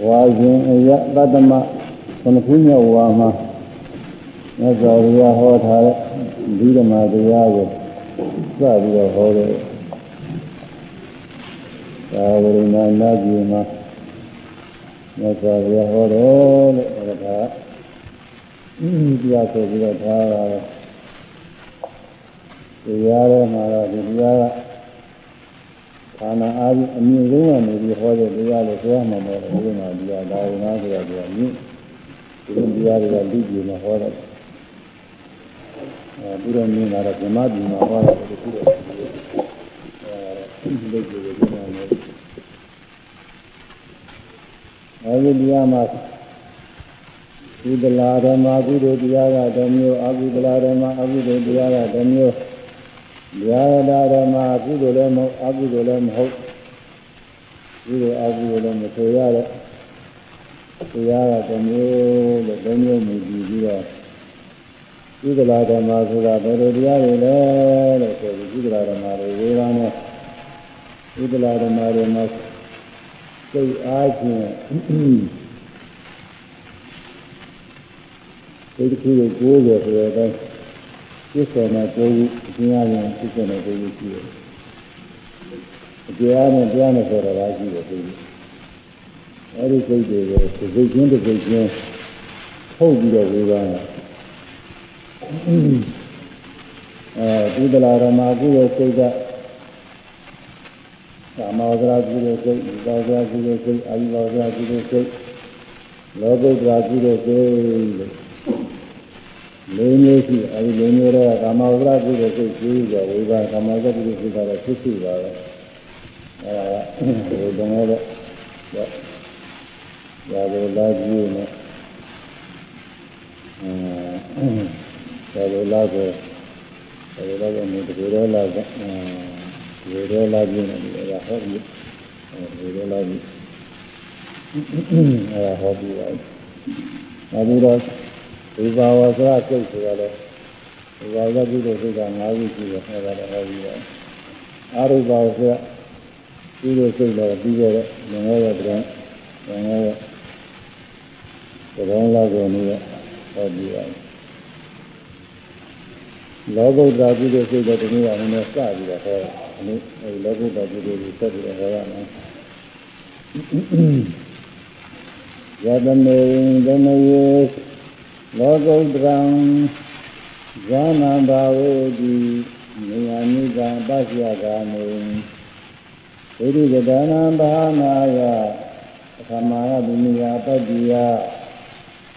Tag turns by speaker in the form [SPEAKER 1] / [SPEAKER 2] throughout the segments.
[SPEAKER 1] ဝါရှင်အယတတ္တမခဏခုမြောက်ဝါမှာမြတ်စွာဘုရားဟောထားတဲ့ဒီဓမ္မတရားကိုစပြီးတော့ဟောတယ်သာဝရဏနာကြီးမှာမြတ်စွာဘုရားဟောတယ်လို့ဒါကတရားဆိုပြီးတော့ထားပါတယ်တရားထဲမှာတော့ဒီတရားက ခန္ဓာအားဖြင့်အမြင့်ဆုံးကနေပြီးဟောတဲ့တရားလို့ပြောမှာမဟုတ်ဘူးဒီမှာဒီဟာဒါဝိနာဆိုတာကမြင့်ဒီတရားတွေကလူကြီးမှာဟောတယ်အဲပြီးတော့မြင်လာတော့ဓမ္မပြည်မှာဟောတယ်ဒီလိုအဲလူကြီးတွေပြောနေတယ်အဲဒီတရားမှာကုသလာဓမ္မကုသိုလ်တရားကတစ်မျိုးအကုသလာဓမ္မအကုသိုလ်တရားကတစ်မျိုး ရာဒဓမ္မကုသိုလ်လည်းမဟုတ်အကုသိုလ်လည်းမဟုတ်ကုသိုလ်အကုသိုလ်လည်းမဆိုရတဲ့တရားကတစ်မျိုးလို့တစ်မျိုးမြည်ပြီးတော့ကုသလာဓမ္မဆိုတာဘယ်လိုတရားတွေလဲလို့ဆိုပြီးကုသလာဓမ္မတွေဝေဘာနဲ့ကုသလာဓမ္မတွေမှာစိတ်အားဖြင့်စိတ်တစ်ခုကို90ဆိုတဲ့အတိုင်း ပြည့်စုံတဲ့ကိုယ်ကြီးအကျဉ်းအားဖြင့်ပြည့်စုံတဲ့ကိုယ်ကြီးရှိတယ်။အကျဉ်းအားဖြင့်တရားနဲ့ဆိုတာကရှိတယ်ကိုယ်ကြီး။အဲဒီစိတ်တွေကိုစိတ်ချင်းတစ်စိတ်ချင်းထုတ်ပြီးတော့ဝေဘာနဲ့အဲဒီတလာရမကုရဲ့စိတ်ကကာမောဒရာကုရဲ့စိတ်၊ဘောဇရာကုရဲ့စိတ်၊အာယုဘောဇရာကုရဲ့စိတ်လောဘုဒ္ဓရာကုရဲ့စိတ်လို့ လေးမျိုးရှိအဲဒီလေးမျိုးတော့ကာမောဒရာကုရဲ့စိတ်ကြီးကြဝိပါကာမောဒရာကုရဲ့စိတ်ကတော့ဖြစ်ရှိပါပဲအဲဒါကဒီတုန်းကတော့ရာဇဝလာကြီးနဲ့အဲဒါလိုလားဆိုဒါလိုလားကနေဒီလိုလားကအဲဒီလိုလားပြင်းနေတယ်ဟောပြီးအဲဒီလိုလားပြီးအဲဟောပြီးပါနောက်ပြီးတော့ ဒီဘာဝစရစိတ်ဆိုတာလေဒီဘာဝပြုတဲ့စိတ်က၅ခုရှိတယ်အဲဒါလည်းဟောပြီးပါအာရုပဘာဝစရပြုတဲ့စိတ်လည်းပြီးခဲ့တဲ့ငငယ်ရဲ့တည်းငငယ်ရဲ့တည်းလောက်ကိုနေဟောပြီးပါလောကုတ္တပြုတဲ့စိတ်တဲ့ဒီနေ့ကနည်းနည်းစပြီးတော့ဟောတယ်။ဒီအဲလောကုတ္တပြုတဲ့ကိုဆက်ပြီးတော့ဟောရမယ်။ယတမေဓမယေ လောကုတ္တံဇာနံဘာဝေတိနေယနိကံပစ္စယကာမေဝိရိကဒါနံဘာနာယသမာယဗုမိယပတ္တိယ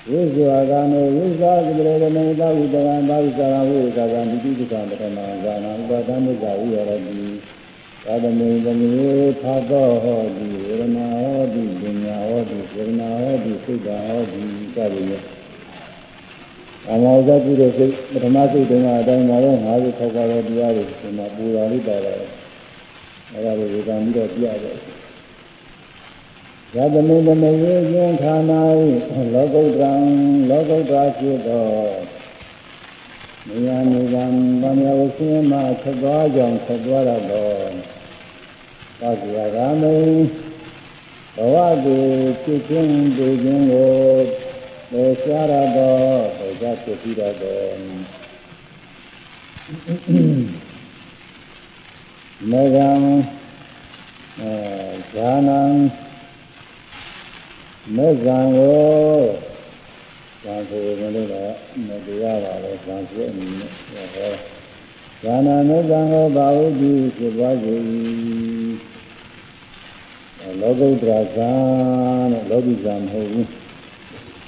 [SPEAKER 1] ဝိဇာကံဝိဇာကပရေတမေသာဝိတကံသာဝိဇာဝိဇာကံဒီတိကံပထမဇာနာဥပဒံမိဇာဝိရတိသာသမေသမေသာသောဟောတိဝေရဏဟောတိပညာဟောတိဝေရဏဟောတိစိတ်ဓာဟောတိစသည်ဖြင့် အမောဇပြုတဲ့စိတ်ပထမစိတ်တုန်းကအတိုင်းပါပဲငါးခုထောက်ပါတဲ့တရားတွေဒီမှာပူရာလေးပါတော့အဲဒါကိုဝေကံပြီးတော့ပြရတယ်ယတမေတမေယေယံခာနာဤလောကုတ္တံလောကုတ္တရာဖြစ်သောနေယနေကံဗမယဝဆင်းမှဆက်သွားကြောင်းဆက်သွားရသောသာဇာဂမေဘဝကိုဖြစ်ခြင်းဒုခြင်းကိုပေရှားရသော ပေရှားဖြစ်ပြီးတော့မေဂံအဲဇာနံမေဇံကိုဇာဆိုရင်လည်းမတရားပါပဲဇာဆိုအနေနဲ့ဟောဇာနာမေဇံကိုဘာဝိတိဖြစ်သွားစေလောကုတ္တရာဇာနဲ့လောကီဇာမဟုတ်ဘူး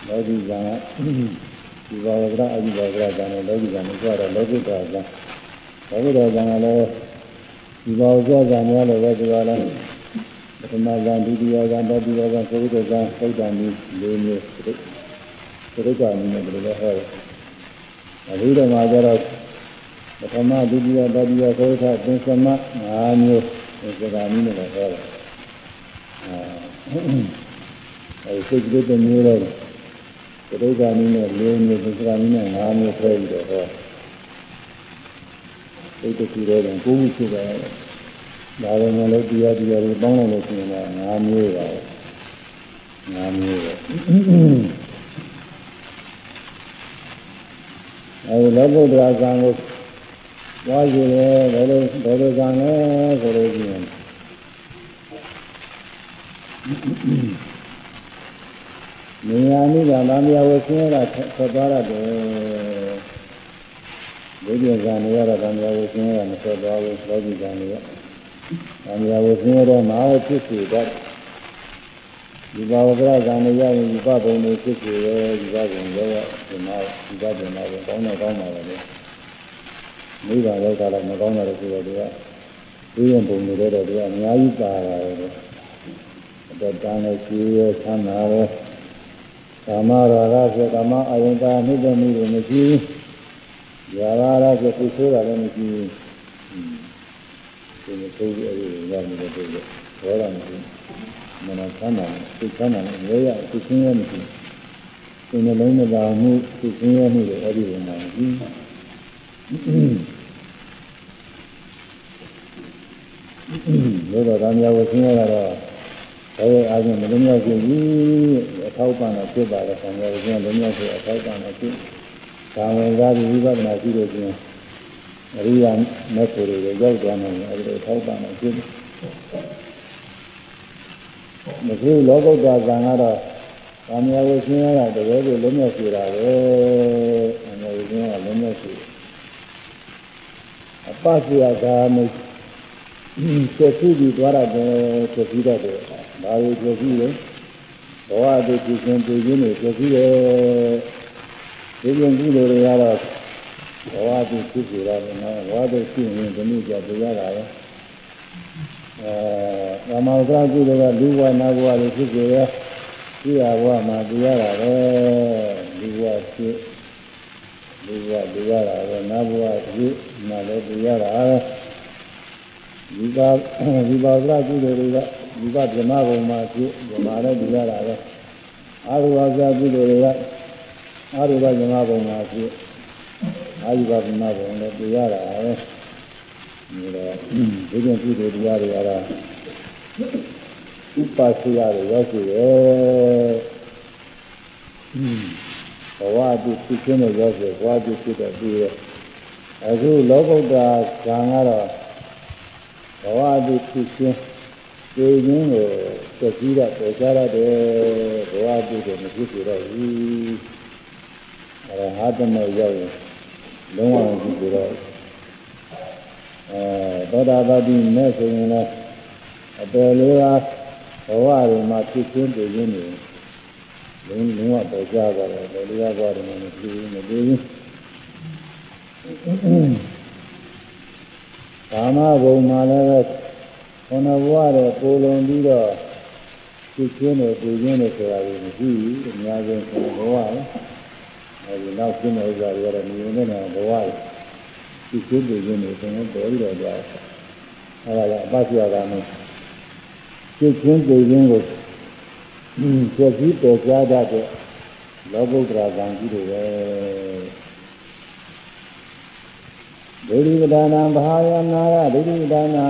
[SPEAKER 1] လောကီဇာက ဒီဘာဝကရအဒီဘာဝကရဇာနဲ့လောကီဇာနဲ့ကြတော့လောကုတ္တရာဇာလောကုတ္တရာဇာကလည်းဒီဘာဝကရဇာများလည်းပဲဒီပါလားပထမဇာဒုတိယဇာတတိယဇာသုတ္တဇာသုတ္တန်ဒီ၄မျိုးသုတ္တဇာနည်းနဲ့ဘယ်လိုလဲဟောတယ်အခုတော့မှကျတော့ပထမဒုတိယတတိယသုတ္တသင်္သမ၅မျိုးဒီဇာနည်းနဲ့ဟောတယ်အဲစိတ်ကလေးတစ်မျိုးတော့ သုတ္တဇာနည်းနဲ့၄မျိုးသင်္သမနည်းနဲ့၅မျိုးဖွဲ့ပြီးတော့ဟောစိတ်တစ်ခုတော့ကိုယ်ကိုဖြစ်တယ်ဒါပေမဲ့လည်းတရားတရားတွေပေါင်းလိုက်လို့ရှိရင်တော့၅မျိုးပါပဲငါမျိုးပဲအဲဒီလောကုတ္တရာဇံကိုဝါယူတယ်ဘယ်လိုဘယ်လိုဇံလဲဆိုလို့ရှိရင် နေရာနိဗ္ဗာန်ဗာမယဝဆင်းရဲတာထွက်သွားရတယ်ဒီပြဇာနေရတော့ဗာမယဝဆင်းရဲတာမထွက်သွားဘူးလောကီဇာနေရဗာမယဝဆင်းရဲတော့မာဖြစ်စီတတ်ဒီဘာဝကရဇာနေရရင်ဒီပဘုံတွေဖြစ်စီရဲဒီဘဘုံရောဒီမှာဒီဘဘုံမှာကောင်းတော့ကောင်းပါလေနိဗ္ဗာန်ရောက်တာလည်းမကောင်းတာလည်းဆိုတော့ဒီကဒီရင်ပုံတွေတော့ဒီကအများကြီးပါတာပဲအတတန်းနဲ့ကြီးရဲဆမ်းတာပဲ ကာမရာဂဆိုကာမအယုံတာနှိမ့်တဲ့မှုတွေမရှိဘူးရာဂရာဆိုကိုဆိုးတာလည်းမရှိဘူးဒီလိုဆိုပြီးအဲဒီရောက်နေတဲ့ပုဂ္ဂိုလ်ဘောရမရှိမနဆမ်းတာသိဆမ်းတာလည်းရဲရသိချင်းရမရှိဒီနှလုံးမသာမှုသိချင်းရမှုတွေအဲဒီဝင်မှာမရှိလို့တော့ဒါမျိုးဝဆင်းရတော့ဘ ယ်အားဖြင့်မလုံးမြောက်ခြင်းကြီးအထောက်ပံ့တော့ဖြစ်ပါလေဆံရခြင်းလုံးမြောက်ခြင်းအထောက်ပံ့တော့ဖြစ်ဒါဝင်စားပြီးဝိပဿနာရှိလို့ချင်းအရိယာမေဖို့တွေရောက်သွားနိုင်တယ်အဲဒီအထောက်ပံ့တော့ဖြစ်မဖြစ်လောကုတ္တရာဇံကတော့ဘာမြဝဆင်းရတာတကယ်ကိုလုံးမြောက်စီတာပဲအမြဝဆင်းရတာလုံးမြောက်စီအပ္ပစီယဂာမိတ်ဆက်စီပြီးသွားရတယ်ဆက်ပြီးတော့တယ် ဘာလို့ဆက်စီလဲဘဝတည်ကြည်ခြင်းတည်ခြင်းတွေဆက်စီတယ်ဒီရင်ကုသိုလ်တွေကတော့ဘဝတည်ဖြစ်ကြရတယ်နော်ဘဝတည်ဖြစ်ရင်ဒီနေ့ကြပြရတာပဲအဲကာမဝကကုသိုလ်ကလူဘဝနာဘဝတွေဖြစ်ကြရရှိရဘဝမှာပြရတာပဲလူဘဝဖြစ်လူဘဝပြရတာပဲနာဘဝဖြစ်နာလည်းပြရတာပဲ ဒီပါဒီပါကကုသိုလ်တွေကဒီပါဓမ္မဘုံမှာဖြစ်ဓမ္မလည်းဒီရတာပဲအာရုဝါဇကုသိုလ်တွေကအာရုဝဓမ္မဘုံမှာဖြစ်အာရုဝဓမ္မဘုံလည်းဒီရတာပဲဒီတော့ဒီကျင့်ကုသိုလ်တရားတွေကတော့ဥပါစီရတွေရောက်ရှိတယ်ဘဝတုဖြစ်ခြင်းနဲ့ရောက်ရှိဘဝတုဖြစ်တဲ့ပြီးရဲ့အခုလောကုတ္တရာဇာကတော့ဘ ဝတုဖြစ်ခြင်းသိခြင်းကိုသတိရပေါ်ကြရတယ်ဘဝတုတွေမဖြစ်ကြတော့ဘူးအဲဟာတမေရောက်ရင်လုံးဝမဖြစ်ကြတော့အဲသောတာပတိမဲ့ဆိုရင်လည်းအပယ်လေးပါးဘဝတွေမှာဖြစ်ခြင်းသိခြင်းတွေလုံးလုံးဝပေါ်ကြပါတယ်ဘယ်လိုရပါတယ်မသိဘူးမသိဘူး ကာမဘုံမှာလည်းခန္ဓာဘဝတဲ့ပိုလုံပြီးတော့ဖြစ်ခြင်းနဲ့သိခြင်းနဲ့ဆိုတာကိုမရှိဘူးအများဆုံးခန္ဓာဘဝလေအဲဒီနောက်ရှင်းတဲ့ဥစ္စာတွေကတော့မြင်နေတဲ့ဘဝဖြစ်ခြင်းသိခြင်းတွေသင်ပေါ်ပြီးတော့ကြာအဲဒါကအပ္ပစီယကနဲ့ဖြစ်ခြင်းသိခြင်းကိုဖြစ်ပြီးပေါ်ကြတဲ့လောကုတ္တရာကံကြီးတွေပဲ ဒိဋ္ဌိပဒါနံဘာယနာရဒိဋ္ဌိပဒါနံ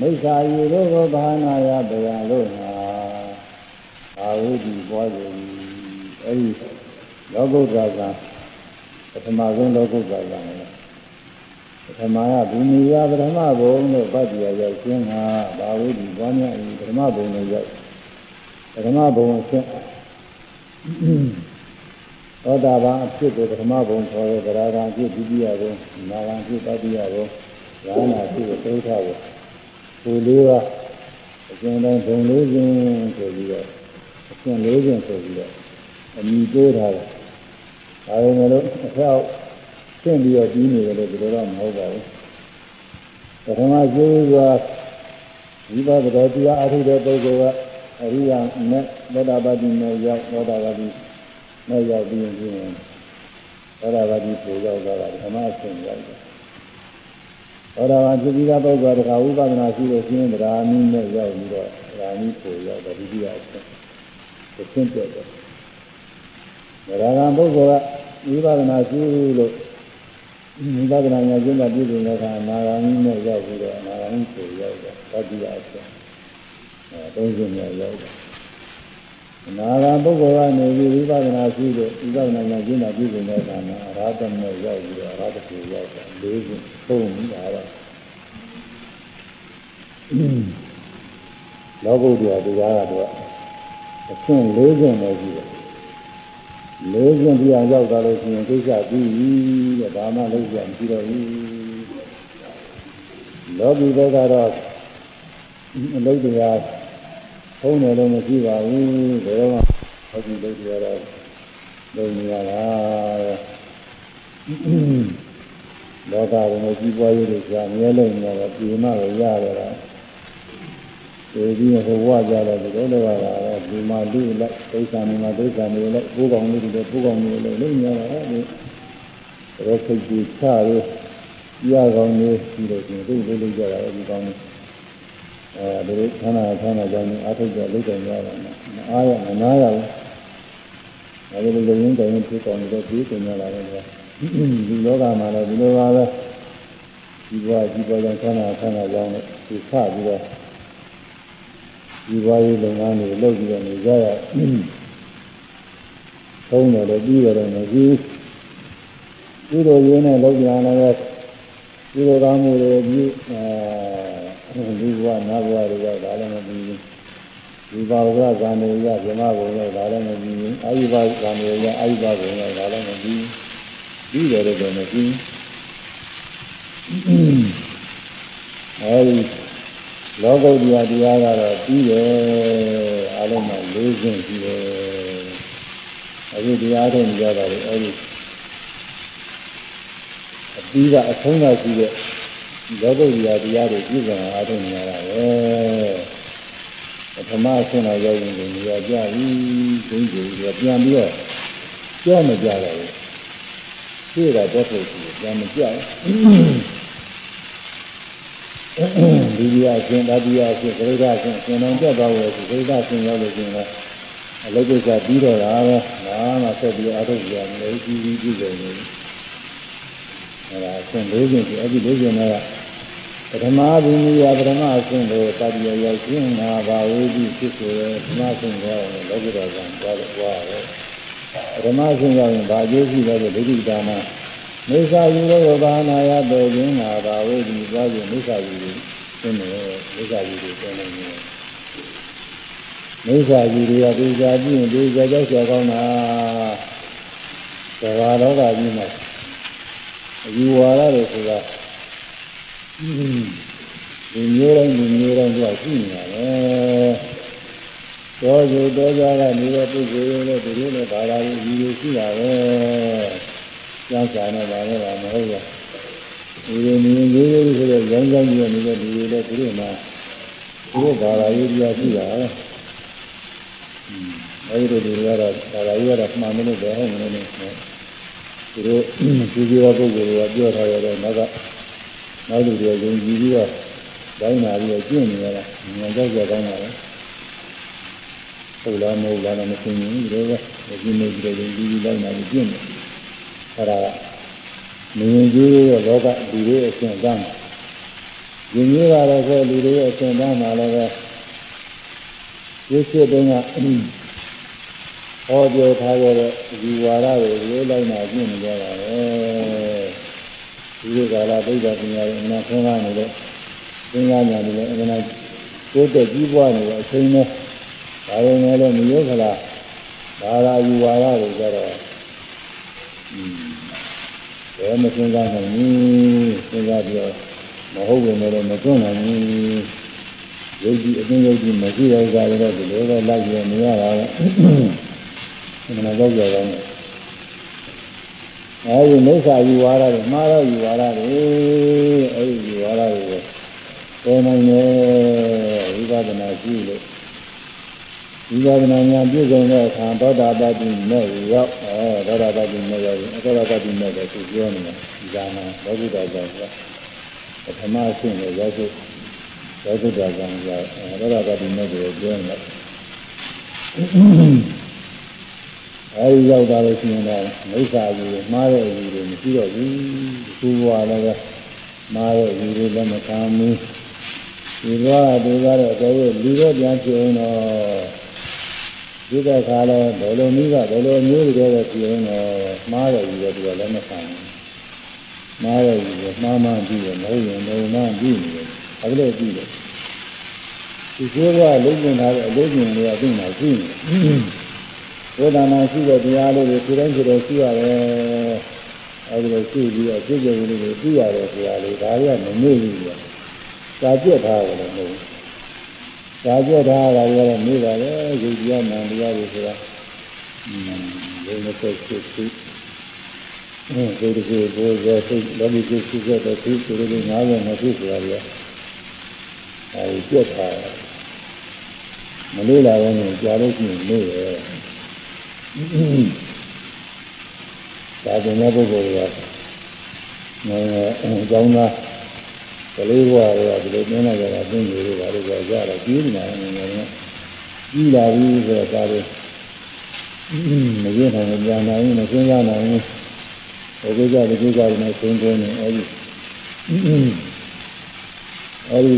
[SPEAKER 1] မိစ္ဆာယေရောဂဘာနာယဘယလို့ဟာအာဝိဒီပွားတယ်အဲဒီလောကုတ္တရာကပထမဆုံးလောကုတ္တရာကလည်းပထမကဘူမိယပထမဘုံတို့ဗတ္တိယရောက်ခြင်းဟာဘာဝိဒီပွားများဤပထမဘုံနဲ့ရောက်ပထမဘုံအဖြစ် သောတာပန်အဖြစ်ကိုပထမဘုံခေါ်တဲ့ဗရာဂံအဖြစ်ဒုတိယဘုံနာဂံအဖြစ်တတိယဘုံဉာဏ်အဖြစ်သုထဘုံပူလေးပါအကျဉ်းတိုင်းဘုံလေးခြင်းဆိုပြီးတော့အကျဉ်းလေးခြင်းဆိုပြီးတော့အမိတိုးထားတယ်။ဒါပေမဲ့လို့အထောက်ရှင်းပြီးတော့ပြီးနေတယ်လို့ဒီလိုတော့မဟုတ်ပါဘူး။ပထမကျိုးကဝိပဿနာတရားအထုတဲ့ပုဂ္ဂိုလ်ကအရိယာနဲ့သောတာပတိနဲ့ရောက်သောတာပတိ နဲ့ရောက်ပြီးရင်သောတာပတိကိုရောက်သွားတာပထမအဆင့်ရောက်တယ်သောတာပန်ဖြစ်ပြီးသားပုဂ္ဂိုလ်ကတခါဝိပဿနာရှိလို့ရှင်းဗราမိနဲ့ရောက်ပြီးတော့ဗราမိကိုရောက်တော့ဒီတိယအဆင့်သင်ပြတယ်ဗราဂံပုဂ္ဂိုလ်ကဝိပဿနာရှိလို့ဝိပဿနာဉာဏ်ကျင့်တာပြည့်စုံတဲ့အခါနာဂာမိနဲ့ရောက်ပြီးတော့နာဂာမိကိုရောက်တော့တတိယအဆင့်အဲသုံးဆင့်နဲ့ရောက်တော့ နာဂပုဂ္ဂိုလ်ကနေပြီးဝိပဿနာရှိတဲ့ဝိပဿနာဉာဏ်ကျင့်တာပြုနေတဲ့အခါမှာအရာတမေရောက်ပြီးတော့အရာတခုရောက်တာလေးခုပုံနေတာတော့လောကုတ္တရာတရားကတော့အဆင့်၄ဆင့်ပဲရှိတယ်လေးဆင့်ပြအောင်ရောက်သွားလို့ရှိရင်ကိစ္စပြီးပြီတဲ့ဒါမှလုံးပြမရှိတော့ဘူးလောကီဘက်ကတော့အလုတ်တရားုံး တယ်လို့မရှိပါဘူးဘယ်တော့မှဟုတ်ပြီလို့ပြောတော့လုံနေရတာလောကကိုကြီးပွားရေးလို့ကြာမြဲလို့နေတော့ဒီမှပဲရတယ်လားဒီကြီးဟိုဘဝကြတော့ဒီလိုလိုရတာဒီမှာလူလိုက်ဒိဋ္ဌာန်မှာဒိဋ္ဌာန်တွေလိုက်ဘိုးကောင်လေးတွေဘိုးကောင်တွေလိုက်လုံနေရတာဒီရောစိတ်ကြီးချရဲရကောင်လေးပြီးလို့ရှင်ဒီလိုလိုကြတာဒီကောင်လေး အဲဒီခန္ဓာခန္ဓာကြောင့်အထုတ်ကြလိမ့်တယ်ရတာမအားရမနာရဘူးအဲဒီလိုလုံရင်းတိုင်ဖြစ်တော်နေတဲ့ဒီပညာလာတယ်ဒီလောကမှာလည်းဒီလိုပါပဲဒီဘဝဒီဘဝကြောင့်ခန္ဓာခန္ဓာကြောင့်ဒီဖပြီးတော့ဒီဘဝရေးလုပ်ငန်းတွေလုပ်ပြီးတော့နေကြရသုံးတယ်လည်းပြီးရတယ်မကြည့်ဒီလိုရင်းနဲ့လုပ်ကြတယ်ဒီလိုကောင်းမှုတွေပြီးအဲ ဒီဘဝနာဘဝတွေကဒါလည်းမပြီးဘူးဒီဘာဝကဇာနေရဇမဘုံရောက်ဒါလည်းမပြီးဘူးအာယုဘဇာနေရအာယုဘဘုံရောက်ဒါလည်းမပြီးဘူးပြီးတယ်တော့မပြီးအဲဒီလောကုတ္တရာတရားကတော့ပြီးတယ်အားလုံးမှာ၄ဆင့်ရှိတယ်အခုတရားထုတ်ကြတာလေအဲဒီအပြီးကအဆုံးသရှိတဲ့ လောကုတ္တရာတရားတွေပြည့်စုံအားထုတ်နေရတာပဲပထမဆင့်လာရောက်ရင်နေရာကြပြီဒိဋ္ဌိတွေပြန်ပြီးတော့ကြောမကြတော့ဘူးဖြည့်တာတော့ဖြစ်ပြီးပြန်မကြောက်ဒီဒီအရှင်တတိယအရှင်ဂရိဒအရှင်ရှင်တော်ပြတ်သွားလို့ဂရိဒအရှင်ရောက်လို့ရှင်တော့အလုတ်ကိစ္စပြီးတော့တာပဲငါမှဆက်ပြီးအားထုတ်ကြရမယ်ကြီးကြီးပြည့်စုံနေ အဲဒါအရှင်၄ရှင်ဒီအဲ့ဒီ၄ရှင်ကပထမဘုံကြီးရပထမအရှင်ကိုတတိယရောက်ရှင်ငါဘာဝေဒီဖြစ်ဆိုရပထမအရှင်ကိုလောကုတ္တရာကံသွားလို့သွားတယ်ပထမအရှင်ရောက်ရင်ဘာအကျိုးရှိလဲဆိုဒိဋ္ဌိဒါနမိစ္ဆာယူလို့ဘာနာရတော်ခြင်းငါဘာဝေဒီသွားပြီးမိစ္ဆာယူလို့ရှင်းတယ်မိစ္ဆာယူလို့ရှင်းနေတယ်မိစ္ဆာယူတွေကဒီကြကြည့်ရင်ဒီကြကြောက်ကြောက်ကောင်းတာသဘာလောကကြီးမှာ အယူဝါဒတွေဆိုတာဒီမျိုးတိုင်းဒီမျိုးတိုင်းကြောက်ရှိနေတာပဲတော်ကြတော်ကြကနေတဲ့ပုဂ္ဂိုလ်တွေလည်းဒီလိုနဲ့ဘာသာရေးယူရှိတာပဲကျောင်းစာနဲ့ပါလဲပါမဟုတ်လားဒီလိုမြင်ကြီးကြီးဆိုတော့ရောင်းကြောင်းကြီးနေတဲ့လူတွေလည်းသူတို့မှာသူတို့ဘာသာရေးတရားရှိတာပဲအဲဒီလိုတွေကတော့ဘာသာရေးကတော့မှန်တယ်လို့ပဲဟုတ်မလို့နဲ့ သူတို့ဒီကြီးသောပုဂ္ဂိုလ်တွေကပြောထားရတဲ့နောက်ကနောက်လူတွေယုံကြည်ပြီးတော့တိုင်းလာပြီးတော့ကျင့်နေရတာငါကြောက်ကြကောင်းပါလေဟုတ်လားမဟုတ်လားမသိဘူးဒီလိုပဲဒီနေ့ဒီလိုယုံကြည်ပြီးတိုင်းလာပြီးကျင့်နေအဲ့ဒါမင်းကြီးရဲ့လောကလူတွေအရှင်တန်းယဉ်ကြီးပါတော့ဆိုလူတွေရဲ့အရှင်တန်းမှာလည်းပဲဒီစိတ်တုန်းက ဟောပြောထားကြတဲ့ဒီဝါဒတွေလေးလိုက်နာကျင့်နေကြတာပဲဒီလိုကာလဒိဋ္ဌပညာရဲ့အနာဆုံးကားနေတဲ့သင်္ကညာတွေလည်းအမှန်တိုးတက်ကြီးပွားနေတဲ့အချိန်နဲ့ဒါပေမဲ့လည်းမယောခလာဘာသာယူဝါဒတွေကြတော့ဘယ်မစဉ်းစားနိုင်ဘူးစဉ်းစားပြောမဟုတ်ဘူးလည်းမတွန်းနိုင်ဘူးယုတ်ကြည်အသိယုတ်ကြည်မရှိတဲ့ဥစ္စာတွေတော့ဒီလိုပဲလိုက်ရနေရတာပဲ အမှန်တော့ကြောက်ကြတယ်အဲဒီမိစ္ဆာယူဝါဒတွေမှားတော့ယူဝါဒတွေအဲဒီယူဝါဒတွေပေါ်နိုင်တယ်ဝိပဿနာရှိလို့ဝိပဿနာဉာဏ်ပြည့်စုံတဲ့အခါသောတာပတိမဲ့ရောက်အဲသောတာပတိမဲ့ရောက်ရင်သောတာပတိမဲ့ကိုသူပြောနေတာဒီကမှာလောကုတ္တရာကပထမအဆင့်ကိုရောက်ဖို့လောကုတ္တရာကရောက်သောတာပတိမဲ့ကိုပြောနေတာ အဲဒီရောက်တာလို့ရှိရင်တော့မိစ္ဆာကြီးမှားတဲ့အယူတွေမရှိတော့ဘူးသူ့ဘဝလည်းပဲမှားတဲ့အယူတွေလည်းမခံဘူးဒီဘဝဒီကတော့အတော်လူတော့ပြန်ဖြစ်အောင်တော့ဒီတဲ့ခါလဲဘယ်လိုနည်းကဘယ်လိုမျိုးတွေတော့ပြင်ရင်တော့မှားတယ်ကြီးတယ်သူကလည်းမခံဘူးမှားတယ်ကြီးတယ်မှားမှန်းပြီးတယ်မဟုတ်ရင်လည်းမှန်းပြီးနေတယ်အခုလည်းပြီးတယ်ဒီကျိုးကလုံးကျင်ထားတဲ့အလုံးကျင်တွေကသူ့မှာရှိနေတယ် ဘုရားနာရှိတဲ့တရားလေးတွေဒီတိုင်းဒီတိုင်းရှိရတယ်အဲဒီလိုရှိပြီးအကျင့်ကြံလေးတွေသိရတယ်ဆိုတာလေဒါတွေကမမေ့ဘူးလေစာပြတ်ထားတယ်လို့မဟုတ်ဘူးစာပြတ်ထားတာတွေကတော့မေ့ပါလေယုတ်တရားနာတရားတွေဆိုတာอืมလုံးဝသက်သက်သိအဲဒီဒီကိုဘိုးရဲ့စိတ်လောကီကိုရှိခဲ့တဲ့ဒီလိုလေး90နှစ်ခုဆိုတာတွေကအဲဒီပြတ်ထားတယ်မလေးလာရင်ကြာလို့ရှိရင်မေ့တယ် ဒါကျင်တဲ့ပုဂ္ဂိုလ်တွေကငယ်ငယ်အကြောင်းသားကလေးဘဝတွေကဒီလိုနင်းလိုက်ကြတာသိနေလို့ပါလို့ကြာကြတော့ကြီးနေတယ်ငယ်ငယ်ကကြီးလာပြီဆိုတော့ဒါတွေမရနိုင်ဘူးပြန်နိုင်ဘူးမစဉ်းစားနိုင်ဘူးဘုရားကြဒီကိစ္စတွေနဲ့ဆုံးသွင်းနေအဲဒီအဲဒီ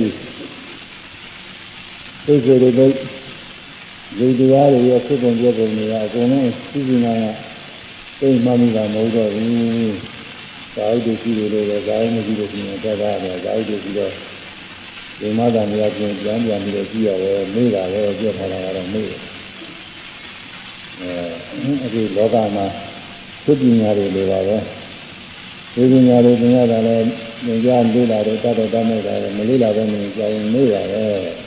[SPEAKER 1] သိစေတဲ့ လူတရားတွေရဲ့ဖြစ်ပုံပြပုံတွေကအကုန်လုံးသိစီနာကသိမှမိတာမဟုတ်တော့ဘူး။သာဝတ္ထုရှိတယ်လို့ပဲဇာဝမရှိလို့ရှိရင်သက်သာတယ်ဇာဝတ္ထုရှိတော့ဒီမသာမြတ်ပြန်ပြန်ပြန်ပြီးတော့ကြည့်ရတယ်မေ့တာပဲကြည့်ထားတာကတော့မေ့တယ်။အဲအခုလောကမှာသုပညာတွေလိုပါပဲ။ဒီပညာတွေသင်ရတာလည်းသင်ကြားလေ့လာတယ်တတ်တော့တတ်မဲ့တာလည်းမလေ့လာဘဲနေကြောင်မေ့ရတယ်။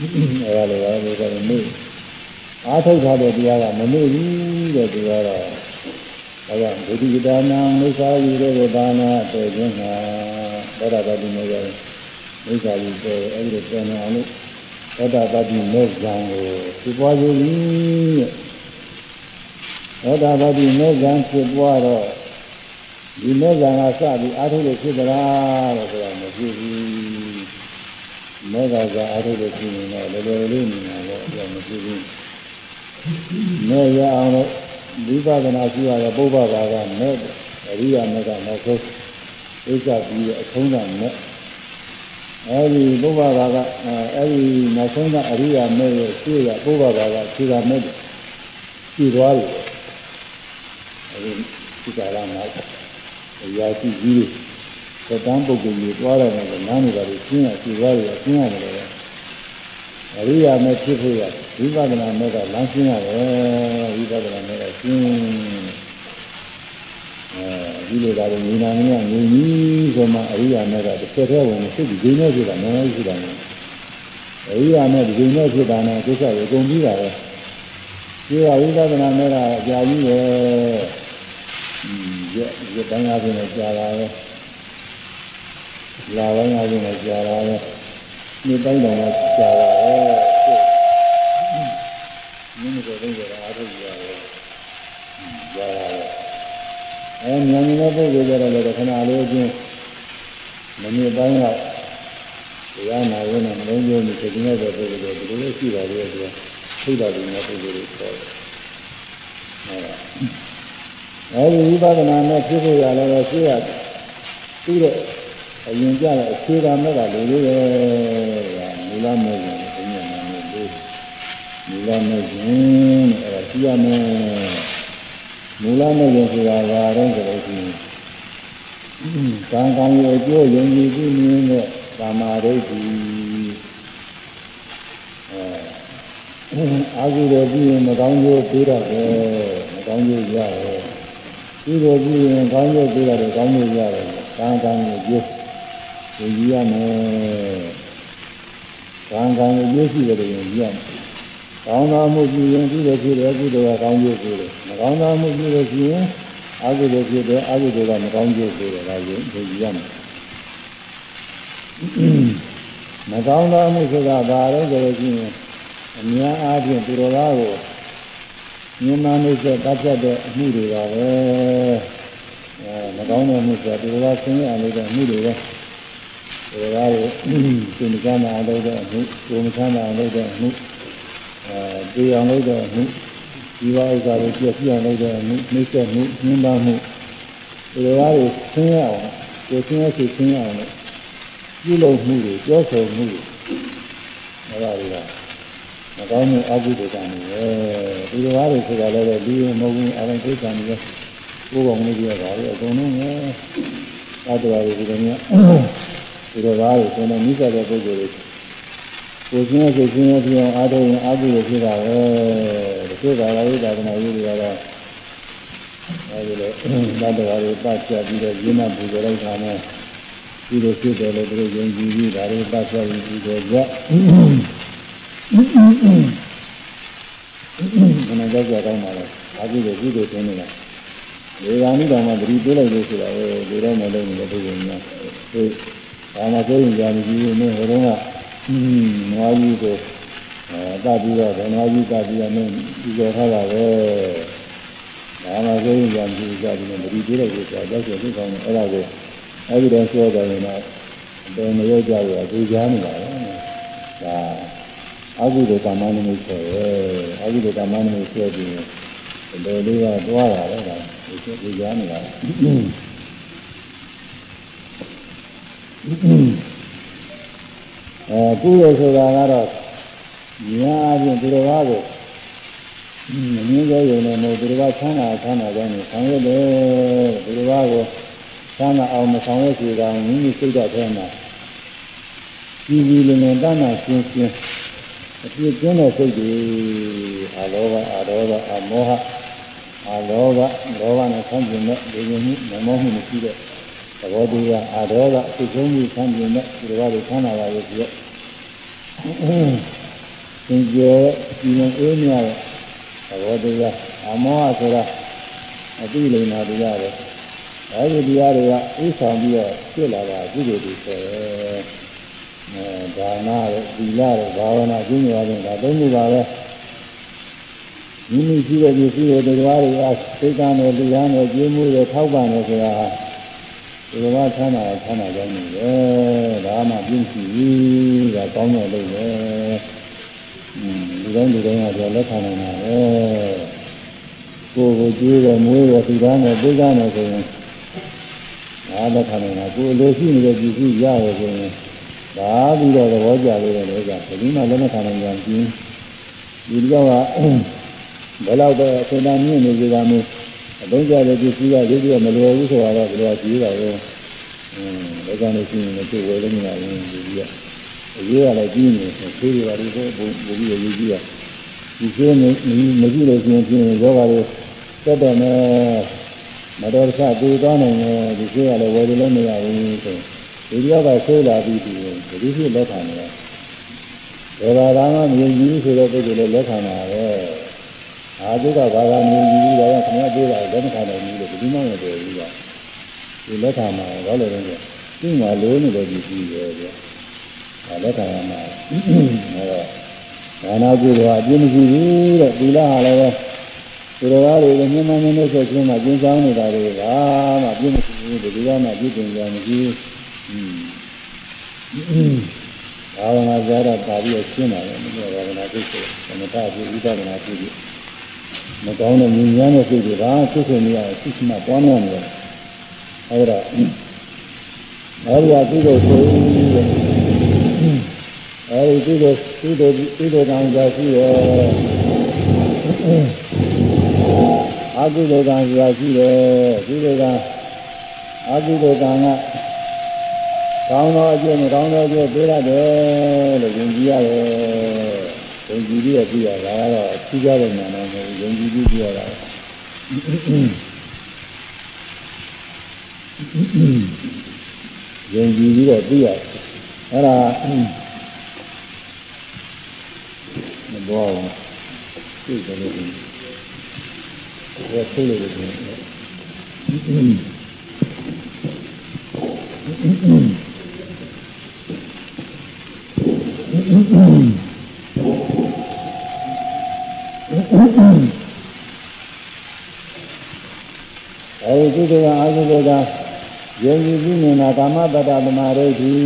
[SPEAKER 1] အဲဒါလိုပါလို့ဆိုရင်မေ့အားထုတ်ထားတဲ့တရားကမမေ့ဘူးတဲ့သူကတော့ဒါကြောင့်ဒုတိယဒါနမိစ္ဆာယူတဲ့ဒါနတဲ့ခြင်းဟာသောတာပတိမေရဲ့မိစ္ဆာယူတဲ့အဲဒီလိုပြန်အောင်လို့သောတာပတိမေဇံကိုပြပွားယူပြီးသောတာပတိမေဇံဖြစ်ပွားတော့ဒီမေဇံကစပြီးအားထုတ်လို့ဖြစ်သလားလို့ဆိုတာမဖြစ်ဘူး မေဃကအားထုတ်လို့ဖြစ်ရင်တော့လောလောလေးနေမှာတော့အဲ့မဖြစ်ဘူးမဲ့ရအောင်လို့ဝိပဿနာရှိရတဲ့ပုဗ္ဗဘာကမဲ့အရိယာမဲ့ကနောက်ဆုံးဣစ္ဆပြီးအဆုံးကမဲ့အဲဒီပုဗ္ဗဘာကအဲဒီနောက်ဆုံးကအရိယာမဲ့ရဲ့ရှိရပုဗ္ဗဘာကခြေကမဲ့ရှိသွားတယ်အဲဒီဒီကာလမှာအရာရှိကြီးတွေ တန်းပုဂ္ဂိုလ်ကြီးသွားတယ်လည်းနားနေပါလို့ရှင်းရရှိသွားတယ်ရှင်းရတယ်လေအရိယာမဲ့ဖြစ်ဖို့ရဝိပဿနာမဲ့ကလမ်းရှင်းရတယ်ဝိပဿနာမဲ့ကရှင်းအဲဒီလိုကလည်းညီနာမင်းကညီကြီးဆိုမှအရိယာမဲ့ကတစ်ဆက်တည်းဝင်စိတ်ကြီးနေဆိုတာနည်းနည်းရှိတာနဲ့အရိယာမဲ့ဒီနဲ့ဖြစ်တာနဲ့ကိစ္စကိုအကုန်ပြီးတာပဲဒီကဝိပဿနာမဲ့ကအကြာကြီးပဲရရတိုင်းအားဖြင့်ကြာလာပဲ လာတိုင်းအားဖြင့်ကြာလာပဲဒီတိုင်းတော့ကြာလာပဲမြင်းကိုလည်းကြအားထုတ်ကြရတယ်ကြာလာပဲအဲဉာဏ်နဲ့ပုဂ္ဂိုလ်ကြတော့လည်းခဏလေးချင်းမနစ်ပိုင်းကတရားနာရင်းနဲ့မလုံးကျုံနေသိနေတဲ့ပုဂ္ဂိုလ်တွေဒီလိုလေးရှိပါလေသူကသိတာဒီနဲ့ပုဂ္ဂိုလ်တွေပေါ်တယ်အဲဒီဝိပဿနာနဲ့ဖြစ်ဖို့ရလည်းပဲရှိရပြီးတဲ့ အရင်ကြတဲ့အခြေခံမဲ့ကလူလေးရဲ့မူလမဲ့ရင်ဘုရားနာမည်လေးမူလမဲ့ရင်အဲ့ဒါရှိရမယ်မူလမဲ့ရင်ဆိုတာဘာတော့ဆိုလို့ရှိရင်ကံကံရဲ့အကျိုးယုံကြည်ပြီးမြင်တဲ့ကာမဒိဋ္ဌိအဲအာဟုရပြီးရင်မကောင်းကျိုးပေးတော့တယ်မကောင်းကျိုးရတယ်ပြီးတော့ပြီးရင်ကောင်းကျိုးပေးတော့ကောင်းကျိုးရတယ်ကံကံရဲ့ကျိုး ကိုကြည့်ရမယ်။ကံကံကိုပြည့်စုံတယ်ရင်ကြည့်ရမယ်။ကောင်းသောမှုပြုရင်ပြုတယ်ဖြစ်တယ်ကုသိုလ်ကကောင်းကျိုးပေးတယ်။မကောင်းသောမှုပြုလို့ရှိရင်အကုသိုလ်ဖြစ်တယ်အကုသိုလ်ကမကောင်းကျိုးပေးတယ်ဒါကိုကြည့်ရမယ်။မကောင်းသောမှုဆိုတာဘာလဲဆိုလို့ရှိရင်အများအားဖြင့်သူတော်သားကိုမြင်မှနှိစ္စတတ်ဖြတ်တဲ့အမှုတွေပါပဲ။အဲမကောင်းတဲ့မှုဆိုတာသူတော်သားဆင်းရဲအောင်လုပ်တဲ့အမှုတွေပဲ။ ဒါကကိုသူမချမ်းသာအောင်လုပ်တဲ့အမှုကိုမချမ်းသာအောင်လုပ်တဲ့အမှုအဲပြေအောင်လုပ်တဲ့အမှုဒီဝိဇ္ဇာကိုပြည့်စုံအောင်လုပ်တဲ့အမှုနှိမ့်ဆက်မှုညှင်းပန်းမှုဒါကကိုဆင်းရအောင်ကိုဆင်းရစီဆင်းရအောင်လို့ပြုလုပ်မှုတွေပြောဆိုမှုတွေအဲဒါတွေကမကောင်းမှုအကုသိုလ်ကံတွေဒီလိုပါလို့ဆိုတာလည်းဒီမဟုတ်ဘူးအရင်သိကံတွေကိုယ်ကောင်လေးတွေပါလေအကုန်လုံးပဲသတ္တဝါတွေဒီလိုမျိုး ဒီလိုပါလို့ဆိုတော့မိစ္ဆာတဲ့ပုဂ္ဂိုလ်တွေကိုယ်ချင်းစိတ်ချင်းရဲ့ပြောင်းအားထုတ်ရင်အကုသိုလ်ဖြစ်တာပဲဒီလိုပါလားဝိဒါကနာရေးတွေကတော့အဲဒီလိုသတ္တဝါတွေပတ်ချက်ပြီးတော့ရင်းမှပူကြလိုက်တာနဲ့ဒီလိုဖြစ်တယ်လို့သူတို့ယုံကြည်ပြီးဒါတွေပတ်ချက်ပြီးပြီးတော့ကြဘယ်နဲ့ကြောက်ကြကောင်းပါလဲအာဟုကိုကုသိုလ်ထင်းနေတာဒီကနေ့တော့မှသတိပေးလိုက်လို့ဆိုတာလေဒီတော့မလုပ်နေတဲ့ပုဂ္ဂိုလ်များ ဒီဘာမှသိရင်ကြာနေပြီနေဟိုတုန်းကအင်းနွားကြီးကိုအဲတတ်ပြီးတော့နွားကြီးတတ်ပြီးတော့နင်းဒီကြောထားတာပဲဘာမှသိရင်ကြာနေပြီကြာပြီးတော့သတိပေးလိုက်လို့ဆိုတာကြောက်ကြသိကောင်းတယ်အဲ့ဒါကိုအဲ့ဒီတော့ပြောတယ်ရင်တော့ဘယ်မရောက်ကြဘူးအကျိုးကြားနေတာပဲဒါအကုသိုလ်ကမ္မနမိတ်ဆိုရဲအကုသိုလ်ကမ္မနမိတ်ဆိုပြီးဒီလိုလေးကတွားတာလေဒါဒီကျိုးကြားနေတာ အဲကုသိုလ်ဆိုတာကတော့ညာအပြင်ဒီလိုပါကိုမငင်းကြရုံနဲ့မို့ဒီလိုပါချမ်းသာချမ်းသာကြောင်းကိုဆောင်ရွက်တယ်ဒီလိုပါကိုချမ်းသာအောင်မဆောင်ရွက်စီကောင်မိမိစိတ်ဓာတ်ထဲမှာကြီးကြီးလင်းလင်းတန်းတန်းရှင်းရှင်းအပြည့်ကျင်းတဲ့စိတ်တွေအာလောဘအာဒေါသအာမောဟအာလောဘလောဘနဲ့ဆန့်ကျင်တဲ့ဒီလိုမျိုးမမောမှုမရှိတဲ့ သဘောတရားအာဒေါသအဖြစ်ဆုံးမှုဆန့်ကျင်တဲ့ဒီလိုပါတွေဆန်းလာပါရဲ့ဒီရက်သင်ကျေဒီလိုအေးမြတဲ့သဘောတရားအမောဟဆိုတာအတိလိမ္မာတရားပဲအဲဒီတရားတွေကဥဆောင်ပြီးတော့ဖြစ်လာတာကုသိုလ်တွေဆိုရဲအဲဒါနရဲ့သီလရဲ့ဘာဝနာကျင့်ကြတဲ့ဒါသုံးခုပါပဲမိမိရှိတဲ့ပစ္စည်းတွေတရားတွေကသိက္ခာနဲ့တရားနဲ့ကျင့်မှုတွေထောက်ပံ့နေဆိုတာ ဒီလိုမှဆန်းတာဆန်းတာကြောင်းနေတယ်ဒါမှပြင်းရှိပြီဒါကောင်းတဲ့လို့ပဲอืมဒီတိုင်းဒီတိုင်းကတော့လက်ခံနိုင်တာပဲကိုယ်ကိုကြည့်ရမွေးရဒီသားနဲ့သိက္ခာနဲ့ဆိုရင်ဒါလက်ခံနိုင်တာကိုယ်လိုရှိနေတဲ့ပစ္စည်းရရဆိုရင်ဒါပြီးတော့သဘောကျလို့လည်းလည်းကဘယ်မှလက်မခံနိုင်ကြဘူးဒီကြောက်ကဘယ်တော့ပဲအထင်သာမြင့်နေကြတာမျိုး အသုံးကျတဲ့ပစ္စည်းကရုပ်ရမလွယ်ဘူးဆိုတော့ဘယ်လိုကြည့်တာလဲအင်းဒါကြောင့်လည်းရှိရင်လည်းသူ့ဝယ်လို့မရဘူးဒီကြီးကအရေးရလည်းကြီးနေသေးတယ်ပါဒီကိုဘုံဘုရားရေးကြီးရဒီကျင်းနေမကြည့်လို့ရှိရင်ပြင်းယောဂါတွေတက်တယ်နဲ့မတော်တဆပြေးသွားနိုင်တယ်ဒီကျင်းကလည်းဝယ်လို့မရဘူးဆိုဒီယောက်ကဆိုးလာပြီးဒီဒီဖြစ်လက်ခံနေတယ်ဘယ်ဘာသာမှမြင်ကြီးဆိုတဲ့ပုဂ္ဂိုလ်လည်းလက်ခံတာပဲ အာသုကဘာသာမြင်ကြီးဒါကခမရပြေးတာလက်မခံနိုင်ဘူးလို့ဒီမှမပြောဘူးကဒီလက်ခံမှာဘာလို့လဲဆိုသူ့မှာလိုးနေတဲ့ဒီကြီးပဲဗျာဒါလက်ခံရမှာအဲတော့ဒါနာကုသိုလ်အပြည့်မရှိဘူးတဲ့ဒီလားဟာလည်းပဲဒီလိုကားတွေမြင်မှမင်းတို့ဆက်ချင်းမှာကျင်းဆောင်နေတာတွေကမှပြည့်မရှိဘူးဒီကမှပြည့်တင်ကြမရှိဘူးဘာဝနာကြားတာပါပြီးရှင်းပါလေဒီဘာဝနာကိစ္စသမထပြုဥပဒနာပြုပြီး မကောင်းတဲ့ဉာဏ်ဉာဏ်နဲ့စိတ်တွေဒါသိစေနေရသိစမှပွားများနေတယ်အဲဒါအဲဒီအကုသိုလ်ဆိုအဲဒီကုသိုလ်ကုသိုလ်ကုသိုလ်ကံကြာရှိရဲ့အကုသိုလ်ကံကြာရှိတယ်ကုသိုလ်ကအကုသိုလ်ကံကကောင်းသောအကျိုးမကောင်းသောအကျိုးပေးရတယ်လို့ယုံကြည်ရတယ်။ယုံ ကြည်ပြီးပြရတာကတော့အထူးကြတဲ့ဉာဏ်နဲ့မဟုတ်ဘူးယုံကြည်ပြီးပြရတာ။ယုံကြည်ပြီးတော့ပြရတယ်။အဲ့ဒါမဘောသိတယ်လို့ပြောဆိုလို့ရတယ် အဲဒီကုသိုလ်ကအကုသိုလ်ကယုံကြည်ပြီးနေတာကာမတတ္တသမารိဋ္ဌိ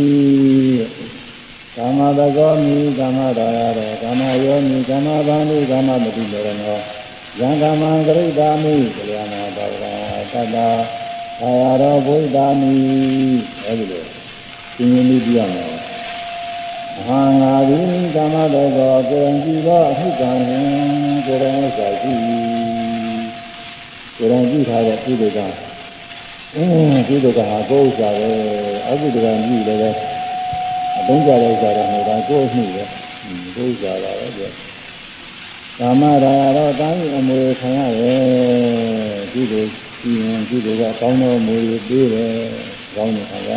[SPEAKER 1] ကာမတကောမိကာမဒါရတောကာမယောမိကာမဘာမိကာမမတိလေရောယံကာမံဂရိတာမိကလျာဏဘာဝတတ္တအာရရောဘုဒ္ဓမိအဲဒီလိုသင်္ရင်လေးပြရမှာ ဟာငါသည်ကာမတေကောကိုယ်ကြည့်သောအမှုကံနှင့်ကိုယ်တော်ဥစ္စာရှိကိုယ်တော်ကြည့်ထားတဲ့ကုသိုလ်ကအင်းကုသိုလ်ကဟာကိုယ်ဥစ္စာပဲအကုသိုလ်ကကြည့်လည်းပဲအသုံးကြတဲ့ဥစ္စာတော့မဟုတ်တာကိုယ်အမှုပဲကိုယ်ဥစ္စာပါပဲပြကာမရာတော့တာမီအမွေခံရတယ်ကုသိုလ်ရှိရင်ကုသိုလ်ကကောင်းသောအမွေပေးတယ်ကောင်းတဲ့ခံရ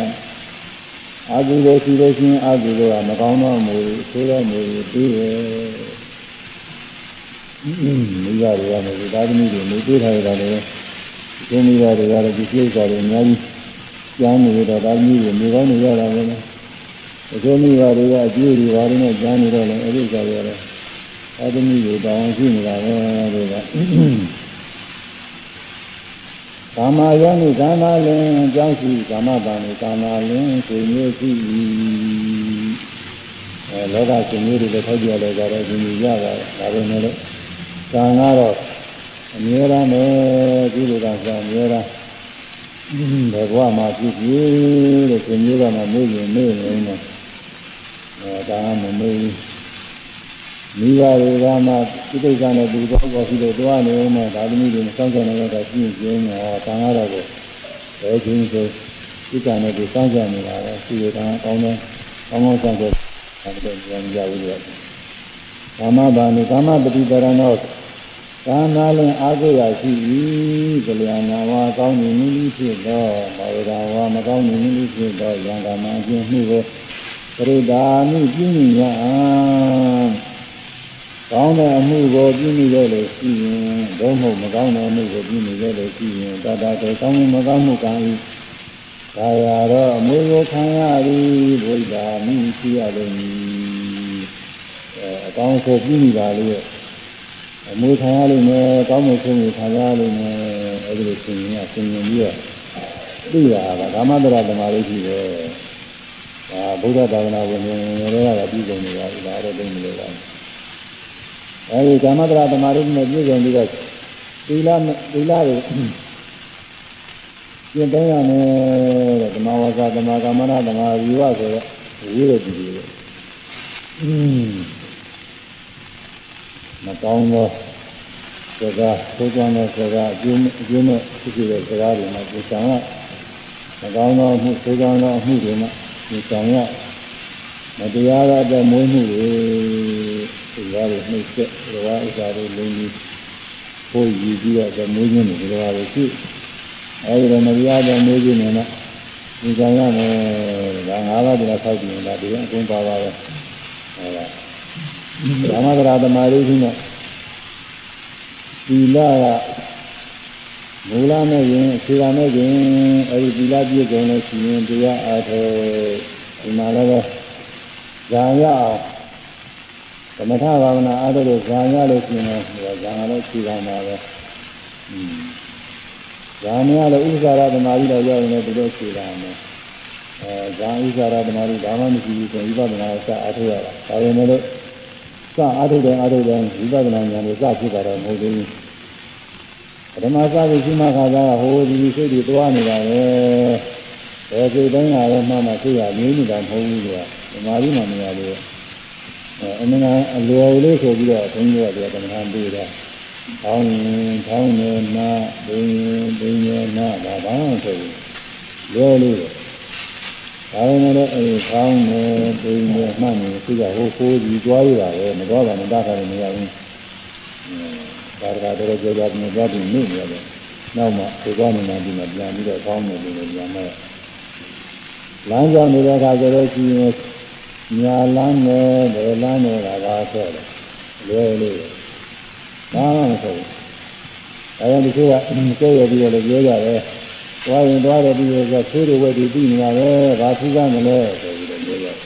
[SPEAKER 1] တယ်အာဟုလို့ရှိလို့ရှိရင်အာဟုလို့ကမကောင်းသောအမွေဆိုးသောအမွေပေးတယ်မိဘတွေကလည်းသာသမီတွေနေပေးထားရတာလည်းဒီမိဘတွေကလည်းဒီကိစ္စတွေအများကြီးကြားနေတော့သာသမီတွေနေကောင်းနေရတာပဲအကျိုးမိဘတွေကအကျိုးတွေဘာတွေနဲ့ကြားနေတော့လည်းအဲ့ဒီကြရတယ်သာသမီတွေတောင်းရှိနေတာပဲတွေက ကာမယောနိကာမလင်အကြောင်းရှိကာမတန်ကိုကာမလင်ကိုမျိုးရှိအဲလောကရှင်မျိုးတွေလည်းထောက်ပြလဲကြတော့ဒီလိုရပါတယ်ဒါပေမဲ့လည်းကံကတော့အမြဲတမ်းပဲဒီလိုကဆိုအမြဲတမ်းဘယ်ဘဝမှာဖြစ်ဖြစ်လို့ရှင်မျိုးကမှမေ့ရင်မေ့နေတယ်အဲဒါကမမေ့ဘူး မိဘတွေကမှဒီကိစ္စနဲ့ဒီတော့ပေါ်ပြီးတော့တွားနေဦးမယ်ဒါသမီးတွေမစောင့်ကြနိုင်တော့ပြင်းပြင်းတော့တန်ရတော့ကိုဘယ်ချင်းဆိုဒီကံနဲ့ဒီစောင့်ကြနေတာပဲဒီကံကောင်းတယ်ကောင်းကောင်းစောင့်ကြတယ်ဒါတော့ဉာဏ်ကြဘူးလေကာမဘာနိကာမပฏิပရဏောကာနာလင်အာဟုရာရှိ၏ကလျာဏဝါကောင်းနေနည်းဖြစ်သောဘာဝရာဝါမကောင်းနေနည်းဖြစ်သောယံကာမအကျင့်မှုကိုပရိဒါမိပြုမိရန် ကောင်းတဲ့အမှုကိုပြုမိရလို့ရှိရင်ဘုံမဟုတ်မကောင်းတဲ့အမှုကိုပြုမိရလို့ရှိရင်တတတေကောင်းမှုမကောင်းမှုကံ၏ဒါရတော့အမှုကိုခံရသည်ဘုရားမိရှိရလိမ့်မည်အဲအကောင်းဆုံးပြုမိပါလေအမှုခံရလိမ့်မယ်ကောင်းမှုဆုံးမှုခံရလိမ့်မယ်အဲဒီလိုရှင်ရင်ကရှင်ရင်ပြီးတော့သိရတာကာမတရဓမ္မလေးရှိတယ်ဒါဗုဒ္ဓသာသနာဝင်တွေကပြည်စုံနေတာဒါတော့သိနေလို့ပါ အဲဒီကာမတရာတမာရိနဲ့ပြည့်စုံပြီးတော့သီလသီလတွေကျင့်သုံးရမယ်တဲ့ဓမ္မဝါစာဓမ္မကာမနာဓမ္မဝီဝဆိုတဲ့ဝိရတိတွေအင်းမကောင်းသောစကားသိုးကြတဲ့စကားအကျိုးအကျိုးမဲ့ဖြစ်ဖြစ်တဲ့စကားတွေမှာကိုယ်ဆောင်ရမကောင်းသောအမှုသိုးကြသောအမှုတွေမှာကိုယ်ဆောင်ရမတရားတဲ့မွေးမှုတွေ ဒီကားတွေနှိမ့်ဆက်ဒီကားဥစ္စာတွေလုံးကြီးပို့ယူပြီးတော့မွေးခြင်းတွေဒီကားတွေရှိအဲဒီတော့မတရားတဲ့မွေးခြင်းတွေနဲ့ဒီကံရမယ်ဒါငါးပါးတည်းဆောက်ပြီးရင်ဒါဒီအကုန်ပါပါပဲဟောလားဓမ္မဂရာသမารိရှိနဲ့သီလကမူလနဲ့ရင်ခြေကနဲ့ရင်အဲဒီသီလပြည့်စုံလို့ရှိရင်တရားအားထုတ်ဒီမှာလည်းဇာရအောင်သ မထဘာဝနာအားထုတ်လို့ဇာရလို့ရှိရင်တော့ဇာလည်းခြေကမှာပဲอืมဇာမရလို့ဥစ္စာရသမာဓိတော့ရောက်ရင်လည်းဒီလိုခြေကမှာအဲဇာဥစ္စာရသမာဓိဘာမှမရှိဘူးဆိုဝိပဿနာစအားထုတ်ရတာဒါပေမဲ့လို့စအားထုတ်တယ်အားထုတ်တယ်ဝိပဿနာဉာဏ်ကိုစဖြစ်တာတော့မဟုတ်သေးဘူးပထမစပြီးရှိမှခါကြဟိုဒီစိတ်တွေတွားနေတာပဲဘယ်စိတ်တိုင်းလာတော့မှမှသိရမြင်နေတာမဟုတ်ဘူးကွာဓမ္မကြီးမှမရလို့ အဲအမှန်အလွယ်လေးဆိုပြီးတော့ဘုန်းကြီးကဒီကမ္ဘာပေးတာကောင်းရင်ကောင်းနေနာဘိရင်ဘိရင်နာဒါဘာမှဆိုဘူးလွယ်လေးတယ်ဒါပေမဲ့လည်းအဲကောင်းနေဘိရင်မှတ်နေသူကဟိုကိုကြီးတွားရတာပဲမတော်တာမတတ်တာလည်းမရဘူးဒါကတော်တော်ကြောကြနေကြပြီးနေနေရတယ်နောက်မှဒီကောင်းနေမှဒီမှာပြန်ပြီးတော့ကောင်းနေတယ်လို့ပြန်မဲ့လမ်းကြောင်းနေတဲ့အခါကျတော့ရှိရင် ညာလမ်းနဲ့ဘယ်လမ်းနဲ့ကဘာဆိုလဲလွယ်လေးဘာမှမဆိုဘူးအဲဒါဒီကကျဲရပြီးတော့လည်းပြောကြတယ်သွားရင်သွားတယ်ပြီးတော့ဆိုးတွေဝက်တွေပြီးနေတာပဲဘာထူးကမလဲဆိုပြီးတော့ပြောကြတယ်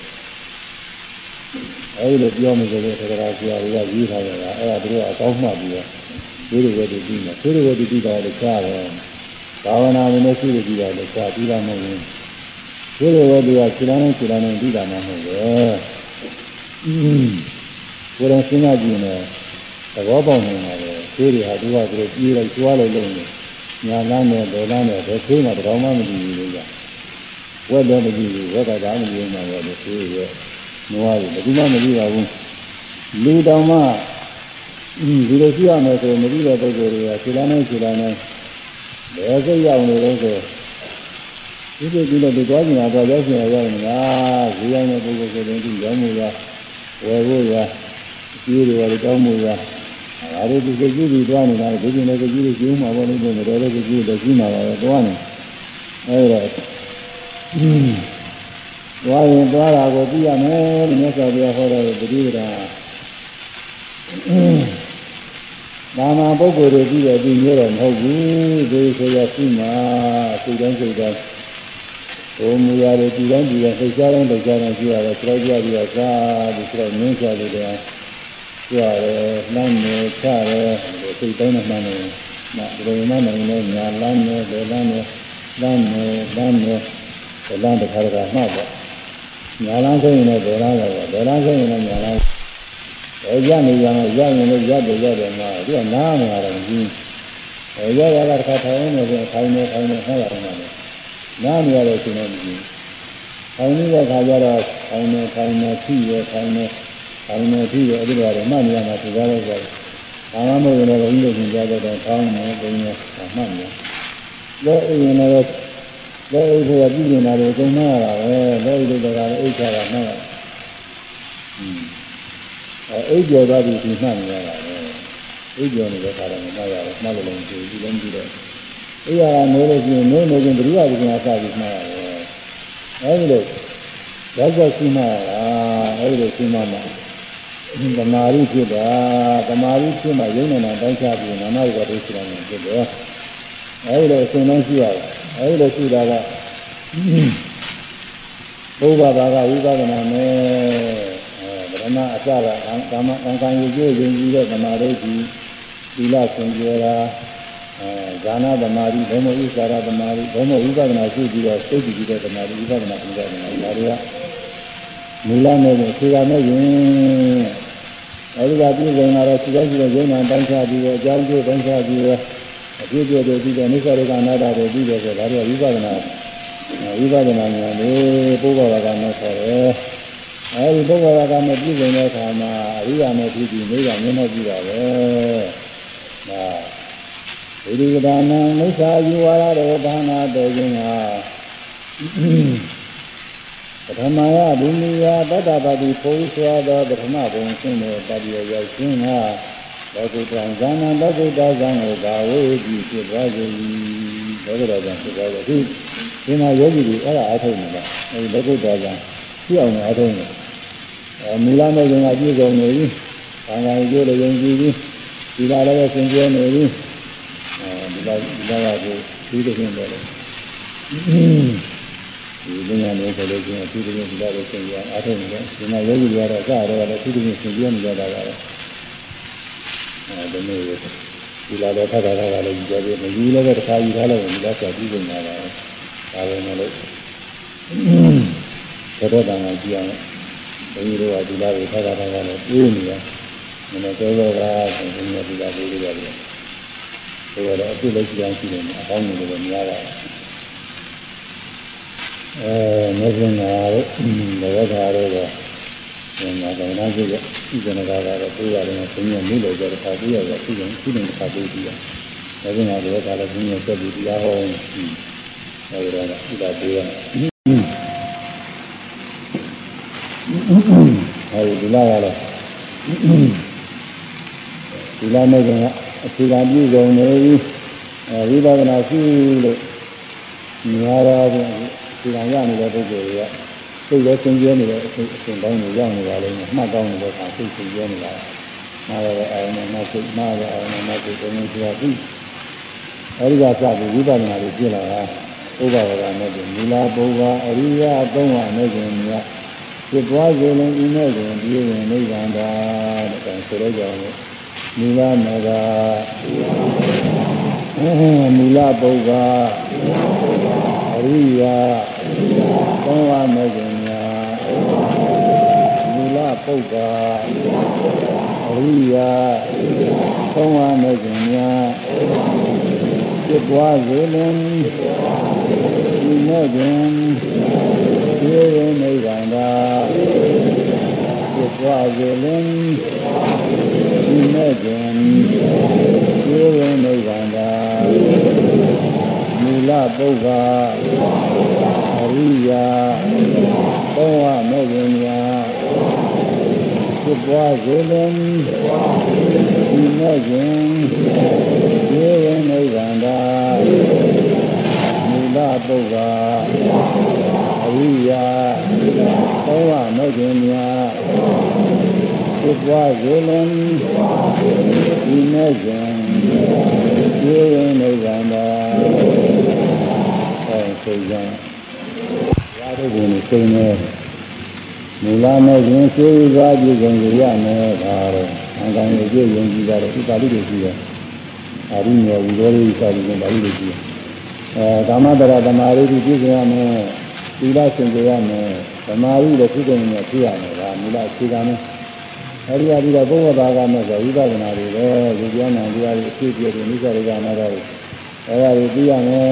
[SPEAKER 1] အဲဒီလိုပြောမယ်ဆိုတော့သက္ကရာဆရာတွေကရေးထားကြတာအဲဒါတို့ကအကောင်းမှပြီးတော့ဆိုးတွေဝက်တွေပြီးနေဆိုးတွေဝက်တွေပြီးတာလည်းကြားတယ်ဘာဝနာမင်းရှိတယ်ပြီးတာလည်းကြားပြီးတာမဟုတ်ဘူး ဒီလိုပဲဒီကခြေလမ်းနဲ့ခြေလမ်းနဲ့ပြီးတာမှမဟုတ်ဘူး။အင်းကိုယ်တိုင်စဉ်းစားကြည့်ရင်သဘောပေါက်နေတာပဲ။ဒီတွေဟာသူကသူတို့ပြေးလိုက်ကျွားလိုက်လို့ညာလမ်းနဲ့ဒေါ်လမ်းနဲ့ဘယ်သေးမှတော့မှမကြည့်ဘူးလေက။ဝက်လည်းမကြည့်ဘူးဝက်ကသာမကြည့်မှပဲလေသေးရဲ့။အနွားတွေဘယ်သူမှမသိပါဘူးလူတောင်မှဒီလိုရှိရမယ်ဆိုမသိတဲ့ပုဂ္ဂိုလ်တွေကခြေလမ်းနဲ့ခြေလမ်းနဲ့ဘယ်စိတ်ရောက်နေလဲဆို ဒီလိုဒီလိုဒီသွားကြင်တော့ရောက်ရှင်ရောက်နေတာဈေးရောက်တဲ့ပုဂ္ဂိုလ်ဆိုရင်ဒီရောက်မှုရဝယ်ဖို့ရကြီးတွေရတောင်းမှုရဒါတွေဒီစိတ်ကြီးတွေတွားနေတာဒီကျင်လည်းကြီးတွေကျင်းမှာပေါ့လို့ဆိုတော့လည်းကြီးတွေကြီးမှာပါပဲတွားနေအဲဒါသွားရင်သွားတာကိုသိရမယ်လို့မြတ်စွာဘုရားဟောတဲ့ပฏิပဒါဒါမှပုဂ္ဂိုလ်တွေပြီးတော့ဒီမျိုးတော့မဟုတ်ဘူးဒီဆိုရရှိမှစိတ်တိုင်းစိတ်တိုင်း ဟိုမူရတွေဒီတိုင်းဒီတိုင်းစိတ်ချတိုင်းစိတ်ချတိုင်းရှိရတယ်ခြေကြပြီးတော့သာဒီခြေငင်းချလို့တယ်ကြရတယ်နှမ်းနေချရတယ်စိတ်တိုင်းနဲ့မှန်းနေမှာဒီလိုမှနိုင်နေညာလမ်းနေဒေလမ်းနေလမ်းနေလမ်းနေဒေလမ်းတစ်ခါတခါမှတ်ပါညာလမ်းဆိုရင်လည်းဒေလမ်းပဲဒေလမ်းဆိုရင်လည်းညာလမ်းအဲရနေရမယ်ရရင်လည်းရတယ်ရတယ်မှာဒီကနားနေရတယ်ကြီးအဲရရတာတစ်ခါထိုင်နေဆိုထိုင်နေထိုင်နေဆက်ရတယ်မှာ နားနေရတဲ့အချိန်နဲ့ကြီးထိုင်နေတဲ့အခါကျတော့ထိုင်နေထိုင်နေဖြည့်ရထိုင်နေထိုင်နေဖြည့်ရအဲ့ဒီကတော့မှတ်နေရမှာသူကားလို့ဆိုဘာမှမဟုတ်ရင်လည်းဘုန်းကြီးတို့ကြားတော့ထောင်းနေပုံနေမှတ်နေလဲအိမ်ရင်လည်းလဲအိမ်ဆိုတာပြည်နေတာတွေအကုန်မှတ်ရတာပဲလဲအိမ်တွေကလည်းအိတ်ချတာမှတ်ရအဲအိတ်ကျော်သွားပြီဒီမှတ်နေရတာပဲအိတ်ကျော်နေတဲ့ခါတော့မှတ်ရတယ်မှတ်လို့လည်းဒီဒီလုံးကြည့်တော့ အိယာကနေလို့ရှိရင်နေနေချင်းဘုရားဒီကနေ့အစပြီးမှတ်ရတယ်အဲဒီလိုရောက်ရောက်ရှိမှရတာအဲဒီလိုရှိမှမှာသမာဓိဖြစ်တာသမာဓိဖြစ်မှယုံနေတာတိုင်းချပြီးနာမရဒိရှိတယ်ဖြစ်တယ်အဲဒီလိုအစဉ်လုံးရှိရတယ်အဲဒီလိုရှိတာကဘုရားဘာကဝိပဿနာနဲ့ဗရမအစကကာမအံကံယူကျိုးယုံကြည်တဲ့သမာဓိကြီးသီလဆင်ကြယ်တာ အဲဇာနာသမာဓိဘုံမဥစ္စာရသမာဓိဘုံမဝိပဿနာရှိပြီးတော့စိတ်ကြည်တဲ့သမာဓိဝိပဿနာပြုတဲ့သမာဓိဒါတွေကမူလနဲ့ခြေကနဲ့ရင်အဲဒီကပြည်စုံလာတော့ခြေကရှိတဲ့ယုံနာတိုင်းချပြီးတော့အကြောင်းကျိုးတိုင်းချပြီးတော့အပြည့်ပြည့်တွေပြီးတော့နိစ္စရိကအနာတ္တတွေပြီးတော့ဆိုဒါတွေကဝိပဿနာဝိပဿနာဉာဏ်လေးပုဂ္ဂဝါကနဲ့ခေါ်တယ်အဲဒီပုဂ္ဂဝါကနဲ့ပြည်စုံတဲ့အခါမှာအရိယာနဲ့ပြည်ပြီးနေကမျက်နှာကြည့်တာပဲဒါ ဝိရိကဒါနံမိစ္ဆာယူဝါရဒေဘာနာတေခြင်းဟာပထမယဘုမိယတတ္တပါတိဘုံဆွာသောပထမဘုံရှင်းတဲ့တတိယရောက်ခြင်းဟာလောကုတ္တံဇာနံလောကုတ္တဇံကိုဘာဝေတိဖြစ်သွားစေ၏လောကုတ္တဇံဖြစ်သွားစေဒီဒီမှာယောဂီတွေအဲ့ဒါအထုံးနေတာအဲဒီလောကုတ္တဇံဖြစ်အောင်အထုံးနေအဲမူလမဲ့ခင်ကပြည့်စုံနေပြီ။ဘာသာကျိုးလည်းယုံကြည်ပြီ။ဒီလာလည်းသင်ကျဲနေပြီ။အဲဒီ လာဒီလာကကိုဒီလိုဖြစ်တယ်။ဒီလူညာမျိုးဆိုလို့ရှိရင်ဒီလိုမျိုးဒီလာလည်းသင်ကြအားထုတ်နေတယ်။ဒီမှာယောဂီတွေကတော့စတော့လည်းဒီလိုမျိုးသင်ကျဲနေကြတာပါပဲ။အဲဒီလိုမျိုးဒီလာလည်းထပ်တာကလည်းယူကြပြီ။မယူလည်းပဲတစ်ခါယူထားလိုက်ရင်ဒီလာဆက်ပြီးနေတာပါပဲ။ဒါပဲမလို့ဘုရားတန်ခါကြည့်အောင်ဘုန်းကြီးတို့ကဒီလာကိုထားတာထားတာနဲ့ပြေးနေရမနေ့ကျော်တော့ကဆိုရင်ဒီလာကိုလေးရတယ်။ ဒါကတော့အပြစ်လက်ရှိအောင်ရှိတယ်အကောင်းနေတယ်များတာ။အဲမဇ္ဈိမာတို့ဘောဓါတို့ကဒီမှာကနာကြည့်ရဒီကနေ့ကတော့ပြေးရတယ်ဘုန်းကြီးမိလို့ကြတော့ခါပြေးရတယ်သူ့ရင်သူ့ရင်ခါပြေးပြီးရ။မဇ္ဈိမာတို့ကလည်းဘုန်းကြီးဆက်ပြီးတရားဟောတယ်။အဲဒီတော့ဥဒါပြေးရတယ်အဲဒီဒီလာကတော့ဒီလာမဲ့က အဖြေကပြည့်စုံနေပြီအဲဝိပဿနာရှိလို့ညာတော်ပြန်ဒီလာရနေတဲ့ပုဂ္ဂိုလ်တွေကစိတ်လည်းသင်ကျဲနေတဲ့အချိန်အချိန်တိုင်းကိုရောက်နေပါလိမ့်မယ်မှတ်ကောင်းနေတဲ့အခါစိတ်သင်ကျဲနေတာမှားရတဲ့အာရုံနဲ့မှတ်စိတ်မှားရတဲ့အာရုံနဲ့မှတ်စိတ်ကိုမြင်ကြရပြီအဲဒီကစပြီးဝိပဿနာကိုပြလာတာဥပ္ပါဒကနဲ့မူလာဘုရားအရိယသုံးပါးနဲ့ကျင်မြတ်ဖြစ်သွားစေလင်ဤမဲ့တွင်ပြည့်ဝင်နိဗ္ဗာန်သာတဲ့ဆိုတော့ကြောင့် မူလမကမူလပုဂ္ဂအရိယာသုံးပါးမဲ့ခြင်းများမူလပုဂ္ဂအရိယာသုံးပါးမဲ့ခြင်းများဖြစ်သွားစေလင်ဤမဲ့တွင်ပြေနိဗ္ဗာန်သာ သွားစေလင်ဒီမဲ့ခြင်းကျေဝင်နိဗ္ဗာန်သာမူလပုဗ္ဗအရိယာသောဝမဲ့ခြင်းများဖြစ်ပွားစေလင်ဒီမဲ့ခြင်းကျေဝင်နိဗ္ဗာန်သာမူလပုဗ္ဗအရိယာသောဝမဲ့ခြင်းများ ဖြစ်ပွားစေလင်ဒီမဲ့ခြင်းကျေဝင်နိဗ္ဗာန်သာအဲဆိုကြရာတို့ကိုစိတ်နဲ့မူလမဲ့ခြင်းသိသွားကြည့်ကြရမယ်ဒါတော့အကံရဲ့ကြည့်ရင်ကြည့်ကြတော့ဥပါလိတွေရှိတယ်အာရိမေဝီရောရိစာပြီးပါဠိတွေရှိတယ်အဲကာမတရသမာဓိပြည့်စုံရမယ်သီလရှင်ကြရမယ်သမာဓိလည်းဖြစ်တယ်နဲ့ဖြစ်ရမယ်ဒါမူလအခြေခံနဲ့ အဲဒီအပြီးတော့ဘုရားဘာကနဲ့ဆိုဝိပဿနာတွေပဲဒီကျမ်းနာတရားတွေအဖြစ်ပြည့်တယ်နိစ္စတွေကနာတာတွေအဲဒါတွေသိရမယ်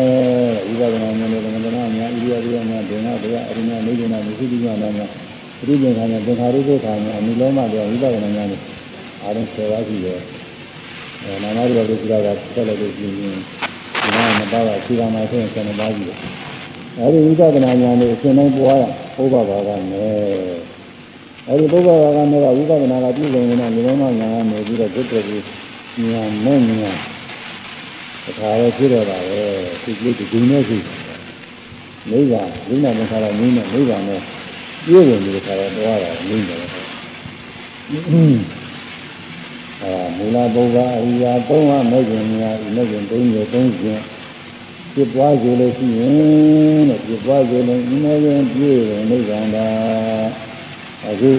[SPEAKER 1] ဝိပဿနာဉာဏ်နဲ့သမဏများဣရိယာပုများဒိဋ္ဌာတရားအရိညာနေဉာဏ်မရှိတိညာများပရိသေခါနဲ့သင်္ခါရုပ္ပခါနဲ့အနိလောမတရားဝိပဿနာဉာဏ်နဲ့အားလုံးဆယ်ပါးရှိတယ်အဲနာမရူပဒုက္ခကဆက်လက်လို့ပြင်းပြင်းဒီမှာမပါတာခြေကမှာဆိုရင်ဆယ်ပါးရှိတယ်အဲဒီဝိပဿနာဉာဏ်နဲ့အရှင်တိုင်းပွားရဘုရားဘာကနဲ့ အဲဒီဘုရားဘာကနဲ့ကဝိပဿနာကပြည့်စုံနေတာမြေလုံးမညာနေပြီးတော့ဒုက္ခကိုဉာဏ်နဲ့ဉာဏ်တခါတော့ဖြစ်တော့တာပဲဒီကိစ္စဒီနဲ့ရှိနိဗ္ဗာန်နိဗ္ဗာန်နဲ့ခါတော့နည်းနဲ့နိဗ္ဗာန်နဲ့ပြည့်ဝင်နေတဲ့ခါတော့သွားတာနည်းတယ်အဲမူလဘုရားအရိယာသုံးပါးမဲ့ခြင်းများဤမဲ့ခြင်းသုံးမျိုးသုံးခြင်းဖြစ်ပွားစေလို့ရှိရင်တဲ့ဖြစ်ပွားစေလို့ဤမဲ့ခြင်းပြည့်ဝင်နိဗ္ဗာန်သာ အခု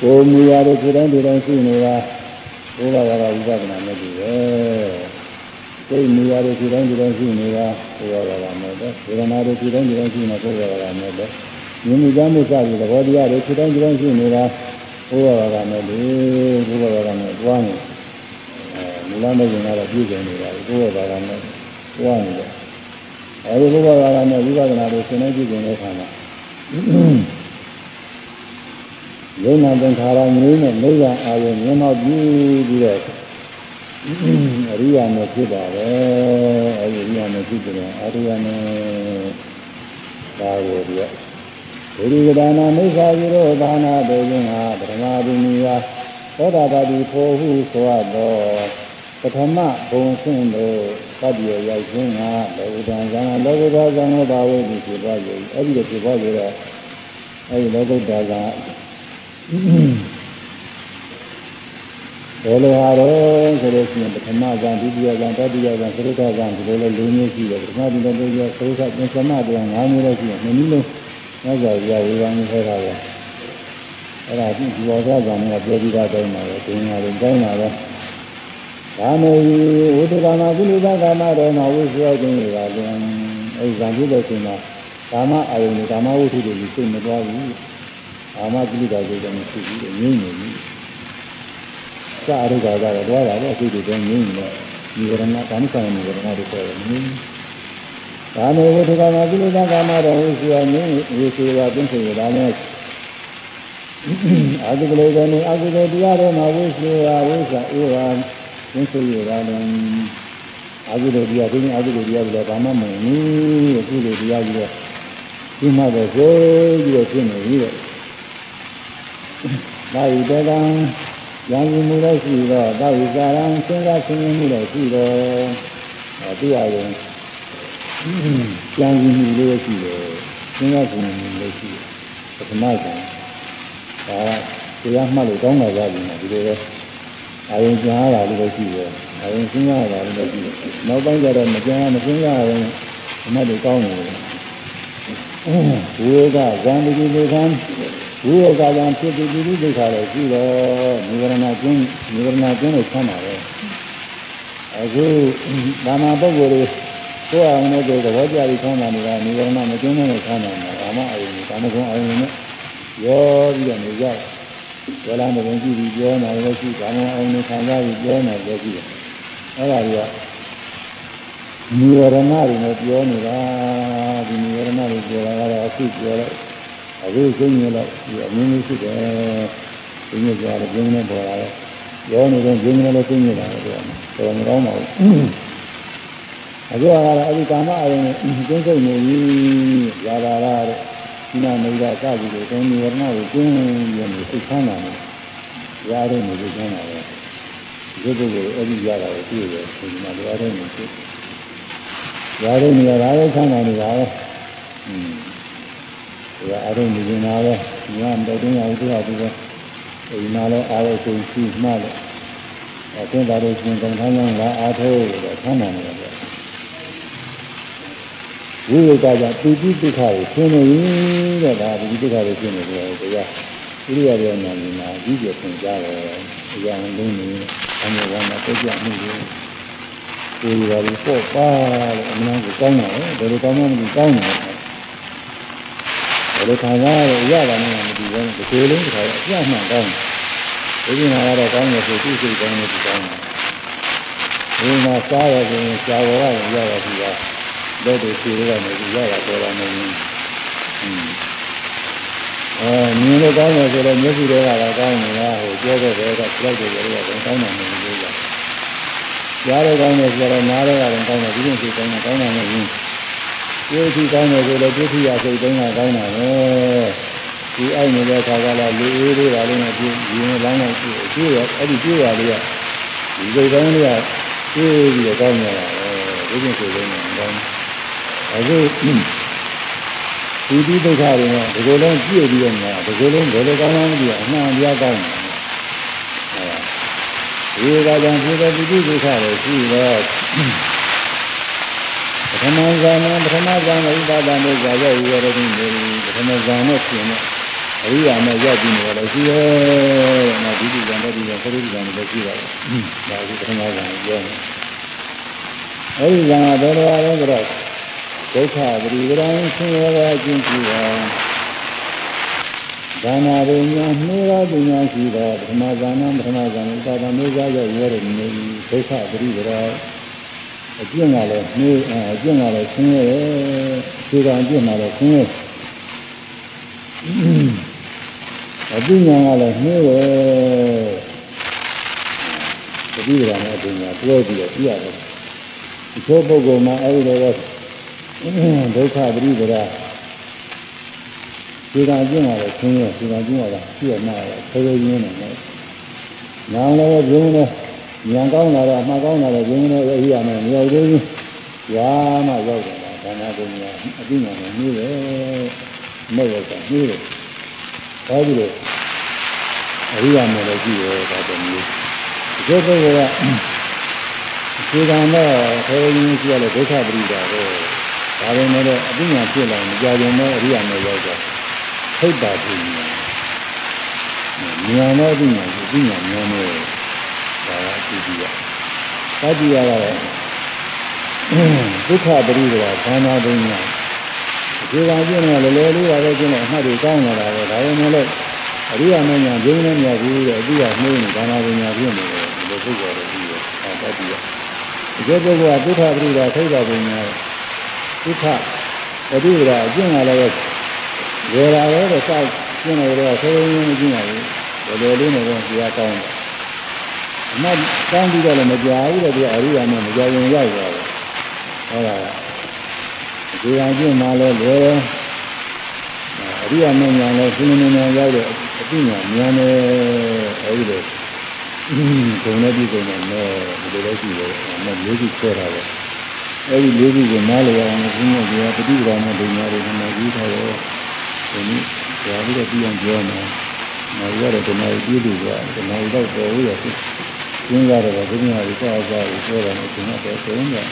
[SPEAKER 1] ကိုမူရတဲ့ဒီတိုင်းဒီတိုင်းရှိနေတာဘုရားကဝိပဿနာမဲ့ပြီပဲစိတ်မူရတဲ့ဒီတိုင်းဒီတိုင်းရှိနေတာဘုရားကမဲ့ပဲဝေဒနာတွေဒီတိုင်းဒီတိုင်းရှိနေဘုရားကမဲ့ပဲမြင်မှုကြားမှုစသည်သဘောတရားတွေဒီတိုင်းဒီတိုင်းရှိနေတာဘုရားကမဲ့လေဘုရားကမဲ့တွားနေအဲမူလမဲ့ရင်ကတော့ပြည့်စုံနေတာဘုရားကမဲ့တွားနေတယ်အဲဒီဘုရားကမဲ့ဝိပဿနာတွေသင်နေပြည့်စုံတဲ့အခါမှာ ယုံနာသင်္ခါရမျိုးနဲ့နိဗ္ဗာန်အာရုံမြင်တော့ပြီးပြီးတော့အရိယာနဲ့ဖြစ်ပါပဲအဲဒီအရိယာနဲ့ဖြစ်တယ်အရိယာနဲ့ဒါကိုဒီဒုရိကဒါနာမိစ္ဆာယူရောဒါနာတေယင်ဟာပထမဘုံကြီးဟာသောတာပတိဖို့ဟုဆိုရသောပ ထမဘုံဆင်းတို့သတ္တရရောက်ခြင်းကလောကုတ္တံဇာလောကုတ္တဇာနောဘာဝေဒီဖြစ်သွားပြီအဲ့ဒီလိုဖြစ်သွားကြတော့အဲ့ဒီလောကုတ္တဇာဘယ်လိုဟာတော့ဆိုလို့ရှိရင်ပထမဇာဒုတိယဇာတတိယဇာသရုပ်ဇာဒီလိုလေး၄မျိုးရှိတယ်ပထမဒီလိုလေးသရုပ်သင်္သမတရား၅မျိုးလည်းရှိတယ်နှစ်နည်းလုံးမြတ်စွာဘုရားဝေဘာမျိုးခေါ်တာပဲအဲ့ဒါဒီဘောဇာဇာနဲ့ပြောပြီးသားတိုင်းပါပဲဒိညာတွေတိုင်းပါပဲ ဒါမျိုးဝိတ္တကာမကုလသကာမတော်မှာဝိသုယခြင်းတွေကလည်းအဲ့ဇာပြုတဲ့ချိန်မှာကာမအာယုန်ကာမဝိသုတွေစိတ်မသွားဘူးကာမကုလသကိစ္စမရှိဘူးငြိမ့်နေပြီစာရုပ်ကကတော့တွားတာလေအစိတ်တွေငြိမ့်နေဒီဝရဏကာမဆိုင်နေဝရဏတွေပေါ်တယ်ငြိမ့်ဒါမျိုးဝိတ္တကာမကုလသကာမတော်ဝိသုယငြိမ့်ဝိသုယပြင်းစေတာနဲ့အာဂုကလေးကနေအာဂုကတရားတော်မှာဝိသုယဝိသဧဝံ သင်္ဆေရတာလည်းအာဟုလိုတရားဒီနေ့အာဟုလိုတရားပြီးတော့ဘာမှမဝင်ဘူးအခုလိုတရားကြီးတော့ဒီမှာတော့ဆိုပြီးတော့ဖြစ်နေပြီတဲ့ဒါဤတကံဉာဏ်ကြီးမှုလည်းရှိတော့ဒါဝိကာရံစဉ်းစားဆင်းရဲမှုလည်းရှိတော့အဲတရားရင်ဉာဏ်ကြီးမှုလည်းရှိတယ်စဉ်းစားဆင်းရဲမှုလည်းရှိတယ်ပထမကဒါတရားမှတ်လို့ကောင်းတာကြပြီနော်ဒီလိုပဲ အာယုံကြားရတာလည်းရှိတယ်။အာယုံစဉ်းစားရတာလည်းရှိတယ်။နောက်ပိုင်းကျတော့မကြားမစဉ်းစားရရင်အမှတ်တွေကောင်းနေတယ်။ဝိကဇံတိတိခံဝိကဇံဖြစ်တိတိဒုက္ခလည်းရှိတော့နိဗ္ဗာန်ကျင်းနိဗ္ဗာန်ကျင်းလို့ဆန်းပါပဲ။အခုဒါနာပုဂ္ဂိုလ်တွေကိုယ်အောင်နဲ့ကိုယ်သဘောကျပြီးဆန်းတာနေတာနိဗ္ဗာန်မကျင်းတဲ့ဆန်းတာမှာကာမအာယုံကာမဂုဏ်အာယုံနဲ့ရောပြီးတော့နေကြတယ် ဝလာမဝင်ကြည့်ပြီးပြောနေလည်းရှိဘာမှအောင်နေခံစားပြီးပြောနေလည်းရှိတယ်အဲ့ဒါကြီးကနိဝရဏတွေနဲ့ပြောနေတာဒီနိဝရဏတွေပြောတာကတော့အခုပြောလိုက်အအခုကျင်းနေတော့ဒီအမြင်လေးရှိတယ်ကျင်းနေကြတယ်ကျင်းနေပေါ်လာတယ်ရောနေတော့ကျင်းနေလို့ကျင်းနေတာလေတော်တော်မကောင်းပါဘူးအခုကတော့အဲ့ဒီကာမအရင်ကျင်းစိတ်နေပြီဇာတာရတဲ့ ဒီနာမိတ်ကစပြီးတော့သုံးနေရနာကိုကျင်းရနေစိတ်ချမ်းသာနေရတဲ့နေကိုကျမ်းတာပဲဒီပုဂ္ဂိုလ်အဲ့ဒီရတာကိုသိရတယ်ဒီမှာရတဲ့နေကိုရတဲ့နေရာလည်းချမ်းသာနေတာပဲอืมဒီအရုံးနေနေတာပဲညမတော်တင်းရဦးသူကသူပဲဒီမှာလည်းအားရဆုံးရှိမှလည်းအသင်္သာတို့ရှင်ကံထမ်းကြောင်းလာအားထုတ်တော့ချမ်းသာနေတယ် ဝိဝေကကြပိဋိဒုက္ခကိုရှင်းနေရင်တဲ့ဒါပိဋိဒုက္ခကိုရှင်းနေတယ်တရားဣရိယာပုနာမြင်တာအကြီးကျယ်သင်ကြားတယ်အရာလုံးနေအမြဲဝမ်းမှာတက်ကြမှုတွေကိုယ်ရာပြီးပေါ့ပါလို့အမှန်ကိုကောင်းတယ်ဘယ်လိုကောင်းမှမကောင်းတယ်ဘယ်လိုခံစားရရတာနဲ့မသိဘူးဒီလိုလေးတစ်ခါအပြတ်မှန်ကောင်းတယ်ဒီမှာကတော့ကောင်းတယ်ဆိုသူ့စိတ်ကောင်းတယ်ဒီကောင်းတယ်ဒီမှာစားရဆိုရင်ရှားဝရရရတာဒီက လက်တွေဖြေရမယ်ဒီရတာပေါ်လာနေတယ်အဲမြင်လို့ကောင်းတယ်ဆိုတော့မျက်စိတွေကလည်းကောင်းနေတာဟိုပြောတဲ့ဘက်ကကြောက်တယ်ကြတော့ကောင်းတယ်မလို့ပြောကြကြားရကောင်းတယ်ဆိုတော့နားရတာလည်းကောင်းတယ်ဒီလိုစိတ်ကောင်းတာကောင်းတယ်မဟုတ်ဘူးဒီအထိကောင်းတယ်ဆိုတော့ဒုတိယစိတ်တုံးကကောင်းတာပဲဒီအိုက်နေတဲ့ခါကလာလူအေးလေးပါလေးနဲ့ဒီဒီနဲ့လောင်းလိုက်ကြည့်ကြည့်ရအဲ့ဒီကြည့်ရလေးကဒီစိတ်ကောင်းလေးကကြည့်ပြီးတော့ကောင်းနေတာပဲဒီလိုစိတ်တုံးကကောင်း အခုဒီဒီဒုက္ခတွေနဲ့ဒီလိုလုံးပြည့်ပြီးတော့ညာဒီလိုလုံးဘယ်လိုကောင်းမှမသိဘူးအမှန်တရားကောင်းတယ်ဟုတ်လားဒီကကြောင့်ဒီဒီဒုက္ခတွေရှိတော့ပထမဇာမပထမဇာမဥပါဒနဲ့ဇာရောက်ရတဲ့ဒီပထမဇာနဲ့ရှင်နဲ့အရိယာနဲ့ရောက်ပြီးနေတော့ရှိရဲ့နော်ဒီဒီဇာနဲ့ဒီဇာခရုဇာနဲ့လည်းရှိပါတယ်ဒါကပထမဇာပြောတယ်အဲဒီဇာဘယ်လိုလဲဆိုတော့ ဒုက္ခပရိဝရံဆင်းရဲပါခြင်းရှိပါဒါနာပညာနှိရောပညာရှိသောပထမဇာနပထမဇာနဥပါဒမေဇာရောက်ရတဲ့နေဒုက္ခပရိဝရအကျင့်ကလည်းနှိအကျင့်ကလည်းဆင်းရဲခြေကံအကျင့်ကလည်းဆင်းရဲအပညာကလည်းနှိရဲပရိဝရနဲ့ပညာတွဲပြီးတော့ပြရတယ်ဒီပုဂ္ဂိုလ်မှာအဲဒီလို ဒုက္ခပရိပဒဒီကကျင့်ရတဲ့ဆင်းရဲဒီကကျင့်ရတာပြည့်မှာဆေးရင်းနေတယ်။နောင်လည်းဘုန်းနဲ့ဉာဏ်ကောင်းလာတော့အမှကောင်းလာတော့ဘုန်းနဲ့အရိယာနဲ့မရောက်သေးဘူး။ရာမှရောက်တယ်ဒါနပညာအသိဉာဏ်နဲ့နှီးတယ်။မဲ့ရောကနှီးတယ်။ဒါကြည့်လို့အရိယာနဲ့လည်းကြည့်ရတာတည်းမျိုး။ဒီပုဂ္ဂိုလ်ကဒီကံတော့ဆေးရင်းရှိရတဲ့ဒုက္ခပရိဒါတော့ ဒါပေမဲ့လည်းအပညာဖြစ်လာရင်ကြာကြုံမဲ့အရိယာနဲ့ရောက်တော့ထိတ်တာဖြစ်နေတယ်။ဉာဏ်နဲ့အပညာကိုအပညာဉာဏ်နဲ့ဒါကအတူတူရ။သတိရကတော့ဒုက္ခပရိဒေဝဘာနာပညာဒီကံကျင့်နေလေလေလေးပါပဲကျင့်နေအမှတ်တွေကောင်းလာတာပဲဒါပေမဲ့လည်းအရိယာမညာဂျင်းနဲ့မြတ်ဘူးတဲ့အတိအနှိမ့်နေဘာနာပညာဖြစ်နေတယ်ဒီလိုပုဂ္ဂိုလ်တွေပြီးတော့သတိရ။ဒီပုဂ္ဂိုလ်ကဒုက္ခပရိဒေဝထိတ်တာပညာ ဒုက္ခပရိဒရာအကျင့်လာလည်းဝေရာလည်းတော့စောက်ကျင့်နေတော့ဆိုရင်မကျင့်ရဘူးဘယ်လိုလေးနဲ့တော့ကြားကောင်းတယ်အမှတ်ကောင်းပြီးတော့လည်းမကြားဘူးတဲ့ဒီအရိယာနဲ့မကြားရင်ရောက်သွားတယ်ဟုတ်လားဒီအကျင့်မှလည်းလွယ်တယ်အရိယာနဲ့ညာလည်းရှင်းနေနေရောက်တဲ့အသိဉာဏ်ဉာဏ်နဲ့အဲဒီလိုဂုဏ်နဲ့ဒီဂုဏ်နဲ့ဒီလိုလည်းရှိတယ်အမှတ်လေးခုဆွဲတာပဲ အဲဒီလေးခုကိုနားလည်အောင်ဘုန်းကြီးကပฏิပဒါနဲ့ဒုညာတွေနဲ့ကြီးထားတော့ဒီနေ့ကြာပြီးတော့ပြန်ပြောမယ်။နောက်ရတဲ့ဓမ္မကြီးပြည်တွေကဓမ္မကြီးတော့ပေါ်ရဖြစ်ကျင်းရတယ်ဗောဒုညာတွေစားစားပြီးပြောတာနဲ့ကျင်းတော့ဆိုရင်တော့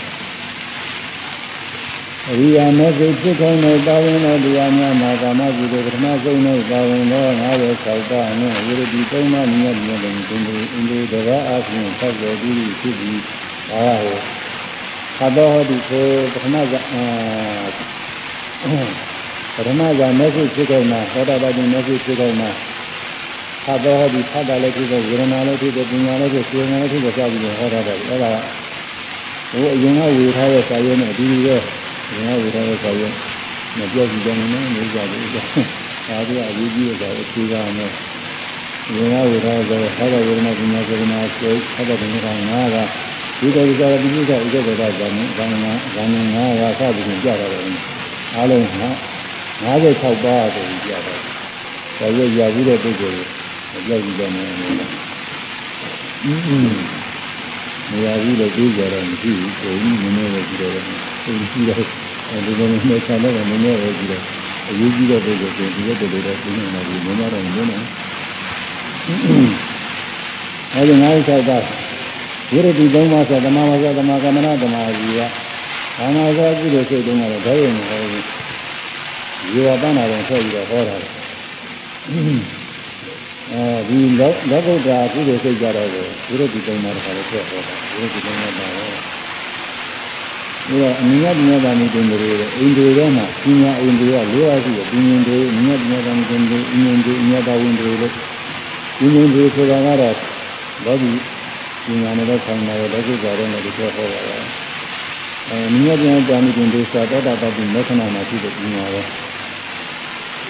[SPEAKER 1] အရိယာမေစိတ်ဖြစ်ခိုင်းတဲ့တာဝန်တော်တရားများမှာကာမကုသိုလ်ပထမဆုံးနဲ့တာဝန်တော်56ပါးနဲ့ဝိရတိသုံးပါးမြတ်မြတ်တဲ့ဒီလိုအင်းဒီတကားအပြင်ဆက်တော်ပြီးဖြစ်ပြီးဒါဟော သဘောဟောဒီကိုပထမကပထမကမေစိဖြစ်ခိုင်းမှာသောတာပတိမေစိဖြစ်ခိုင်းမှာသဘောဟောဒီဖတ်တာလည်းဖြစ်တယ်ဝေဒနာလည်းဖြစ်တယ်ပညာလည်းဖြစ်စေနာလည်းဖြစ်တယ်စသည်ဖြင့်ဟောတာတယ်အဲ့ဒါဟိုအရင်ကဝေထားတဲ့စာရုံးနဲ့အတူတူပဲအရင်ကဝေထားတဲ့စာရုံးမပြောကြည့်ကြနေနဲ့နေကြတယ်ဒါပြအရေးကြီးတဲ့အခြေခံနဲ့ဝိညာဉ်ဝိဒါဆိုဟာဘဝေဒနာပညာစေနာစေဟာဘဝေဒနာ ငါးကဒီတော်ကြတဲ့ဒီကိစ္စဥစ္စာတွေကတော့ဇာမနာဇာမနာငါးကစပြီးပြတာတယ်အားလုံးက56ပါးဆိုပြီးပြတာဒါရရပြီးတဲ့ပုဂ္ဂိုလ်ကိုကြောက်ကြည့်တယ်မယ်အင်းမရဘူးလို့ပြောကြတော့မရှိဘူးကိုကြီးနည်းနည်းပဲကြည့်တယ်ကိုကြီးတော့အဲဒီလိုမျိုးနဲ့ဆံတော့နည်းနည်းပဲကြည့်တယ်အရေးကြီးတဲ့ပုဂ္ဂိုလ်ကိုဒီလိုတူတော့ပြင်းနေတာဒီနည်းနည်းတော့မင်းနဲ့အဲဒီ96ပါး ဝိရတိသုံးပါးဆိုသမာဝါစာသမာကမ္မနာသမာဓိကဘာနာသောကုသိုလ်စိတ်တုံးကတော့ဘယ်ရင်မဟုတ်ဘူးရေဝပန်းတာတော့ဆက်ပြီးတော့ဟောတာအဲဒီလောလောကုတ္တရာကုသိုလ်စိတ်ကြတော့ဝိရတိသုံးပါးတခါလည်းဆက်ဟောတာဝိရတိသုံးပါးပါတော့ဒီတော့အမြင်ရပညာသာမိတင်တွေအိန္ဒြေထဲမှာပညာအိန္ဒြေက၄ပါးရှိတယ်ပညာတွေအမြင်ရပညာသာမိတင်တွေအမြင်တွေအမြတ်တော်ဝင်တွေလို့ပညာတွေဆိုတာကတော့လောကီ ပညာနဲ့လည်းဆိုင်တယ်လောကုတ္တရာနဲ့လည်းပြောဟောပါလားအဲမြင်ရပညာသာမိတင်တွေဆိုတော့တတတိမေခဏမှာရှိတဲ့ပညာပဲ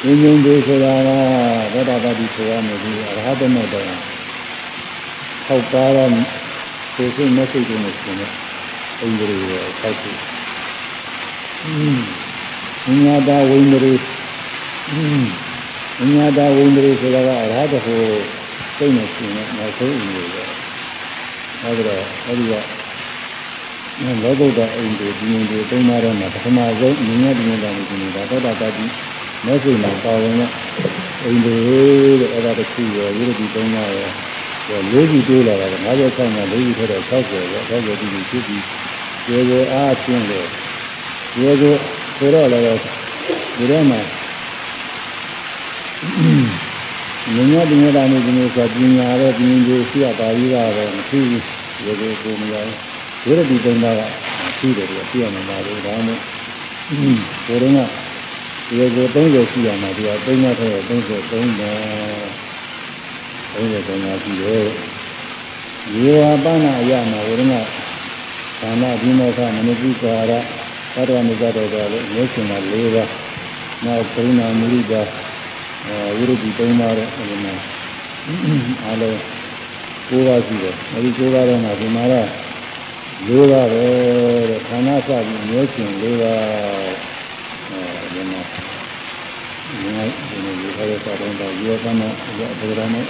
[SPEAKER 1] ပညာတွေဆိုတာကသောတာပတိဆိုရမယ်ဒီအရဟတမေတ္တာဟောက်ပါတော့ကိုယ်စိတ်မဲ့စိတ်တွေနဲ့ရှင်တယ်အိန္ဒြေရဲ့၆ခု။ဉာတာဝိန္ဒြေဉာတာဝိန္ဒြေဆိုတာကအရဟတဟိုစိတ်နဲ့ရှင်တဲ့နောက်ဆုံးအိန္ဒြေပဲ။အဲ ဒါတော့အဲဒီကလောကုတ္တအိန္ဒြေဒီဉာဏ်တွေသုံးပါးတော့မှာပထမဆုံးဉာဏ်ဉာဏ်ဉာဏ်ကိုဒီနေတာသောတာပတိမဲ့စိတ်မှာပါဝင်တဲ့အိန္ဒြေတဲ့အဲဒါတစ်ခုရောဝိရဒိသုံးပါးရောလေးကြီးတိုးလာတာက56မှာလေးကြီးထက်တော့60ပဲ60ဒီဖြစ်ပြီးရေကိုအားဖြင့်လို့ရေကိုဆိုတော့လည်းဒီထဲမှာ မြညာပညာတာနေဒီလိုဆိုပညာရဲ့ပညာကိုရှိရပါပြီးတော့မရှိဘူးရေကိုကိုမရဘူးဝိရဒိသုံးပါးကရှိတယ်ပြီးပြရမှာပါလို့ဒါမှမဟုတ်ကိုယ်တော့ရေကို30ရှိရမှာဒီက3နဲ့ထည့်33ပါ33ပါရှိတယ်ရေဝပဏအရမှာဝိရဏသာနာဒီမောခမနတိကာရသတ္တဝိဇ္ဇတော်တော်လည်းမျက်ရှင်မှာ၄ပါးနောက်ကရုဏာမုရိဒာ ဝိရတိ၃ပါးတဲ့အဲဒီမှာအားလုံး၉ပါးရှိတယ်အဲဒီ၉ပါးထဲမှာဒီမှာတော့၄ပါးပဲတဲ့ခန္ဓာစပြီးမျက်ရှင်၄ပါးအဲဒီမှာဒီမှာဒီလိုရတဲ့စာတော်တော့ရေကနာအပဒရာနဲ့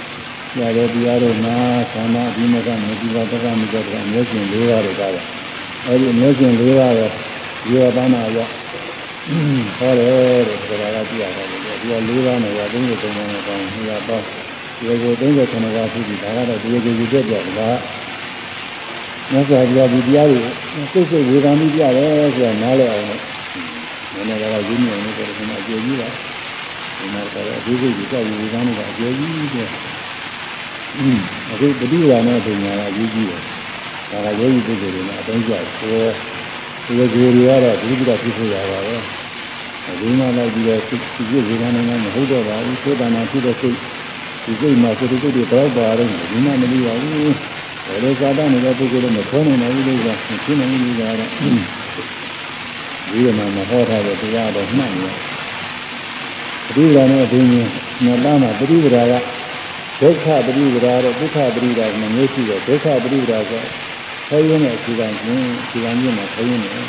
[SPEAKER 1] ရတဲ့တရားတို့မှာခန္ဓာဒီမောခမနတိကာသတ္တဝိဇ္ဇတော်မျက်ရှင်၄ပါးတွေကားတယ်အဲဒီမျက်ရှင်၄ပါးပဲရေပန်းနာရ ဟောတယ်တဲ့ဆိုတာကကြည့်ရတယ်ဒီက၄ပါးနဲ့ရ33ပါးနဲ့ပေါင်း200ပေါင်းဒီကို39ပါးဖြစ်ပြီဒါကတော့ဒီကိုယူချက်ပြတာမြတ်စွာဘုရားဒီတရားကိုစိတ်စိတ်ဝေဒာမိပြတယ်ဆိုတာနားလည်အောင်လို့နည်းနည်းတော့ရင်းမြင်နေတယ်ဒီမှာအကျေကြီးပါဒီမှာတော့အသေးစိတ်ကြီးကြောက်ဝေဒာမိကအကျေကြီးတဲ့အခုပဋိယာနဲ့ပညာကအရေးကြီးတယ်ဒါကယောဂီပုဂ္ဂိုလ်တွေနဲ့အတိုင်းကျဆိုဒီ လိုကိုယ်တွေကတော့ဒီလိုဖြစ်ဖြစ်ရပါပဲဒီမှာလိုက်ပြီးတော့စိတ်စိတ်ဝေဒနာနဲ့မဟုတ်တော့ပါဘူးသေတနာဖြစ်တဲ့စိတ်ဒီစိတ်မှာစိတ်စိတ်တွေတော့ပါတော့ဒီမှာမလို့ရဘူးဘယ်လိုသာတနေတဲ့ပုဂ္ဂိုလ်တွေမခေါ်နိုင်ဘူးလို့ကဖြစ်နေလို့ကတော့ဒီမှာမဟောထားတဲ့တရားတော့မှတ်နေပရိဒါနဲ့အင်းကြီးညတာမှာပရိဒါကဒုက္ခပရိဒါတော့ဒုက္ခပရိဒါကမျိုးရှိတယ်ဒုက္ခပရိဒါဆို ခေါင်းရင်းနဲ့ခြေကံချင်းခြေကံချင်းနဲ့ခေါင်းရင်းနဲ့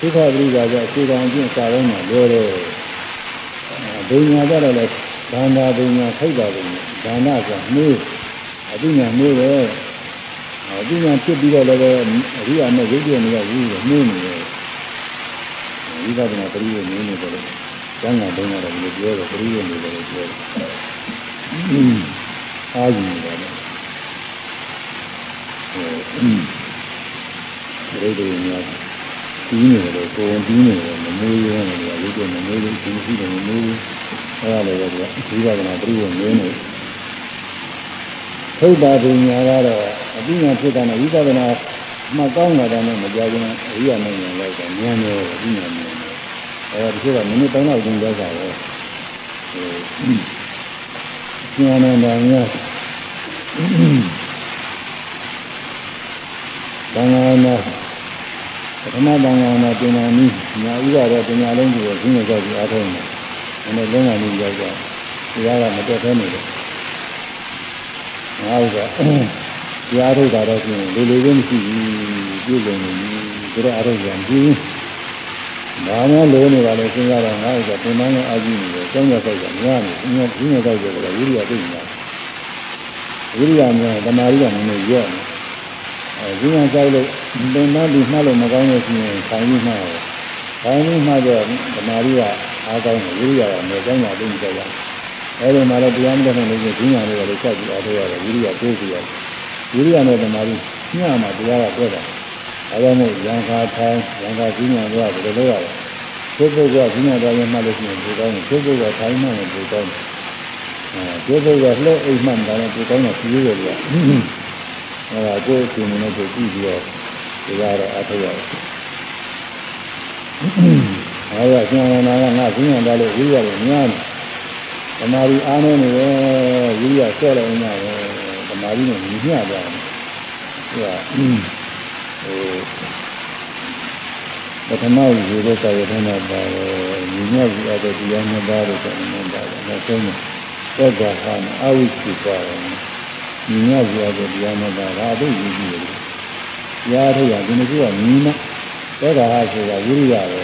[SPEAKER 1] ဒုက္ခပရိဒါဆိုခြေကံချင်းစာလုံးမှာပြောတယ်ဘုံညာကြတော့လေဒါနာဘုံညာထိုက်တာဘုံညာဒါနဆိုနှေးအတိညာနှေးတယ်အတိညာဖြစ်ပြီးတော့လည်းအရိယာနဲ့ရုပ်ပြနေရဘူးလို့နှေးနေတယ်ဝိပဿနာပရိယေနေနေတယ်လို့ကျမ်းဂန်တုံးကတော့ဒီလိုပြောတယ်ပရိယေနေတယ်လို့ပြောတယ်အားယူနေတယ် အဲဒိဋ္ဌိများပြီးနေတယ်ကိုယ်ပြီးနေတယ်မမေးရဲနေတယ်ရုပ်ပြမမေးဘူးသင်ရှိတယ်မမေးဘူးအဲဒါလည်းပဲဒီဝိပဿနာပရိယေနေနေသုဒ္ဓပညာကတော့အပညာဖြစ်တာနဲ့ဝိပဿနာမှကောင်းလာတာနဲ့မကြခင်အရိယာမဉ္ဇဉ်လိုက်တော့ဉာဏ်ရောအပညာဉာဏ်အဲဒီကမိနစ်3လောက်ကျင်းသွားတာပဲအဲဉာဏ်နဲ့ဉာဏ် များဘာငါနာပထမဘာငါနာပညာနည်းညာဥပါတော့ပညာလုံးကိုရှင်းရကြပြီးအားထုတ်နေနည်းလုံးဝလေးရောက်ကြတရားကမတက်သေးနေတယ်ငါ့ဥစ္စာတရားထုတ်တာတော့ပြင်လေလေလေးမရှိဘူးပြုလုံနေပြီဒါတော့အရုပ်ရံပြီးဘာမှလိုနေပါလဲစဉ်းစားတော့ငါ့ဥစ္စာပြန်မှန်းအာကြည့်နေတယ်ကျောင်းရဆိုင်ကများနေအင်းကြီးနေတော့ကြတယ်ဝိရိယသိနေတာဝိရိယများဓမ္မရီကနည်းနည်းရော့နေ အဲဒီမှာကြောက်လို့ပင်မပြီးမှတ်လို့မကောင်းလို့ရှိရင်ခိုင်းပြီးမှတ်တယ်ခိုင်းပြီးမှတ်တော့ဓမ္မရီကအားကောင်းတယ်ဝိရိယကလည်းကျောင်းရသိနေကြရတယ်အဲဒီမှာလည်းတရားမတော်လို့ဒီညာလေးကလည်းချက်ပြီးအားထုတ်ရတယ်ဝိရိယတိုးပြီးရတယ်ဝိရိယနဲ့ဓမ္မရီညမှာတရားကတွေ့တယ်အဲဒါမို့ရံခါထိုင်ရံခါကြီးညာတော့ဘယ်လိုလုပ်ရလဲသို့ပုဂ္ဂိုလ်ကကြီးညာတော်ရင်မှလို့ရှိရင်ဒီကောင်းတယ်သို့ပုဂ္ဂိုလ်ကထိုင်မှရင်ဒီကောင်းတယ်အဲသို့ပုဂ္ဂိုလ်ကလှည့်အိမ်မှန်တယ်ဒီကောင်းတယ်ပြီးရတယ်ကွာ အဲဒါကိုယ်အရှင်နဲ့ကိုကြည့်ပြီးတော့ဒီကတော့အားထုတ်ရတယ်အဲဒါကျန်နာကငါကြီးညာတော်လို့ဝိရိယကိုများတယ်ဓမ္မရီအားနေနေတယ်ဝိရိယဆွဲလိုက်နေတယ်ဓမ္မရီနဲ့ညီမျှကြတယ်ဟိုဟိုပထမရေတဲ့ကာယထနာပါတယ်ညီမျှကြည့်ရတဲ့တရားနှစ်ပါးလို့ဆိုနေပါတယ်နောက်ဆုံးသက်သာဟာအဝိသိပါတယ် ညီမျှကြည့်ရတဲ့တရားနှစ်ပါးဒါအသိကြီးကြီးတယ်ရားထုတ်ရဒီနေ့ကညီမသက်သာဟာဆိုတာဝိရိယပဲ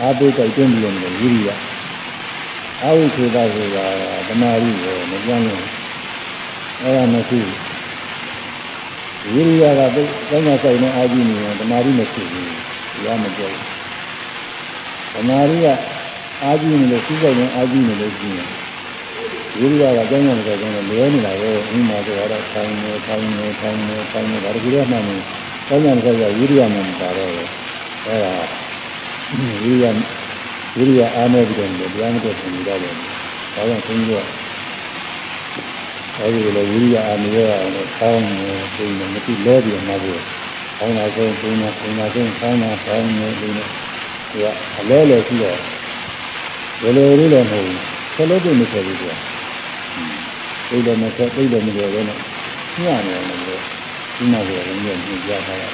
[SPEAKER 1] အာသိကြိုက်တွင်းပြီးလို့ဝိရိယအဝိသေသဆိုတာဓမ္မရီပဲမပြောင်းလို့အဲ့ဒါမရှိဘူးဝိရိယကသိကောင်းကောင်းဆိုင်နေအာကြည့်နေရင်ဓမ္မရီမရှိဘူး။ရမကြောက်။ဓမ္မရီကအာကြည့်နေလို့စိတ်ဆိုင်နေအာကြည့်နေလို့ရှိရင် ဝိရိယကကောင်းကောင်းဆိုင်နေလွဲနေတာပဲ။ဒီမှာဆိုတော့ထိုင်နေထိုင်နေထိုင်နေထိုင်နေဒါတကူရမှနေကောင်းကောင်းဆိုင်ကဝိရိယမှမပါတော့ဘူး။အဲဒါဝိရိယဝိရိယအားနေပြီးတော့တရားမတော်ဖြစ်နေတော့တယ်။ဒါကြောင့်ခွန်ကြီးကအဲဒီလိုဝိရိယအာမရအောင်လို့ကောင်းနေပြီးတော့မတိလဲပြီးမှပြီးကောင်းတာဆုံးဘုံနာဘုံနာဆုံးကောင်းတာကောင်းနေပြီးတော့သူကအလဲလဲရှိတော့ဘယ်လိုလေးလဲမဟုတ်ဘူးဆက်လို့တွေ့နေတယ်ပြီးတော့ သိတယ်မဆက်သိတယ်မလို့လည်းညံ့နေတယ်လို့ဒီမှာဆိုရင်လည်းညပြထားတာ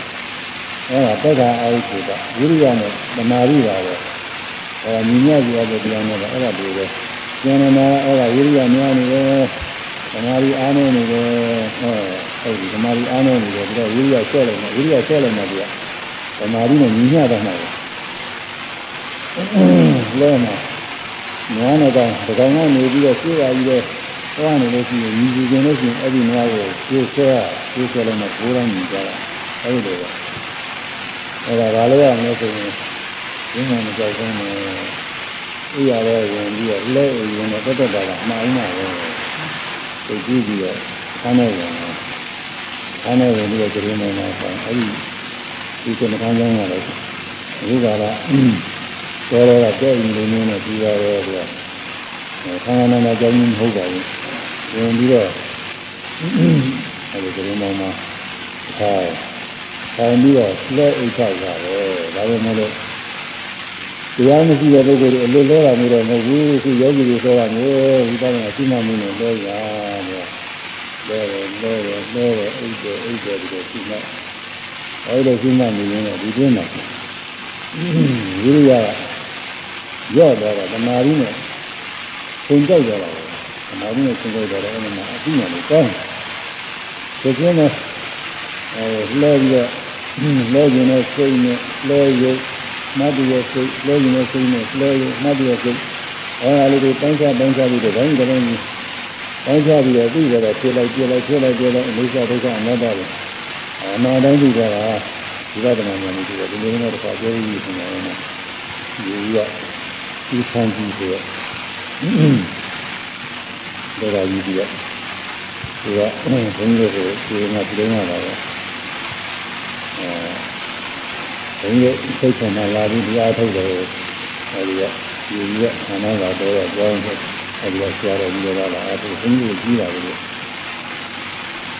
[SPEAKER 1] အဲဒါတက်တာအာဟုကဝိရိယနဲ့သမာဓိပါပဲအဲညီမြတ်ကြရတဲ့တရားနဲ့အဲ့ဒါတွေပဲဉာဏ်နာအဲ့ဒါဝိရိယများနေတယ်ဓမ္မရီအားနေနေတယ်ဟောအဲ့ဒီဓမ္မရီအားနေနေတယ်ဒါတော့ဝိရိယဆွဲလိုက်တယ်ဝိရိယဆွဲလိုက်မှဒီကဓမ္မရီနဲ့ညီမျှတော့မှာလဲမှာနွားနဲ့ကောင်ဒီကောင်ကနေပြီးတော့ဆွဲရကြီးတော့ ဟောနေလို့ရှိရင်ညီစီခြင်းလို့ရှိရင်အဲ့ဒီနွားကိုဆွဲဆွဲဆွဲဆွဲလိုက်မှဘိုးတိုင်းညီကြတာအဲ့ဒီလိုပဲအဲ့ဒါဘာလို့ရမလဲဆိုရင်ဒီမှာမကြောက်ဘူးနဲ့ဥရရဲဝင်ပြီးတော့လဲဝင်တော့တက်တက်တာကအမှားအမှားပဲသိကြည့်ပြီးတော့ခန်းနေဝင်ခန်းနေဝင်ပြီးတော့ကြိမ်နေမှာဆိုအဲ့ဒီဒီကမ္ဘာကြောင်းရတော့အခုကလာတော်တော်ကတဲ့ရင်လေးနဲ့ပြီးရတော့သူကခန္ဓာနာနာကြောင်းမဟုတ်ပါဘူး ဝင်ပြီးတော့အဲ့ဒီကြိမ်မောင်မှာထားထိုင်ပြီးတော့လက်အိတ်ထောက်တာပဲဒါပေမဲ့လို့တရားမရှိတဲ့ပုဂ္ဂိုလ်တွေအလွတ်လဲတာမျိုးတော့မဟုတ်ဘူးခုယောဂီတွေဆိုတာမျိုးဒီတိုင်းကရှိမှမင်းနဲ့လဲရတဲ့လဲတယ်လဲတယ်လဲတယ်အိတ်တယ်အိတ်တယ်ဒီလိုရှိမှအဲဒီလိုရှိမှနေရင်တော့ဒီတွင်းမှာဝိရိယရော့သွားတာဓမ္မာရီနဲ့သင်ကြိုက်သွားတာဓ မ္မာရီနဲ့သင်ကြိုက်သွားတယ်အဲ့မှာအသိဉာဏ်ကိုကောင်းတယ်ဒီကျင်းနဲ့အဲလဲပြီးတော့လဲခြင်းနဲ့စိတ်နဲ့လဲရုပ်မတ်တရစိတ်လဲရင်စိတ်နဲ့လဲရမတ်တရစိတ်အဲဒါလေးတွေပိုင်းခြားပိုင်းခြားပြီးတော့ဘိုင်းတိုင်းကြီးပိုင်းခြားပြီးတော့ပြီးတော့ဖြေလိုက်ပြလိုက်ဖြေလိုက်ပြလိုက်အိသဒုက္ခအနတ္တတွေအနာတိုင်းပြီးတော့ဒီကတမန်များနေပြီးတော့ဒီလိုမျိုးတစ်ခါပြောပြီးဖြစ်နေတယ်ဒီကဒီဆန်းကြည့်ဆိုတော့ ဒါကကြီးပြီးတော့ဒီကဘုန်းကြီးတို့ကိုဒီမှာပြင်ရတာပဲအဲဘုန်းကြီးစိတ်ဆန္ဒလာပြီးတရားထုတ်တယ်အဲဒီကဒီရက်ခန္ဓာကတော့ကြောင်းတယ်အဲဒီကဆရာတော်ကြီးတော်လာအားထုတ်ဘုန်းကြီးကိုကြီးတာလို့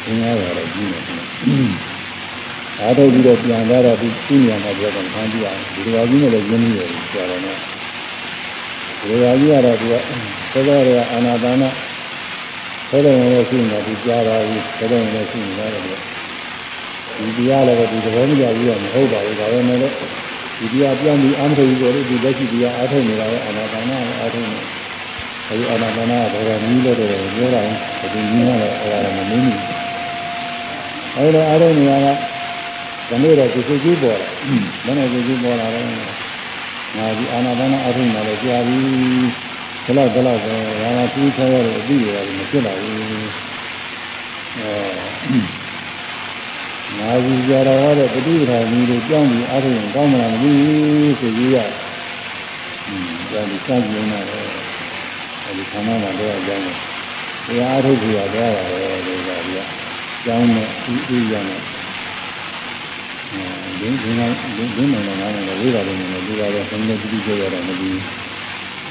[SPEAKER 1] သင်္ဃာတော်ကြီးနေတယ်အားထုတ်ပြီးတော့ပြန်လာတော့ဒီပြညာမှာပြောတယ်ခံကြည့်အောင်ဒီတော်ကြီးနဲ့လည်းရင်းနှီးတယ်ဆရာတော်နဲ့ဒီတော်ကြီးကတော့ဒီကသောတော်ရအာနာပါန သောတော်ရဲ့ရှိနေတယ်ကြားပါဘူးသောတော်ရဲ့ရှိနေတယ်ဒီတရားလည်းပဲဒီသဘောမကျဘူးရမဟုတ်ပါဘူးဒါပဲနဲ့လည်းဒီတရားပြောင်းပြီးအာမထုတ်ပြီးတော့ဒီလက်ရှိတရားအားထုတ်နေတာရဲ့အာနာပါနာအားထုတ်နေအဲဒီအာနာပါနာကတော့နီးလို့တော့ပြောတာဒီနီးရတယ်အဲ့ဒါလည်းမမင်းဘူးအဲ့ဒါအားထုတ်နေရတာဒီနေ့တော့ဒီစိတ်ကြီးပေါ်လာမနေ့ကကြီးပေါ်လာတော့ငါဒီအာနာပါနာအားထုတ်နေတယ်ကြာပြီ ဒီလောက်ဒီလောက်ပဲဘာမှသူချောရတဲ့အသိရတယ်မဖြစ်လာဘူးအဲနာဇီကြတော်ရတဲ့ပฏิရာမီတွေကြောင်းပြီးအားထုတ်ရင်ကောင်းမလားမသိဘူးဆိုပြီးရအင်းဒါဒီစကြင်နာတယ်အဲဒီခန္ဓာမှာတော့အကြောင်းပဲတရားအားထုတ်ကြရတော့တယ်ဒီကဒီကကြောင်းနဲ့ဥဥရနဲ့အဲဒီဒီကဒီဒီမှာလည်းငါလည်းဝေးတာလည်းမလို့ဒီကတော့ဆင်းရဲတိတိကျကျတော့မသိဘူး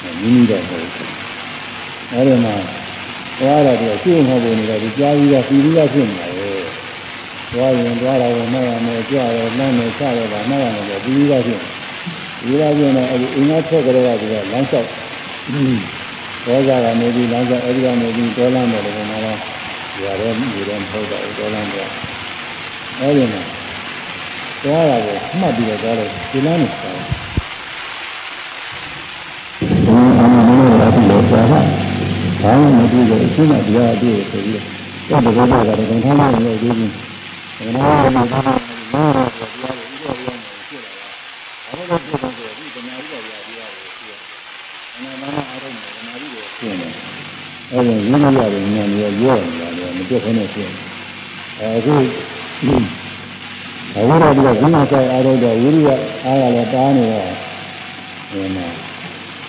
[SPEAKER 1] မိမိတော့ဟုတ်တယ်။အဲဒီမှာသွားရတယ်ကျိုးမဟုတ်ဘူးနေတော့ဒီကြားပြီးတော့ပြီးပြီးတော့ဖြစ်နေတာသွားရင်သွားတာကိုမှတ်ရမယ်ကြွရဲနှမ်းမယ်ချရဲပါမှတ်ရမယ်ဆိုပြီးသားဖြစ်ပြီးသားဖြစ်နေအဲဒီအင်္ဂါထက်ကလေးကဒီကလမ်းလျှောက်ဒေါသကနေပြီးလမ်းလျှောက်အဲဒီကနေပြီးဒေါလမ်းတယ်လို့မှလားဒီရဲဒီရဲမဟုတ်တော့ဒေါလမ်းတော့အဲဒီမှာသွားတာကိုမှတ်ပြီးတော့သွားတယ်ဒီလမ်းနဲ့သွားတယ်ဒီအမှန်တရား ကိုသိလို့သွားတာဘာမှမသိလို့အရှင်းနဲ့တရားအပြည့်ဆိုပြီးတော့ဒီဘုရားကတော့ဘုံထားလို့လည်းဒီဘယ်နာမှာဘာမှမဟုတ်ဘူးတရားတွေဥပဒေရောနေဖြစ်လာတာဘာလို့လဲဆိုတော့ဒီတဏှာဥပဒေရာတရားကိုဖြစ်တယ်အနာနာအားလုံးနဲ့တဏှာဥပဒေဖြစ်နေအဲ့ဒါရင်းရရတယ်ဉာဏ်ရောရောနေတာလေမပြတ်ခနဲ့ဖြစ်အဲအခုဘဝရပြီးတော့ခဏဆိုင်အားထုတ်တော့ဝိရိယအားရလည်းတားနေတော့ဒီမှာ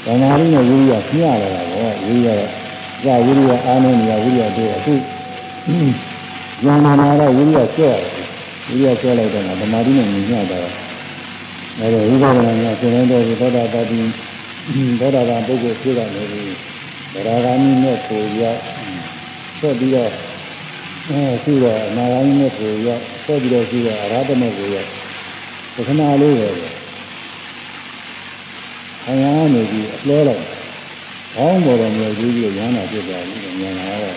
[SPEAKER 1] တဏှာရင်းနဲ့ဝိရိယမျှလာတာပေါ့ဝိရိယကဝိရိယအားနေနေရဝိရိယတို့အခုဉာဏ်နာတော့ဝိရိယကျက်ရတယ်ဝိရိယကျက်လိုက်တော့ဓမ္မတိနဲ့မြင်ရတာအဲဒါဝိပဿနာညာသင်တဲ့သောတာပတိသောတာပန်ပုဂ္ဂိုလ်ဖြစ်တယ်လို့ဗရာဂာမိနဲ့ကိုရောက်ဆက်ပြီးတော့အဲရှိတော့အနာဂါမိနဲ့ကိုရောက်ဆက်ပြီးတော့ရှိတော့အရဟတမေကိုရောက်ပထမလေးပဲ အင်္ဂါနေပြီးအလဲလိုက်ဘောင်းပေါ်တော်မျိုးကြီးကြီးရဟနာဖြစ်သွားပြီဉာဏ်လာတော့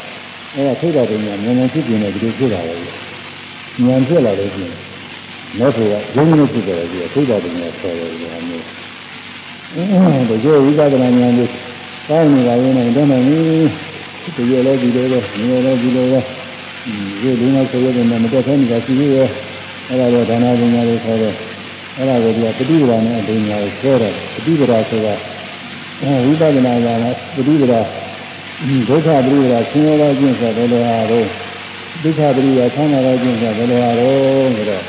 [SPEAKER 1] အဲ့ဒါထိတာတင်ညာဉာဏ်ဉာဏ်ဖြစ်နေတယ်ဒီလိုဖြစ်တာပဲဉာဏ်ဖြစ်လာလို့ရှိရင်နောက်ဆိုကရုံးနေဖြစ်တယ်ဒီထိတာတင်ညာဆော်တယ်ဒီဟာမျိုးအဲဒီလိုဝိပဿနာဉာဏ်လေးကောင်းနေတာရင်းနဲ့တော့နိုင်ပြီဒီလိုလဲဒီလိုလဲဒီလိုလဲဒီလိုလဲဒီလိုနဲ့ဆိုရတယ်မတက်ခဲနေတာရှိသေးရဲ့အဲ့ဒါတော့ဒါနာပညာလေးခေါ်တယ် အဲ့ဒါကိုဒီကပฏิပဒါနဲ့အပညာကိုခေါ်တယ်ပฏิပဒါဆိုတာဝိပဿနာဉာဏ်ကပฏิပဒါဒုက္ခပရိယာဆင်းရဲသောခြင်းဆိုဘယ်လိုဟာတော့ဒုက္ခပရိယာဆင်းရဲသောခြင်းဆိုဘယ်လိုဟာတော့ဆိုတော့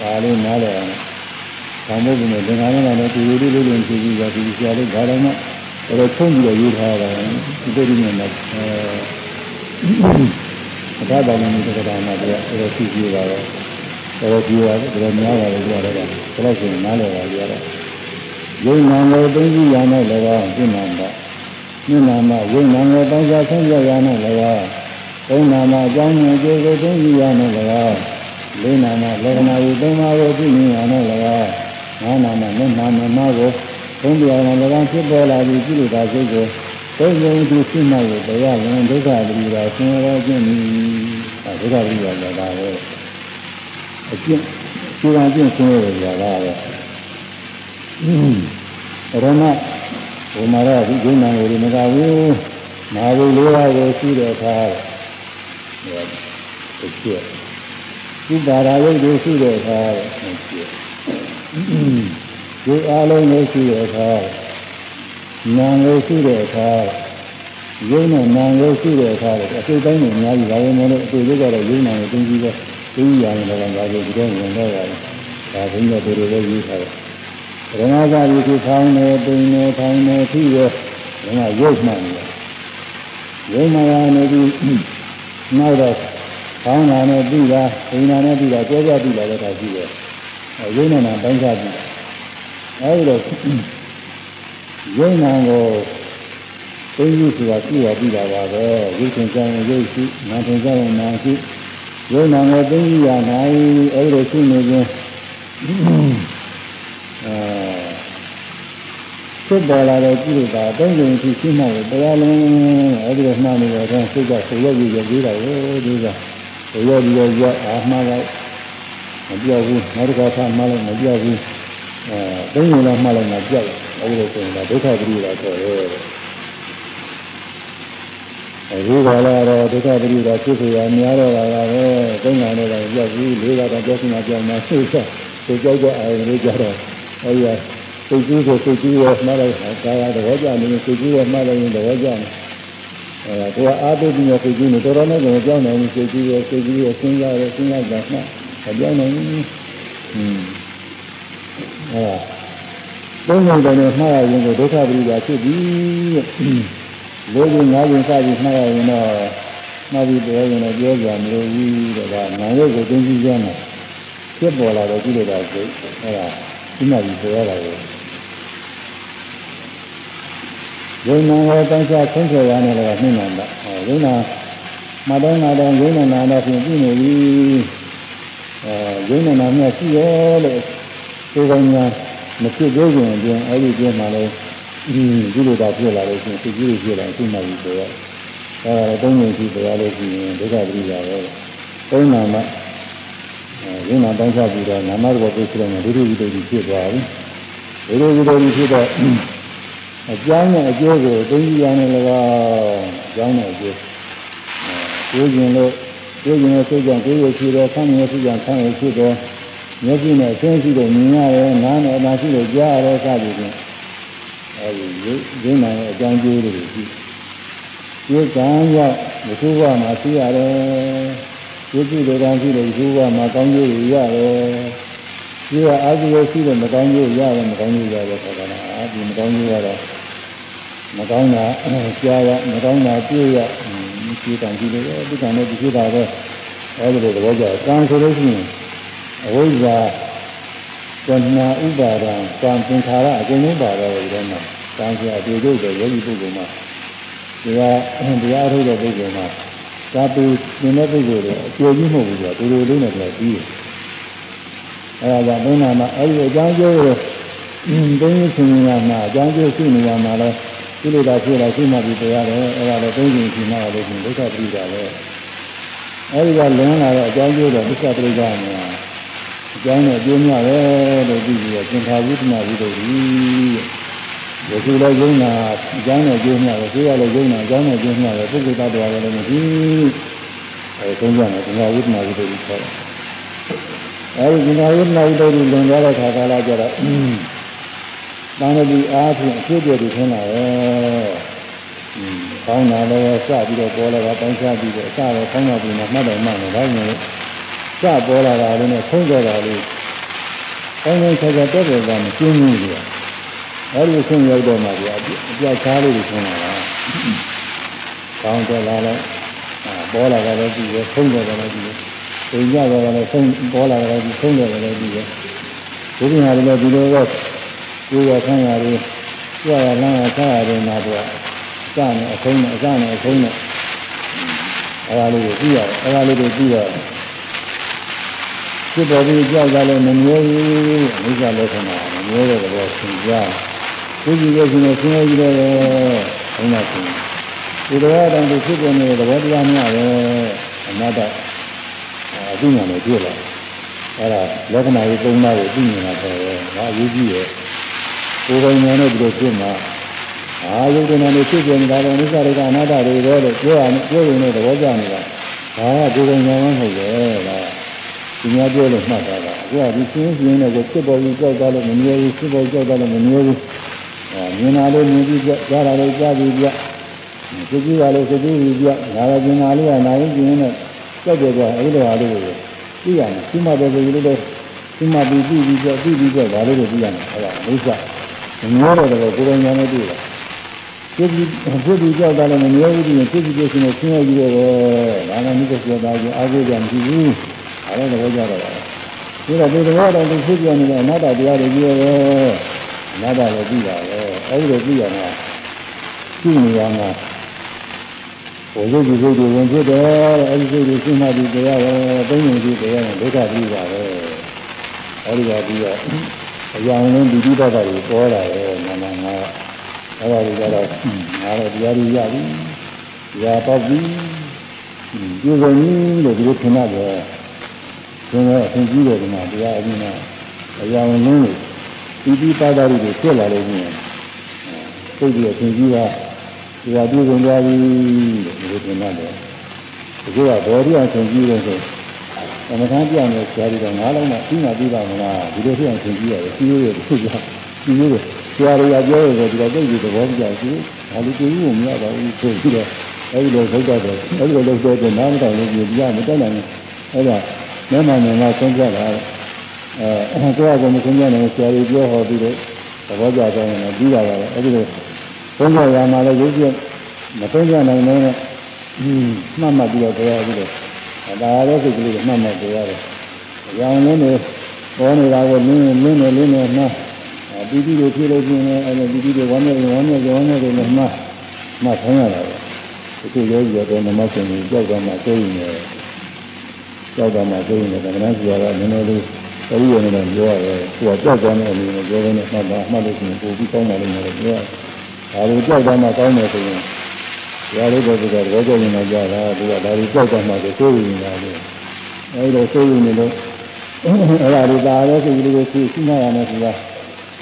[SPEAKER 1] ဒါလေးနားလည်အောင်။ဘာမို့ဘူးလဲသင်္ခါရကလည်းဒီလိုလေးလေးလေးဖြစ်ပြီးတော့ဒီဆရာလေးဒါတော့မှတော့ချုံပြီးတော့ယူထားတာဒီလိုလေးနဲ့အဲဒါပါလည်းဒီကတော့မှတရားအဲ့ဒါဖြစ်ပြီးပါတော့ တော်ကြည့်ရတယ်တော်များပါတယ်ကြရတယ်ဒါတော့ဆိုနားလည်ပါကြရတယ်။ယုံနာကိုသိသိရမယ်လည်းတော့ပြင်းမှာနိနာမဝိညာဉ်ကိုတောင်းစားဆုံးပြရနဲ့၎င်းသုံးနာမအကြောင်းနဲ့ကျေကိုသိသိရနဲ့၎င်းလေးနာမလေကနာဝိသုံးပါးကိုသိမြင်ရနဲ့၎င်းငါးနာမမျက်နာမမကိုသုံးပြရနဲ့၎င်းဖြစ်ပေါ်လာပြီးပြုလို့တာစိတ်ကိုသုံးယုံသူရှိမှကိုတရားဝင်ဒုက္ခပရိဒါဆင်းရဲခြင်းဤအဲဒုက္ခပရိဒါဆိုတာပဲ အကျင့်ကျူတာကျင့်ဆင်းရဲကြတာပဲရမဘုမာရဒီဂုဏကိုမကဘူးမာဘုလေးပါးကိုရှိတဲ့အခါတစ်ချက်ဥပါဒရုပ်ကိုရှိတဲ့အခါတစ်ချက်ဒီအလုံးကိုရှိတဲ့အခါနာမ်ကိုရှိတဲ့အခါယုံနဲ့နာမ်ကိုရှိတဲ့အခါအစိတ်တိုင်းကိုအများကြီးပါပဲမလို့အစိတ်လေးကတော့ယုံနာကိုသိကြည့်တော့ သိရတယ်လည်းဒါကိုဒီတော့ဝင်တော့ရတယ်ဒါဘုရားတို့တွေလည်းရေးထားတယ်ရဏဂါရီကိုဖောင်းနေပိန်နေထိုင်နေဖြစ်ရဓမ္မရုပ်မှန်တယ်ရုပ်မှန်ရနေပြီးနောက်တော့ဖောင်းတာနဲ့ပြီးတာပိန်တာနဲ့ပြီးတာကြောကြပြီးလာတဲ့အခါရှိတယ်ရုပ်နဲ့နာပိုင်းခြားပြီးအဲဒီတော့ရုပ်နာကိုသိယူဆိုတာကြည့်ရပြီးတာပါပဲရုပ်သင်္ကြန်ရုပ်ရှိနာသင်္ကြန်နာရှိ ရုပ်နာကိုသိယူရနိုင်အဲဒီလိုရှိနေခြင်းဖြစ်ပေါ်လာတဲ့ကိလေသာအတိုင်းတိုင်းရှိရှိမှလို့တရားလုံးအဲဒီလိုမှနေတော့စိတ်ကဆိုရက်ရည်ရပြီးတာကိုဒီကဆိုရက်ရည်ရအာမှားလိုက်မပြောက်ဘူးနောက်တစ်ခါဖမှလိုက်မပြောက်ဘူးအဲအဲသုံးရင်တော့မှတ်လိုက်မှကြောက်အဲဒီလိုဆိုရင်ဒုက္ခပရိဒါခေါ်ရဲ အဲဒီကလာတော့ဒုက္ခပရိဒါဖြစ်ဖြစ်ရများတော့တာပဲသုံးငါနဲ့တော့ကြောက်ပြီးလေးကတော့ကြောက်နေတာကြောက်မှသိချသိကြောက်ကြအာရုံလေးကြတော့အဲဒီကစိတ်ကြီးကိုစိတ်ကြီးရဲ့မှတ်လိုက်တာကာယသဘောကျနေစိတ်ကြီးရဲ့မှတ်လိုက်ရင်သဘောကျနေအဲဒါကအာတုပိယစိတ်ကြီးနဲ့တော်တော်နဲ့ကြောက်နေစိတ်ကြီးရဲ့စိတ်ကြီးရဲ့စဉ်းစားရဲ့စဉ်းစားကြမှအပြောင်းနေอืมအဲဒါသုံးလုံးတယ်မှားရရင်ကိုဒုက္ခပရိဒါဖြစ်ပြီလို့ လေးကြီးငါးရင်စပြီးမှားရရင်တော့မှားပြီးပြောရင်လည်းပြောကြမလို့ဘူးတဲ့ဒါနာရုပ်ကိုသိသိကျမ်းတယ်ဖြစ်ပေါ်လာတော့ကြည့်လို့တော့စိတ်အဲဒါဒီမှာပြီးပြောရတာကိုယုံနာကိုတန်းချဆုံးဖြတ်ရမယ်လို့နှိမ့်နေတာအဲယုံနာမတိုင်းမတိုင်းယုံနာနာတော့ပြင်ပြနေပြီအဲယုံနာနာမြတ်ရှိရောလို့ဒီကောင်များမဖြစ်သေးခင်အတွင်းအဲ့ဒီကျင်းမှာလဲ ဒီဒီလိုတာဖြစ်လာလို့ရှိရင်စိတ်ကြီးတွေဖြစ်လာရှိမှပြီးဆိုတော့အဲဒါတော့သုံးရင်ကြည့်တရားလို့ရှိရင်ဒုက္ခပရိယာပဲသုံးနာမှာအဲရင်းနာတောင်းချပြီးတော့နာမတော်ကိုသိတဲ့ဒုတိယဝိတ္တိဖြစ်သွားပြီဒုတိယဝိတ္တိဖြစ်တော့အကြောင်းနဲ့အကျိုးကိုသိကြရမယ်လည်းကောအကြောင်းနဲ့အကျိုးအဲကိုယ်ကျင်လို့ကိုယ်ကျင်ရဲ့စိတ်ကြောင့်ကိုယ်ရဲ့ဖြစ်တယ်ဆန်းရဲ့စိတ်ကြောင့်ဆန်းရဲ့ဖြစ်တယ်မျက်စိနဲ့အဆင်းရှိလို့မြင်ရတယ်နားနဲ့အနာရှိလို့ကြားရတယ်စသည်ဖြင့် အဲဒီရင်းနိုင်ရဲ့အကြောင်းကျိုးတွေရှိဒီကံရောက်ဘုသူဘမှာရှိရတယ်ဒီကြည့်တဲ့ကံရှိလို့ဘုသူဘမှာကောင်းကျိုးတွေရတယ်ဒီကအာဇီရရှိတဲ့မကောင်းကျိုးရတယ်မကောင်းကျိုးရတယ်ဆိုတာကအာဒီမကောင်းကျိုးရတော့မကောင်းတာကြားရမကောင်းတာပြည့်ရဒီကံကြည့်လို့ဒီကံနဲ့ဒီဖြစ်တာပဲအဲဒီလိုသဘောကျကံဆိုလို့ရှိရင်အဝိဇ္ဇာ တဏှာဥပါဒံကံသင်္ခါရအကုန်လုံးပါတော့ဒီထဲမှာကံစီအတူတူပဲယောဂီပုဂ္ဂိုလ်မှာဒီကတရားထုတ်တဲ့ပုဂ္ဂိုလ်မှာသာပေသင်တဲ့ပုဂ္ဂိုလ်တွေအကျိုးကြီးမဟုတ်ဘူးကွာဒီလိုလေးနဲ့တော့ပြီးတယ်အဲဒါကြောင့်ဘုန်းတော်မှာအဲဒီအကြောင်းကျိုးကိုဘုန်းကြီးရှင်များမှာအကြောင်းကျိုးရှိနေရမှာလဲကိလေသာဖြစ်လာရှိမှဒီတရားတယ်အဲဒါလည်းဘုန်းကြီးရှင်များလည်းဒုက္ခပြီးတာပဲအဲဒီကလင်းလာတဲ့အကြောင်းကျိုးတော့ဒုက္ခပြိဿများ အကြောင်းနဲ့ပြင်းရပဲလို့ပြီးပြီးတော့သင်္ခါဝိဒနာဝိတ္တိရခုလည်းယုံနာအကြောင်းနဲ့ပြင်းရပဲသိရလည်းယုံနာအကြောင်းနဲ့ပြင်းရပဲပုဂ္ဂိုလ်တ attva လည်းမပြီးအဲသုံးကြတယ်သင်္ခါဝိဒနာဝိတ္တိခေါ်တယ်အဲဒီသင်္ခါဝိဒနာဝိတ္တိလွန်သွားတဲ့ခါကာလကျတော့တန်တိအားဖြင့်အဖြစ်အပျက်တွေထင်လာရဲ့။ကောင်းတာလည်းစပြီးတော့ပေါ်လာတာတောင်းချပြီးတော့အစတော့ကောင်းတာပြီးမှမှတ်တယ်မှတ်တယ်ဒါကြောင့် စပေါ်လာတာလေးနဲ့ဆုံးကြတာလေးကောင်းကောင်းချာချာတက်တယ်ကမကျင်းဘူးကြီး။အဲဒီဆုံးရောက်တော့မှဒီအပြတ်ချားလေးကိုဆုံးလာတာ။ကောင်းတယ်လာလဲပေါ်လာတာလည်းပြီးရဆုံးကြတယ်လည်းပြီးရ။ပြင်ကြတယ်လည်းဆုံးပေါ်လာတယ်လည်းဆုံးတယ်လည်းပြီးရ။ဒီပြင်ဟာလည်းဒီလိုပဲကိုယ်ရဆန်းရတယ်ကြွရလမ်းရဆန်းရတယ်မှာတော့စနဲ့အဆုံးနဲ့အစနဲ့အဆုံးနဲ့အဲဒါလေးကိုကြည့်ရတယ်အဲဒါလေးကိုကြည့်ရတယ် ဖြစ်ပေါ်ပြီးကြောက်ကြလည်းမမြဲဘူးအနိစ္စလက္ခဏာမမြဲတဲ့ဘောသင်ကြားကိုကြည့်ရခြင်းနဲ့ဆင်းရဲကြီးတယ်ဘုရားရှင်ဒီတော်တောင်ဒီဖြစ်ပေါ်နေတဲ့သဘောတရားများပဲအနတ္တအသိဉာဏ်နဲ့တွေ့လာအဲဒါလက္ခဏာရေးသုံးပါးကိုသိမြင်လာတယ်ဒါအရေးကြီးရဲ့ကိုယ်ပိုင်ဉာဏ်နဲ့ဒီလိုဖြစ်မှာအာယုဒ္ဓနာနဲ့ဖြစ်ပြနေတာလည်းအနိစ္စတွေကအနတ္တတွေပဲလို့ပြောရပြောရင်လည်းသဘောကျနေတာဒါကကိုယ်ပိုင်ဉာဏ်မဟုတ်ပဲဒါ ဒီများပြောလို့မှတ်တာကအခုကဒီရှင်းရှင်းနဲ့ကိုဖြစ်ပေါ်ပြီးကြောက်တာလို့မမြဲဘူးဖြစ်ပေါ်ကြောက်တာလို့မမြဲဘူးအဲမြင်တာလေးမြင်ပြီးကြားတာလေးကြားပြီးပြစိတ်ကြီးပါလို့စိတ်ကြီးပြီးပြဒါလည်းမြင်တာလေးကနာရင်ကျင်းနဲ့ကြောက်ကြကြအဲဒီလိုဟာလေးကိုသိရမယ်ဒီမှာပဲဒီလိုတော့ဒီမှာပြီးပြီးပြီးကြောက်ပြီးပြီးကြောက်ဒါလေးကိုသိရမယ်အဲဒါအိဋ္ဌမမြဲတဲ့တော့ကိုယ်ပိုင်ဉာဏ်နဲ့တွေ့တာဖြစ်ပြီးဖြစ်ပြီးကြောက်တာလည်းမမြဲဘူးဒီဖြစ်ပြီးပြည့်စုံတဲ့ဆင်းရဲကြီးတော့ဒါလည်းမြစ်ကျော်သားကြီးအားကိုးကြမရှိဘူးအဲ ဒါလည်းကြတော့ဒီတော့ဒီတော့တော့ဖြစ်ပြနေတဲ့အနာတ္တတရားတွေကြီးရဲအနာတ္တလည်းပြီးတာပဲအဲဒီလိုပြီးရမှာရှိနေရမှာဘုရားကြီးစိတ်တွေဝင်ဖြစ်တယ်အဲဒီစိတ်တွေရှင်းမှပြီးတရားပဲသုံးနေပြီးတရားနဲ့ဒုက္ခပြီးတာပဲအဲဒီကပြီးတော့အရာလုံးဒီတိတ္တတွေပေါ်လာတယ်နာမငါအဲ့ဒါတွေကတော့ငါတော့တရားတွေရပြီတရားပေါက်ပြီဒီလိုကြီးလို့ဒီလိုထင်ရတယ် သင်ကအသင်ကြီးတယ်ဒီမှာတရားအရင်ကအရာလုံးလို့ဒီဒီပါတာတွေဖြစ်လာလို့ရှိရင်စိတ်ကြီးအရှင်ကြီးကဒီဟာပြုကုန်သွားပြီလို့ဒီလိုထင်တယ်ဒီကဘောဓိအောင်ရှင်ကြီးလို့ဆိုအမထမ်းပြောင်းနေဆရာကြီးကငါးလုံးနဲ့ပြီးမှပြီးပါမလားဒီလိုဖြစ်အောင်ရှင်ကြီးရတယ်ပြီးရတယ်ဖြစ်ကြပြီးရတယ်ဆရာတွေကပြောရတယ်ဒီတော့သိပြီသဘောကျရှိဒါလူကြီးကိုမရပါဘူးဆိုပြီးတော့အဲဒီလိုထုတ်တော့အဲဒီလိုလုပ်တော့နားမတော်လို့ပြပြမတက်နိုင်ဘူးအဲဒါ မျက်မှန်မှန်ဆုံးပြတာအဲကိုယ့်အကောင်မဆုံးပြနိုင်ဆရာကြီးပြောဟောပြီးတော့သဘောကျတော့ရင်ပြီးတာပါပဲအဲဒီလိုသုံးရရမှာလည်းရုပ်ပြမသုံးရနိုင်နေနဲ့မှတ်မှတ်ပြီးတော့တရားပြီးတော့ဒါလည်းစိတ်ကလေးကမှတ်မှတ်တရားတယ်။ရောင်လင်းနေပေါ်နေတာကိုလင်းလင်းနေလင်းနေမှပီတိတွေဖြစ်လို့ချင်းလည်းအဲဒီပီတိတွေဝမ်းမြေဝမ်းမြေဝမ်းမြေတွေလည်းမှမှထိုင်ရတာပဲ။ဒီလိုရောရတဲ့နမရှင်ကြီးကြောက်တော့မှသိနေတယ်။ ကြောက်တော့မှသိနေတယ်။ဒါကလည်းဆရာကနည်းနည်းလေးပရိယေနဲ့ပြောရတယ်။သူကကြောက်သွားတဲ့အနေနဲ့ပြောနေမှတ်တာမှတ်လို့ရှိရင်ပိုပြီးကောင်းပါလိမ့်မယ်လို့ပြောရတယ်။ဒါလိုကြောက်တော့မှကောင်းတယ်ဆိုရင်ရလို့တော့ဒီကရောကြောရင်ကြတာသူကဒါကြီးကြောက်တော့မှကိုသိရင်လာတယ်အဲဒီလိုသိရင်လည်းအဲ့ဒါဒီပါလဲစိတ်ကလေးကိုသိရှိမှရမယ်ဆိုတာ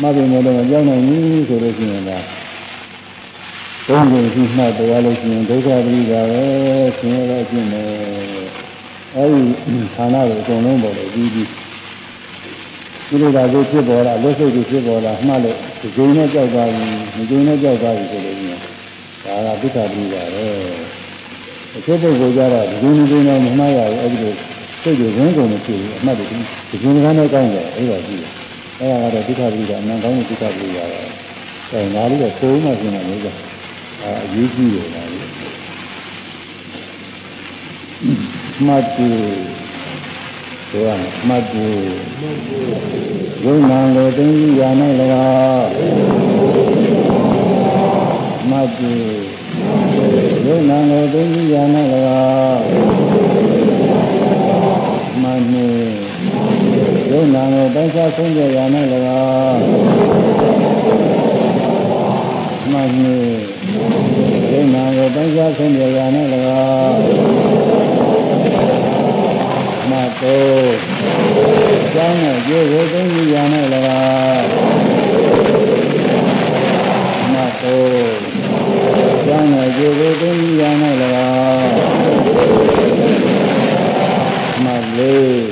[SPEAKER 1] မှတ်ပြင်တော့ကြောက်နိုင်ပြီဆိုလို့ရှိရင်ဒါဘုန်းကြီးရှိမှတရားလို့ရှိရင်ဒုက္ခပရိဒါပဲဆင်းရဲတော့ကျင့်တယ် အဲဒီဌာနကိုအကုန်လုံးပေါ်လို့ပြီးပြီးဒီလိုသာကိုဖြစ်ပေါ်လာလက်စိတ်ကိုဖြစ်ပေါ်လာမှတ်လို့ဒီကိန်းနဲ့ကြောက်သွားပြီဒီကိန်းနဲ့ကြောက်သွားပြီဆိုလို့ရှိရင်ဒါကဒုက္ခပြီးပါပဲအချက်ပုဂ္ဂိုလ်ကြတော့ဒီလိုမျိုးနဲ့မမှတ်ရဘူးအဲ့ဒီလိုစိတ်တွေဝင်းကုန်မဖြစ်ဘူးအမှတ်တွေဒီကိန်းကနဲ့ကောင်းတယ်အဲ့ဒါကြည့်တယ်အဲ့ဒါကတော့ဒုက္ခပြီးတာအမှန်ကောင်းတဲ့ဒုက္ခပြီးတာပဲအဲငါလေးတော့သုံးမှပြင်တယ်လို့ကအာအရေးကြီးတယ်ဒါလေး မှတ်တူဆိုရမယ်မှတ်တူယုံနာကိုသိရနိုင်လကားမတ်တိယုံနာကိုသိဉာဏ်နဲ့၎င်းမနိယုံနာကိုတိုင်းခြားဆုံးပြရနဲ့၎င်းမနိယုံနာကိုတိုင်းခြားဆုံးပြရနဲ့၎င်းမ တောကျောင်းနဲ့ကျေကိုသိဉာဏ်နဲ့၎င်းမတောကျောင်းနဲ့ကျေကိုသိဉာဏ်နဲ့၎င်းမလေး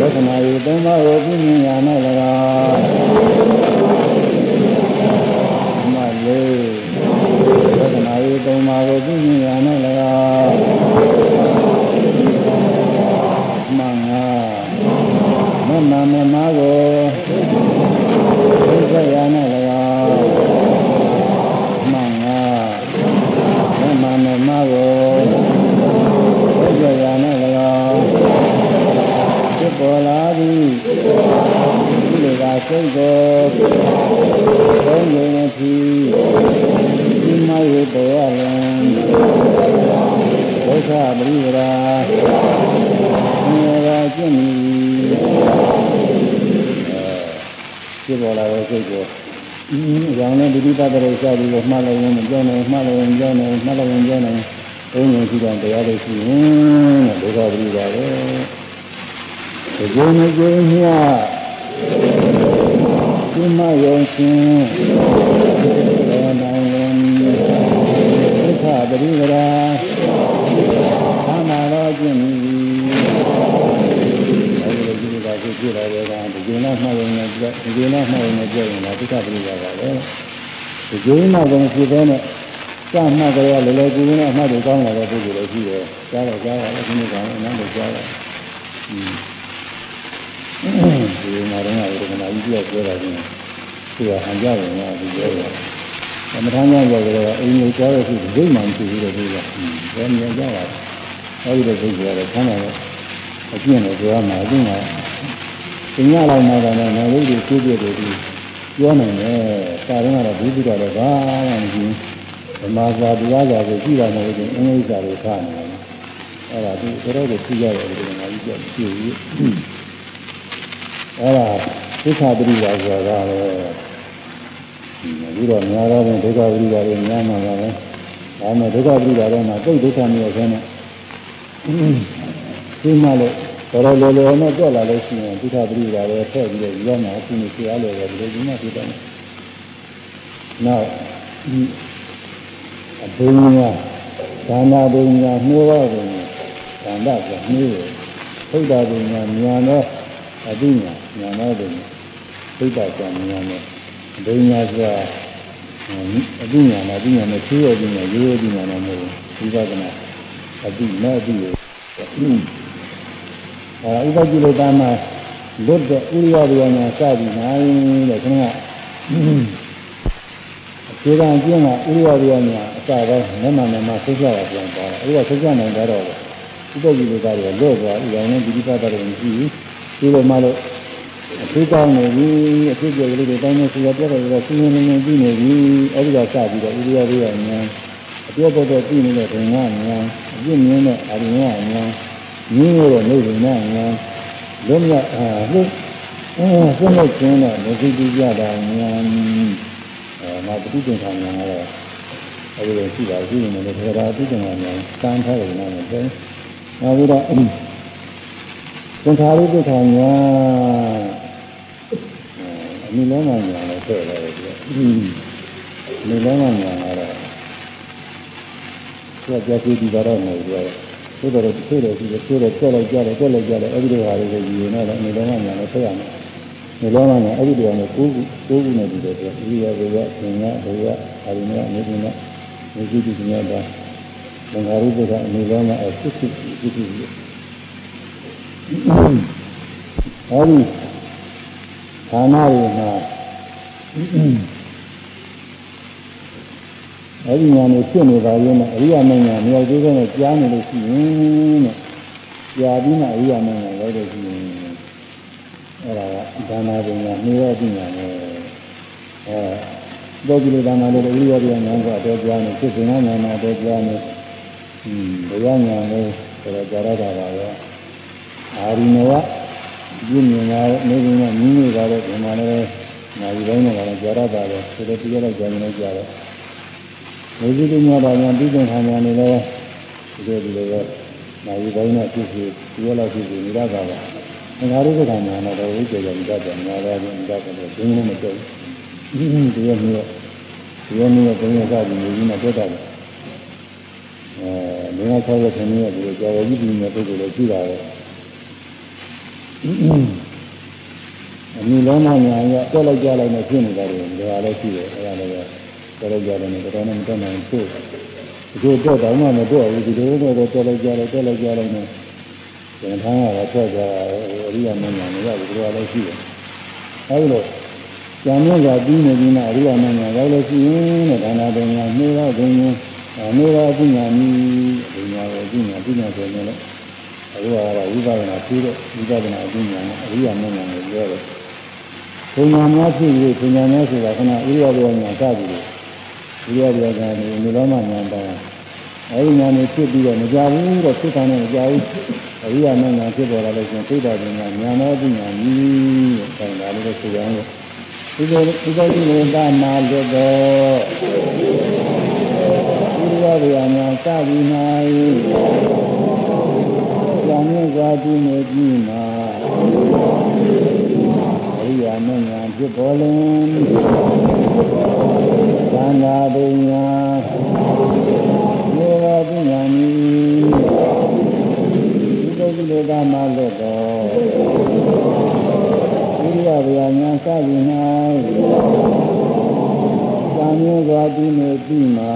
[SPEAKER 1] လက္ခဏာဤသုံးပါးကိုပြည့်ဉာဏ်နဲ့၎င်းမလေးလက္ခဏာဤသုံးပါးကိုပြည့်ဉာဏ်နဲ့၎င်းမငါ မမမမကိုသိဉာဏ်နဲ့၎င်းမမမကိုဘုရားနဲ့၎င်းဖြစ်ပေါ်လာသည်ဒီလိုကစိတ်ကိုသုံးနေနေပြီဒီမယေပေါ်ရလံဒုက္ခပရိဝရာသင်္ရာကျင့်မီ ဖြစ်ပေါ်လာတဲ့စိတ်ကိုရောင်နဲ့ဒီတိပတ္တရေစသည်ကိုမှတ်လိုက်ရင်ကြောင်းနေမှတ်လိုက်ရင်ကြောင်းနေမှတ်လိုက်ရင်ကြောင်းနေဘုန်းကြီးရှိတဲ့တရားတွေရှိရင်ဒုက္ခပရိပါပဲဒီကြိမ်နဲ့ကြိမ်မြတ်ဒီမယုံရှင်ဘောနိုင်ရင်ဒုက္ခပရိပရာသာနာတော်ခြင်း ကိုကြည့်လာတဲ့ကဒီကိနာမှတ်ရင်လည်းဒီကိနာမှတ်ရင်လည်းကြည့်ရင်လည်းဒုက္ခပရိပါပါပဲဒီကိနာကဖြစ်တဲ့နဲ့စမှတ်ကြရလေလေကူနဲ့အမှတ်တွေကောင်းလာတဲ့ပုဂ္ဂိုလ်တွေရှိတယ်ကြားတော့ကြားတယ်ဒီနေ့ကောင်အနမ်းတွေကြားတယ်ဒီမှာတော့ငါတို့ကနာကြီးပြောပြောတာချင်းသူကအကြရင်ကဒီပြောတယ်အမထမ်းကြပြောကြတော့အိမ်ကိုကြားရရှိဒိတ်မှန်ရှိပြီးတော့ပြောတာဘယ်မြင်ကြပါအဲဒီလိုပုဂ္ဂိုလ်ကတော့ဆန်းတယ်အကျင့်ကိုပြောမှာအကျင့်က သင်ရလိုက်မှတော့လည်းငါတို့တွေဖြည့်ပြည့်တယ်ဒီပြောနိုင်တယ်။ဒါတော့ကတော့ဒီပြတော့လည်းဘာမှမရှိဘူး။ဓမ္မစာတရားစာကိုကြည့်ရမှာလို့အင်္ဂလိပ်စာကိုခါနေတယ်။အဲ့ဒါဒီတော်တော်ကိုကြည့်ရတယ်ဒီငါကြီးကြည့်ကြည့်ပြီးအဲ့ဒါသစ္စာပရိဒါဆိုတာကလည်းဒီတော့များတော့ဒုက္ခပရိဒါတွေများမှာပါပဲ။ဒါမှဒုက္ခပရိဒါတွေမှာတိတ်ဒုက္ခမျိုးဆင်းနေ။ဒီမှလည်း တော်တော်လောလောနဲ့တွေ့လာလို့ရှိရင်ဒုက္ခပရိဒါပဲထည့်ပြီးတော့ရမှာအခုနေဆရာလည်းပဲဒီလိုဒီမှဖြစ်တယ်နောက်အဘိညာဒါနာဘိညာနှိုးပါဘိညာသန္တာကနှိုးရသုဒ္ဓဘိညာညာနဲ့အဘိညာညာနဲ့ဘိညာသုဒ္ဓကညာနဲ့ဘိညာဆိုတာအဘိညာနဲ့အဘိညာနဲ့ဖြည့်ရခြင်းနဲ့ရိုးရိုးဘိညာနဲ့မဟုတ်ဘူးဒီကကနာအဘိနဲ့အဘိရ အဲဥပကိလေသာမှာလွတ်တဲ့ဥရိယဝိညာဉ်စသည်နိုင်တဲ့ခဏခြေကံကျင်းကဥရိယဝိညာဉ်အစပိုင်းမျက်မှန်မှဆိတ်ကြတာပြန်သွားတယ်အဲဒီကဆိတ်ကြနိုင်ကြတော့ဥပကိလေသာတွေလွတ်သွားဥရောင်နဲ့ဒီပိပတာတွေမရှိဘူးဒီလိုမှလို့အသိကောင်းနေပြီအဖြစ်ပြကလေးတွေတိုင်းနဲ့ဆရာပြတ်တယ်ဆိုတော့စင်းနေနေပြီးနေပြီအဲဒီကစပြီးတော့ဥရိယဝိညာဉ်အပြတ်တော့ပြီးနေတဲ့ဒုံကညာအပြည့်မြင်တဲ့အာရုံက ညာမြင်ရတဲ့နေဒုံကညာလုံးမြအာဟုတ်အဲဆုံးလို့ကျင်းတဲ့မသိတိကြတာညာအဲနောက်ပဋိသင်္ခါညာကတော့အဲဒီလိုရှိပါရှိနေတယ်ဒါကပဋိသင်္ခါညာတန်းထားတယ်နော်တဲ့နောက်ပြီးတော့သင်္ခါရိပ္ပခါညာအနိလောမညာလည်းထည့်ရတယ်ဒီအနိလောမညာကတော့သူကကြာကြည့်ဒီတော့မဟုတ်ဘူး သို့တော်သိတယ်ရှိတယ်သိတယ်တက်လိုက်ကြတယ်တက်လိုက်ကြတယ်အဲ့ဒီလိုဟာတွေကိုယူနေတော့အနေလုံးမှညာလည်းဆက်ရမယ်နေလုံးမှညာအဲ့ဒီလိုနဲ့ကိုးခုကိုးခုနဲ့ဒီလိုဆိုဥရိယဘုရားသင်္ဃဘုရားအာရုံရအနေနဲ့နေကြည့်ကြည့်နေတော့ဘင်္ဂါရုပ္ပကအနေလုံးမှအစစ်စစ်စစ်စစ်အဲ့ဒီဌာနတွေမှာ အဲ့ဒီညာနေဖြစ်နေပါရင်အရိယာမဉ္ဇဏ်မြောက်သေးတဲ့ကြားနေလို့ရှိရင်တဲ့ကြားပြီးမှအရိယာမဉ္ဇဏ်ရောက်လို့ရှိရင်အဲ့ဒါကဒါနာပညာနေရပညာနဲ့အဲတော့ဒီလိုဒါနာလို့အရိယာပညာကတော့ကြားနေဖြစ်စဉ်ကညာနာတော့ကြားနေอืมတရားညာလို့ဆိုတော့ကြားရတာပါပဲအာရိနဝပြင်းမြင်လာနေကမြင်းနေကြတဲ့ဒီမှာလည်းနိုင်တိုင်းနဲ့လည်းကြားရတာပဲဆိုတော့တရားလိုက်ကြားနေလို့ကြားတယ် လူကြီးတွေများတော့ညာပြီးတဲ့ခါညာနေလဲဒီလိုဒီလိုပဲနိုင်တိုင်းနဲ့ဖြစ်ဖြစ်တရားလိုက်ဖြစ်ဖြစ်နေရတာပါငါတို့ကညာတော့ဝိကျေကြံကြတယ်ငါတော့ဒီကြတယ်ဒင်းလို့မကြုံဘူးဒီရမျိုးဒီရမျိုးကဘုရားကကြီးနေပြီးမှတက်တယ်အဲငါဆောက်ရတဲ့နည်းကဒီလိုကြာဝကြီးပြီးနေတဲ့ပုဂ္ဂိုလ်လည်းရှိတာပဲအမိလုံးမညာရတက်လိုက်ကြလိုက်နဲ့ဖြစ်နေတာတွေဒါလည်းရှိတယ်အဲဒါလည်း တော်တော်ကြတယ်နဲ့တော်တော်နဲ့မတက်နိုင်ဘူးဒီလိုတော့တောင်းမှမတော့ဘူးဒီလိုတော့တက်လိုက်ကြလိုက်တက်လိုက်ကြလိုက်နဲ့ကျန်ထားရတာထွက်ကြအရိယာမဉ္ဇဉ်တွေကဒီလိုလည်းရှိတယ်အဲဒီလိုကျန်မြတ်ကပြီးနေပြီးမှအရိယာမဉ္ဇဉ်ရောက်လို့ရှိရင်တဲ့ဒါနာပညာနှိမ့်တော့ဘုံရင်နှိမ့်တော့ပညာမီပညာကိုပညာပညာဆိုရင်လည်းအခုကတော့ဝိပဿနာပြီးတော့ဝိပဿနာပညာနဲ့အရိယာမဉ္ဇဉ်ကိုပြောတယ်ပညာများဖြစ်ပြီးပညာများဆိုတာခဏဣရိယာပုညာစသည်လို့ ဒီရရကနေမြေလောမဉာဏ်တောင်းအဲဒီဉာဏ်ကိုဖြစ်ပြီးတော့မကြဘူးတော့ဖြစ်တာနဲ့မကြဘူးအရိယာမဉာဏ်ဖြစ်ပေါ်လာလို့ရှင်သိတာပညာဉာဏ်တော်ပညာကြီးတဲ့ဒါလေးကိုဆိုရအောင်လို့ဒီလိုဒီလိုဒီလိုသာနာလွတ်တော့ဒီရရဉာဏ်စသည်၌ဉာဏ်နဲ့သာပြီးနေပြီးမှာအရိယာမဉာဏ်ဖြစ်ပေါ်လင် သံဃာပညာယေဝပညာမီဒီလိုဒီလိုကမှလို့တော့ဣရိယဗျာညာစသည်၌သံမျိုးစွာပြီးနေပြီးမှာ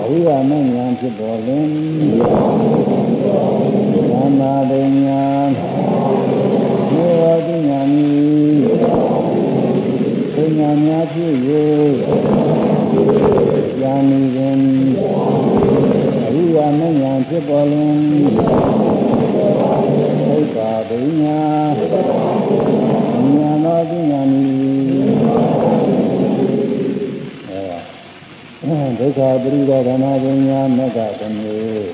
[SPEAKER 1] အရိယာမဉာဏ်ဖြစ်ပေါ်လင်သံဃာပညာယေဝပ ညာမီပညာများဖြစ်၍ယာမီရင်အရိယာမဉ္ဇဉ်ဖြစ်ပေါ်လင်သိက္ခာပညာဉာဏတော်ပညာမီအဲဒုက္ခပရိဒေဓနာပညာမကတမျိုး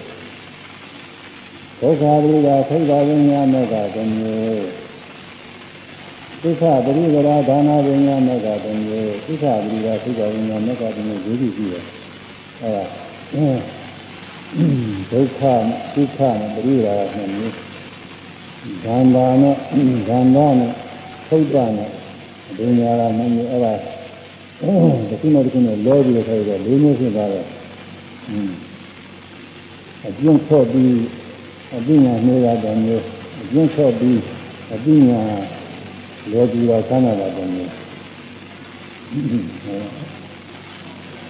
[SPEAKER 1] ဒုက္ခပရိဒေသိက္ခာပညာမကတမျိုး ဒုက္ခပရိဒရာဒါနာပညာမေကတမျိုးဒုက္ခပရိဒါသုခပညာမေကတမျိုးဒုတိယရှိတယ်အဲဒါအဲဒုက္ခပရိဒါသိက္ခာပညာမေကတမျိုးဒုက္ခပရိဒါဒါနာပညာမေကတမျိုးဒုက္ခပရိဒါသုခပညာမေကတမျိုးဒုက္ခဒုက္ခနဲ့ပရိဒါရနဲ့မျိုးဂန္ဓာနဲ့ဂန္ဓာနဲ့သုဒ္ဓနဲ့ဒုညာရနဲ့မျိုးအဲ့ဒါတခုနဲ့တခုနဲ့လဲပြီးတော့ခိုင်းတော့လေးမျိုးဖြစ်သွားတယ်အကျင့်ဖော့ပြီးအပညာနှေးရတဲ့မျိုးအကျင့်ဖော့ပြီးအပညာ လဲပြီးတော့ဆန်းလာတဲ့မျိုး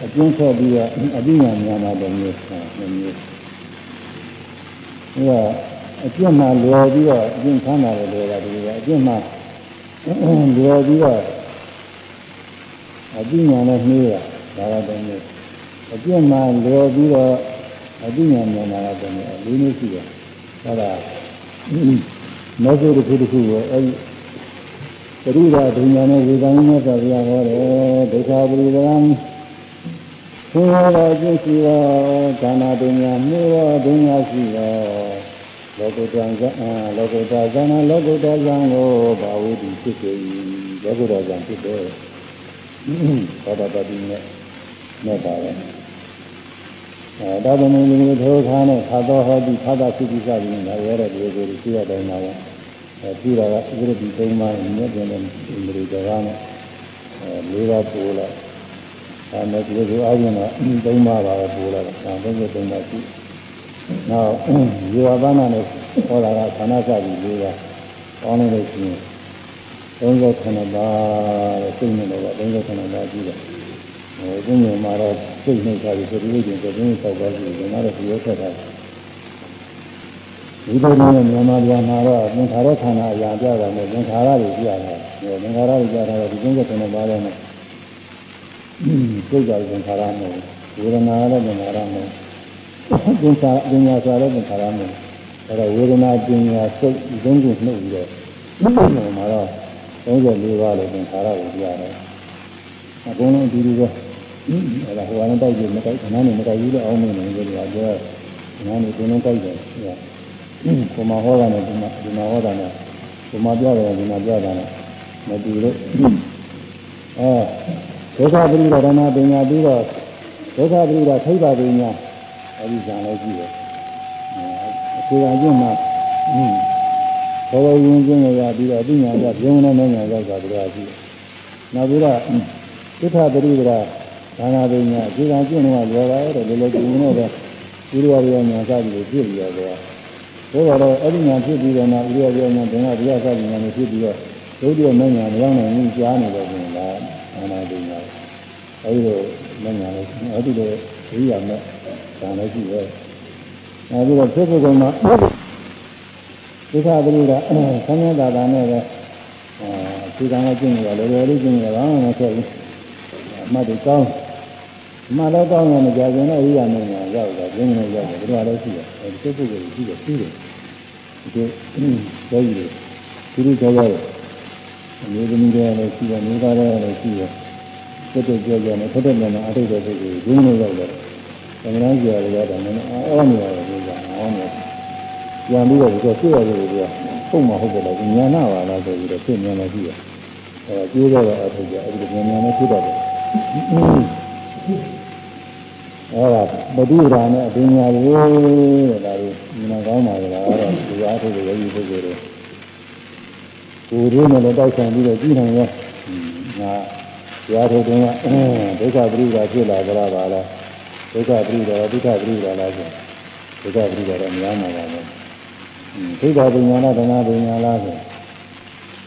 [SPEAKER 1] အကျဉ်းချက်ပြီးတော့အပညာဉာဏ်လာတဲ့မျိုးဟာမျိုးအဲအကျင့်မှလွယ်ပြီးတော့အကျင့်ဆန်းလာတယ်လို့ရတယ်ဒီကအကျင့်မှလွယ်ပြီးတော့အပညာနဲ့နှေးရဒါရတဲ့မျိုးအကျင့်မှလွယ်ပြီးတော့အပညာဉာဏ်လာတဲ့မျိုးလေးမျိုးရှိတယ်အဲဒါမေဖို့တစ်ခုတစ်ခုကိုအဲဒီ ပရိဒါဒုညာနဲ့ဝေဒနာနဲ့ဆိုပြရဟောတယ်ဒုက္ခပရိဒံသင်္ဟာရကျင့်ရှိသောဒါနာပညာမေဝဒုညာရှိသောလောကုတ္တံဇာလောကုတ္တဇာနာလောကုတ္တဇံကိုဘာဝတိဖြစ်စေ၏လောကုတ္တဇံဖြစ်တယ်သောတာပတိနဲ့နဲ့ပါတယ်အဲဒါပေမဲ့ဒီထိုခါနဲ့သာတော်ဟောတိသာသာဖြစ်ပြီးစပြီးလာရတဲ့ဒီကိုရှိရတဲ့မှာအဲ ပြီးတော့ဥပဒေသုံးပါးမြတ်ပြန်တဲ့ဒီလိုကြောင်းနဲ့အဲလေးပါးပို့လိုက်အဲမဲ့ဒီလိုအားဖြင့်တော့သုံးပါးပါပဲပို့လိုက်တာသုံးချက်သုံးပါးရှိနောက်ဇေဝဘာနာနဲ့ဟောတာကဌာနစပြီးလေးပါပေါင်းလို့ရှိရင်39ပါးတဲ့စိတ်နဲ့တော့39ပါးရှိတယ်ဟိုဒီညမှာတော့စိတ်နှိမ့်ထားပြီးဒီလိုချင်းသတင်းဆောက်ပါရှိတယ်ဒါမှတော့ဒီရောဆက်တာ ဒီလိုနဲ့မြန်မာပြည်မှာတော့သင်္ခါရခန္ဓာအရာပြတာနဲ့သင်္ခါရတွေပြရတယ်။သင်္ခါရတွေပြတာတော့ဒီကျင့်တဲ့ပါးလည်းနဲ့စိတ်ကြသင်္ခါရနဲ့ဝေဒနာလည်းသင်္ခါရနဲ့သင်္ခါပညာဆိုလည်းသင်္ခါရနဲ့အဲတော့ဝေဒနာပညာစိတ်သုံးခုနှုတ်ပြီးတော့ဒီလိုမှာတော့34ပါးလို့သင်္ခါရကိုပြရတယ်။အကုန်လုံးအတူတူပဲအဲဒါဟိုကနေတိုက်ပြီးမတိုက်ခဏနဲ့မတိုက်ဘူးလို့အောင်းနေတယ်ဒီလိုပြောခဏနဲ့ကိုယ်လုံးတိုက်တယ် ကိုမဟောတာနဲ့ဒီမှာဒီမှာဟောတာနဲ့ကိုမပြောတယ်ဒီမှာပြောတာနဲ့မတူလို့အဲဒုက္ခပရိဒါရဏပညာပြီးတော့ဒုက္ခပရိဒါထိဗ္ဗပညာအဲဒီဇာလည်းရှိတယ်အဲအခြေခံကျင့်မှာဘောဘောရင်ကျင့်ရပြီးတော့အပညာကပြုံးနေနေညာရောက်တာတရားရှိတယ်နောက်ပြီးတော့သစ္စာပရိဒါဒါနာပညာအခြေခံကျင့်တော့လောပါရဲ့လေလေကျင့်နေတော့ဒီလိုရရညာစပြီးပြည့်ပြီးတော့ ဆိုတော့အဲ့ဒီညာဖြစ်ပြီးတော့နောက်ဥရပြောညာဒင်္ဂဗျာစသည်ညာနဲ့ဖြစ်ပြီးတော့ဒုတိယမညာမရောက်နိုင်ဘူးကြားနေတော့ပြင်လာအာနာဒိညာအဲ့ဒီလိုမညာလေးအဲ့ဒီလိုဝိရမဲ့ဒါလည်းရှိရဲ့နောက်ပြီးတော့ဖြစ်ဖို့ကမှဒုက္ခပရိဒါဆန်းရတာတာနဲ့ပဲအဲဒီကံကကျင့်နေရလေလေလေးကျင့်နေရဘာမှမဖြစ်ဘူးအမှတ်တွေကောင်း မှန်တော့ကောင်းတယ်ကြာကျင်တော့ရိယာမင်းကရောက်တာကျင်းနေရောက်တယ်ဒါလည်းရှိတယ်အဲဒီပုဂ္ဂိုလ်ကြီးရှိတယ်ရှိတယ်ဒီယောဂီတွေဒီလိုကြောက်ရတယ်အမျိုးသမီးတွေလည်းရှိတယ်မျိုးသားတွေလည်းရှိတယ်တက်တက်ကြောက်ကြတယ်ထက်ထက်နဲ့အထိတ်တဲ့ပုဂ္ဂိုလ်ကျင်းနေရောက်တယ်သမဏကြီးရတယ်ကတော့နည်းအောနေရတယ်ဒီကအောနေပြန်ပြီးတော့ဒီကပြည့်ရတယ်ဒီကပုံမဟုတ်တယ်လို့ဉာဏပါလားဆိုပြီးတော့ပြည့်ဉာဏ်လည်းရှိတယ်အဲကျိုးတော့အထုကြအဲ့ဒီဉာဏ်နဲ့ဖြစ်တော့တယ် အဲ့ဒါပฏิဒါနဲ့အပညာတွေတဲ့ဒါတွေဉာဏ်ကောင်းပါလေလားတော့ဒီအားထုတ်တဲ့ယောဂီပုဂ္ဂိုလ်တွေကိုယ်ရင်းနဲ့တောက်ဆံပြီးတော့ကြည့်နိုင်ရဲ့ငါတရားထုတ်တဲ့ကဒုက္ခပရိဒါဖြစ်လာကြတာပါလားဒုက္ခပရိဒါဒုက္ခပရိဒါလားဆိုဒုက္ခပရိဒါတော့များမှာပါပဲဒုက္ခပညာလားဓမ္မပညာလားဆို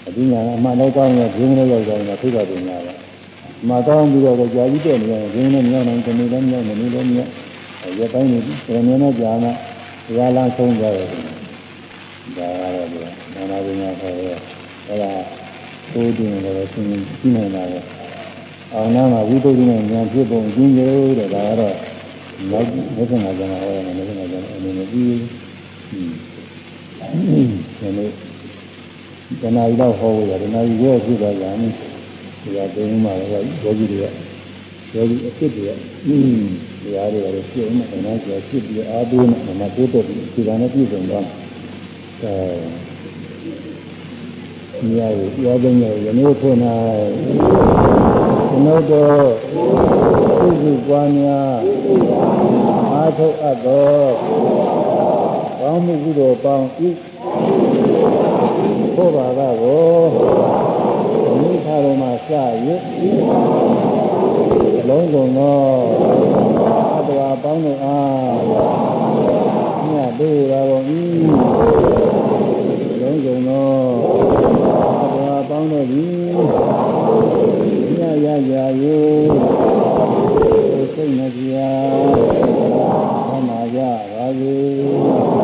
[SPEAKER 1] အပညာကအမှန်တော့ကောင်းရဲ့ဂျင်းနဲ့ရောက်ကြရင်ဒုက္ခပညာလား မှာကောင်းပြီးတော့ကြာကြီးတဲ့နေရင်ဂျင်းနဲ့မြောက်နိုင်တယ်နေလည်းမြောက်နေလည်းမြောက်ရတိုင်းနေဒီရမြနဲ့ကြာမှတရားလမ်းဆုံးကြတယ်ဒါကတော့ဒီနာနာပညာခေါ်ရဲအဲဒါသိုးတင်လည်းသင်ကြည့်နေတာပဲအောင်နာမှာဝိသုဒ္ဓိနဲ့ဉာဏ်ဖြစ်ပုံကျင်းရုံတဲ့ဒါကတော့နောက်မေသနာကျမ်းဟောတယ်မေသနာကျမ်းအနေနဲ့ပြီးဒီနေ့တဏှာကြီးတော့ဟောလို့ရတယ်တဏှာကြီးရဲ့ဖြစ်သွားကြတယ် ဒီကသိမ်းမှာလည်းယောဂီတွေကယောဂီအစ်စ်တွေကอืมတရားတွေလည်းပြည့်နေတယ်နော်ကျော်ဖြစ်ပြီးအားပေးနေတယ်မှာတိုးတက်ပြီးဒီကနေ့ပြည့်စုံတော့အဲမြားကိုပြောတဲ့ညရနိုးထွန်းလာကျွန်ုပ်တို့သိစုပွားများအာအားထုတ်အပ်သောကောင်းမှုကုသိုလ်ပေါင်းဤဘုရားကကိုမိခါ တော်မှာစရည်အလုံးစုံသောအတ္တဝါပေါင်းတို့အားမြတ်တို့ရာကုန်ဤလုံးစုံသောအတ္တဝါပေါင်းတို့သည်မြတ်ရကြ၍စိတ်နှပြသမ္မာရပါစေ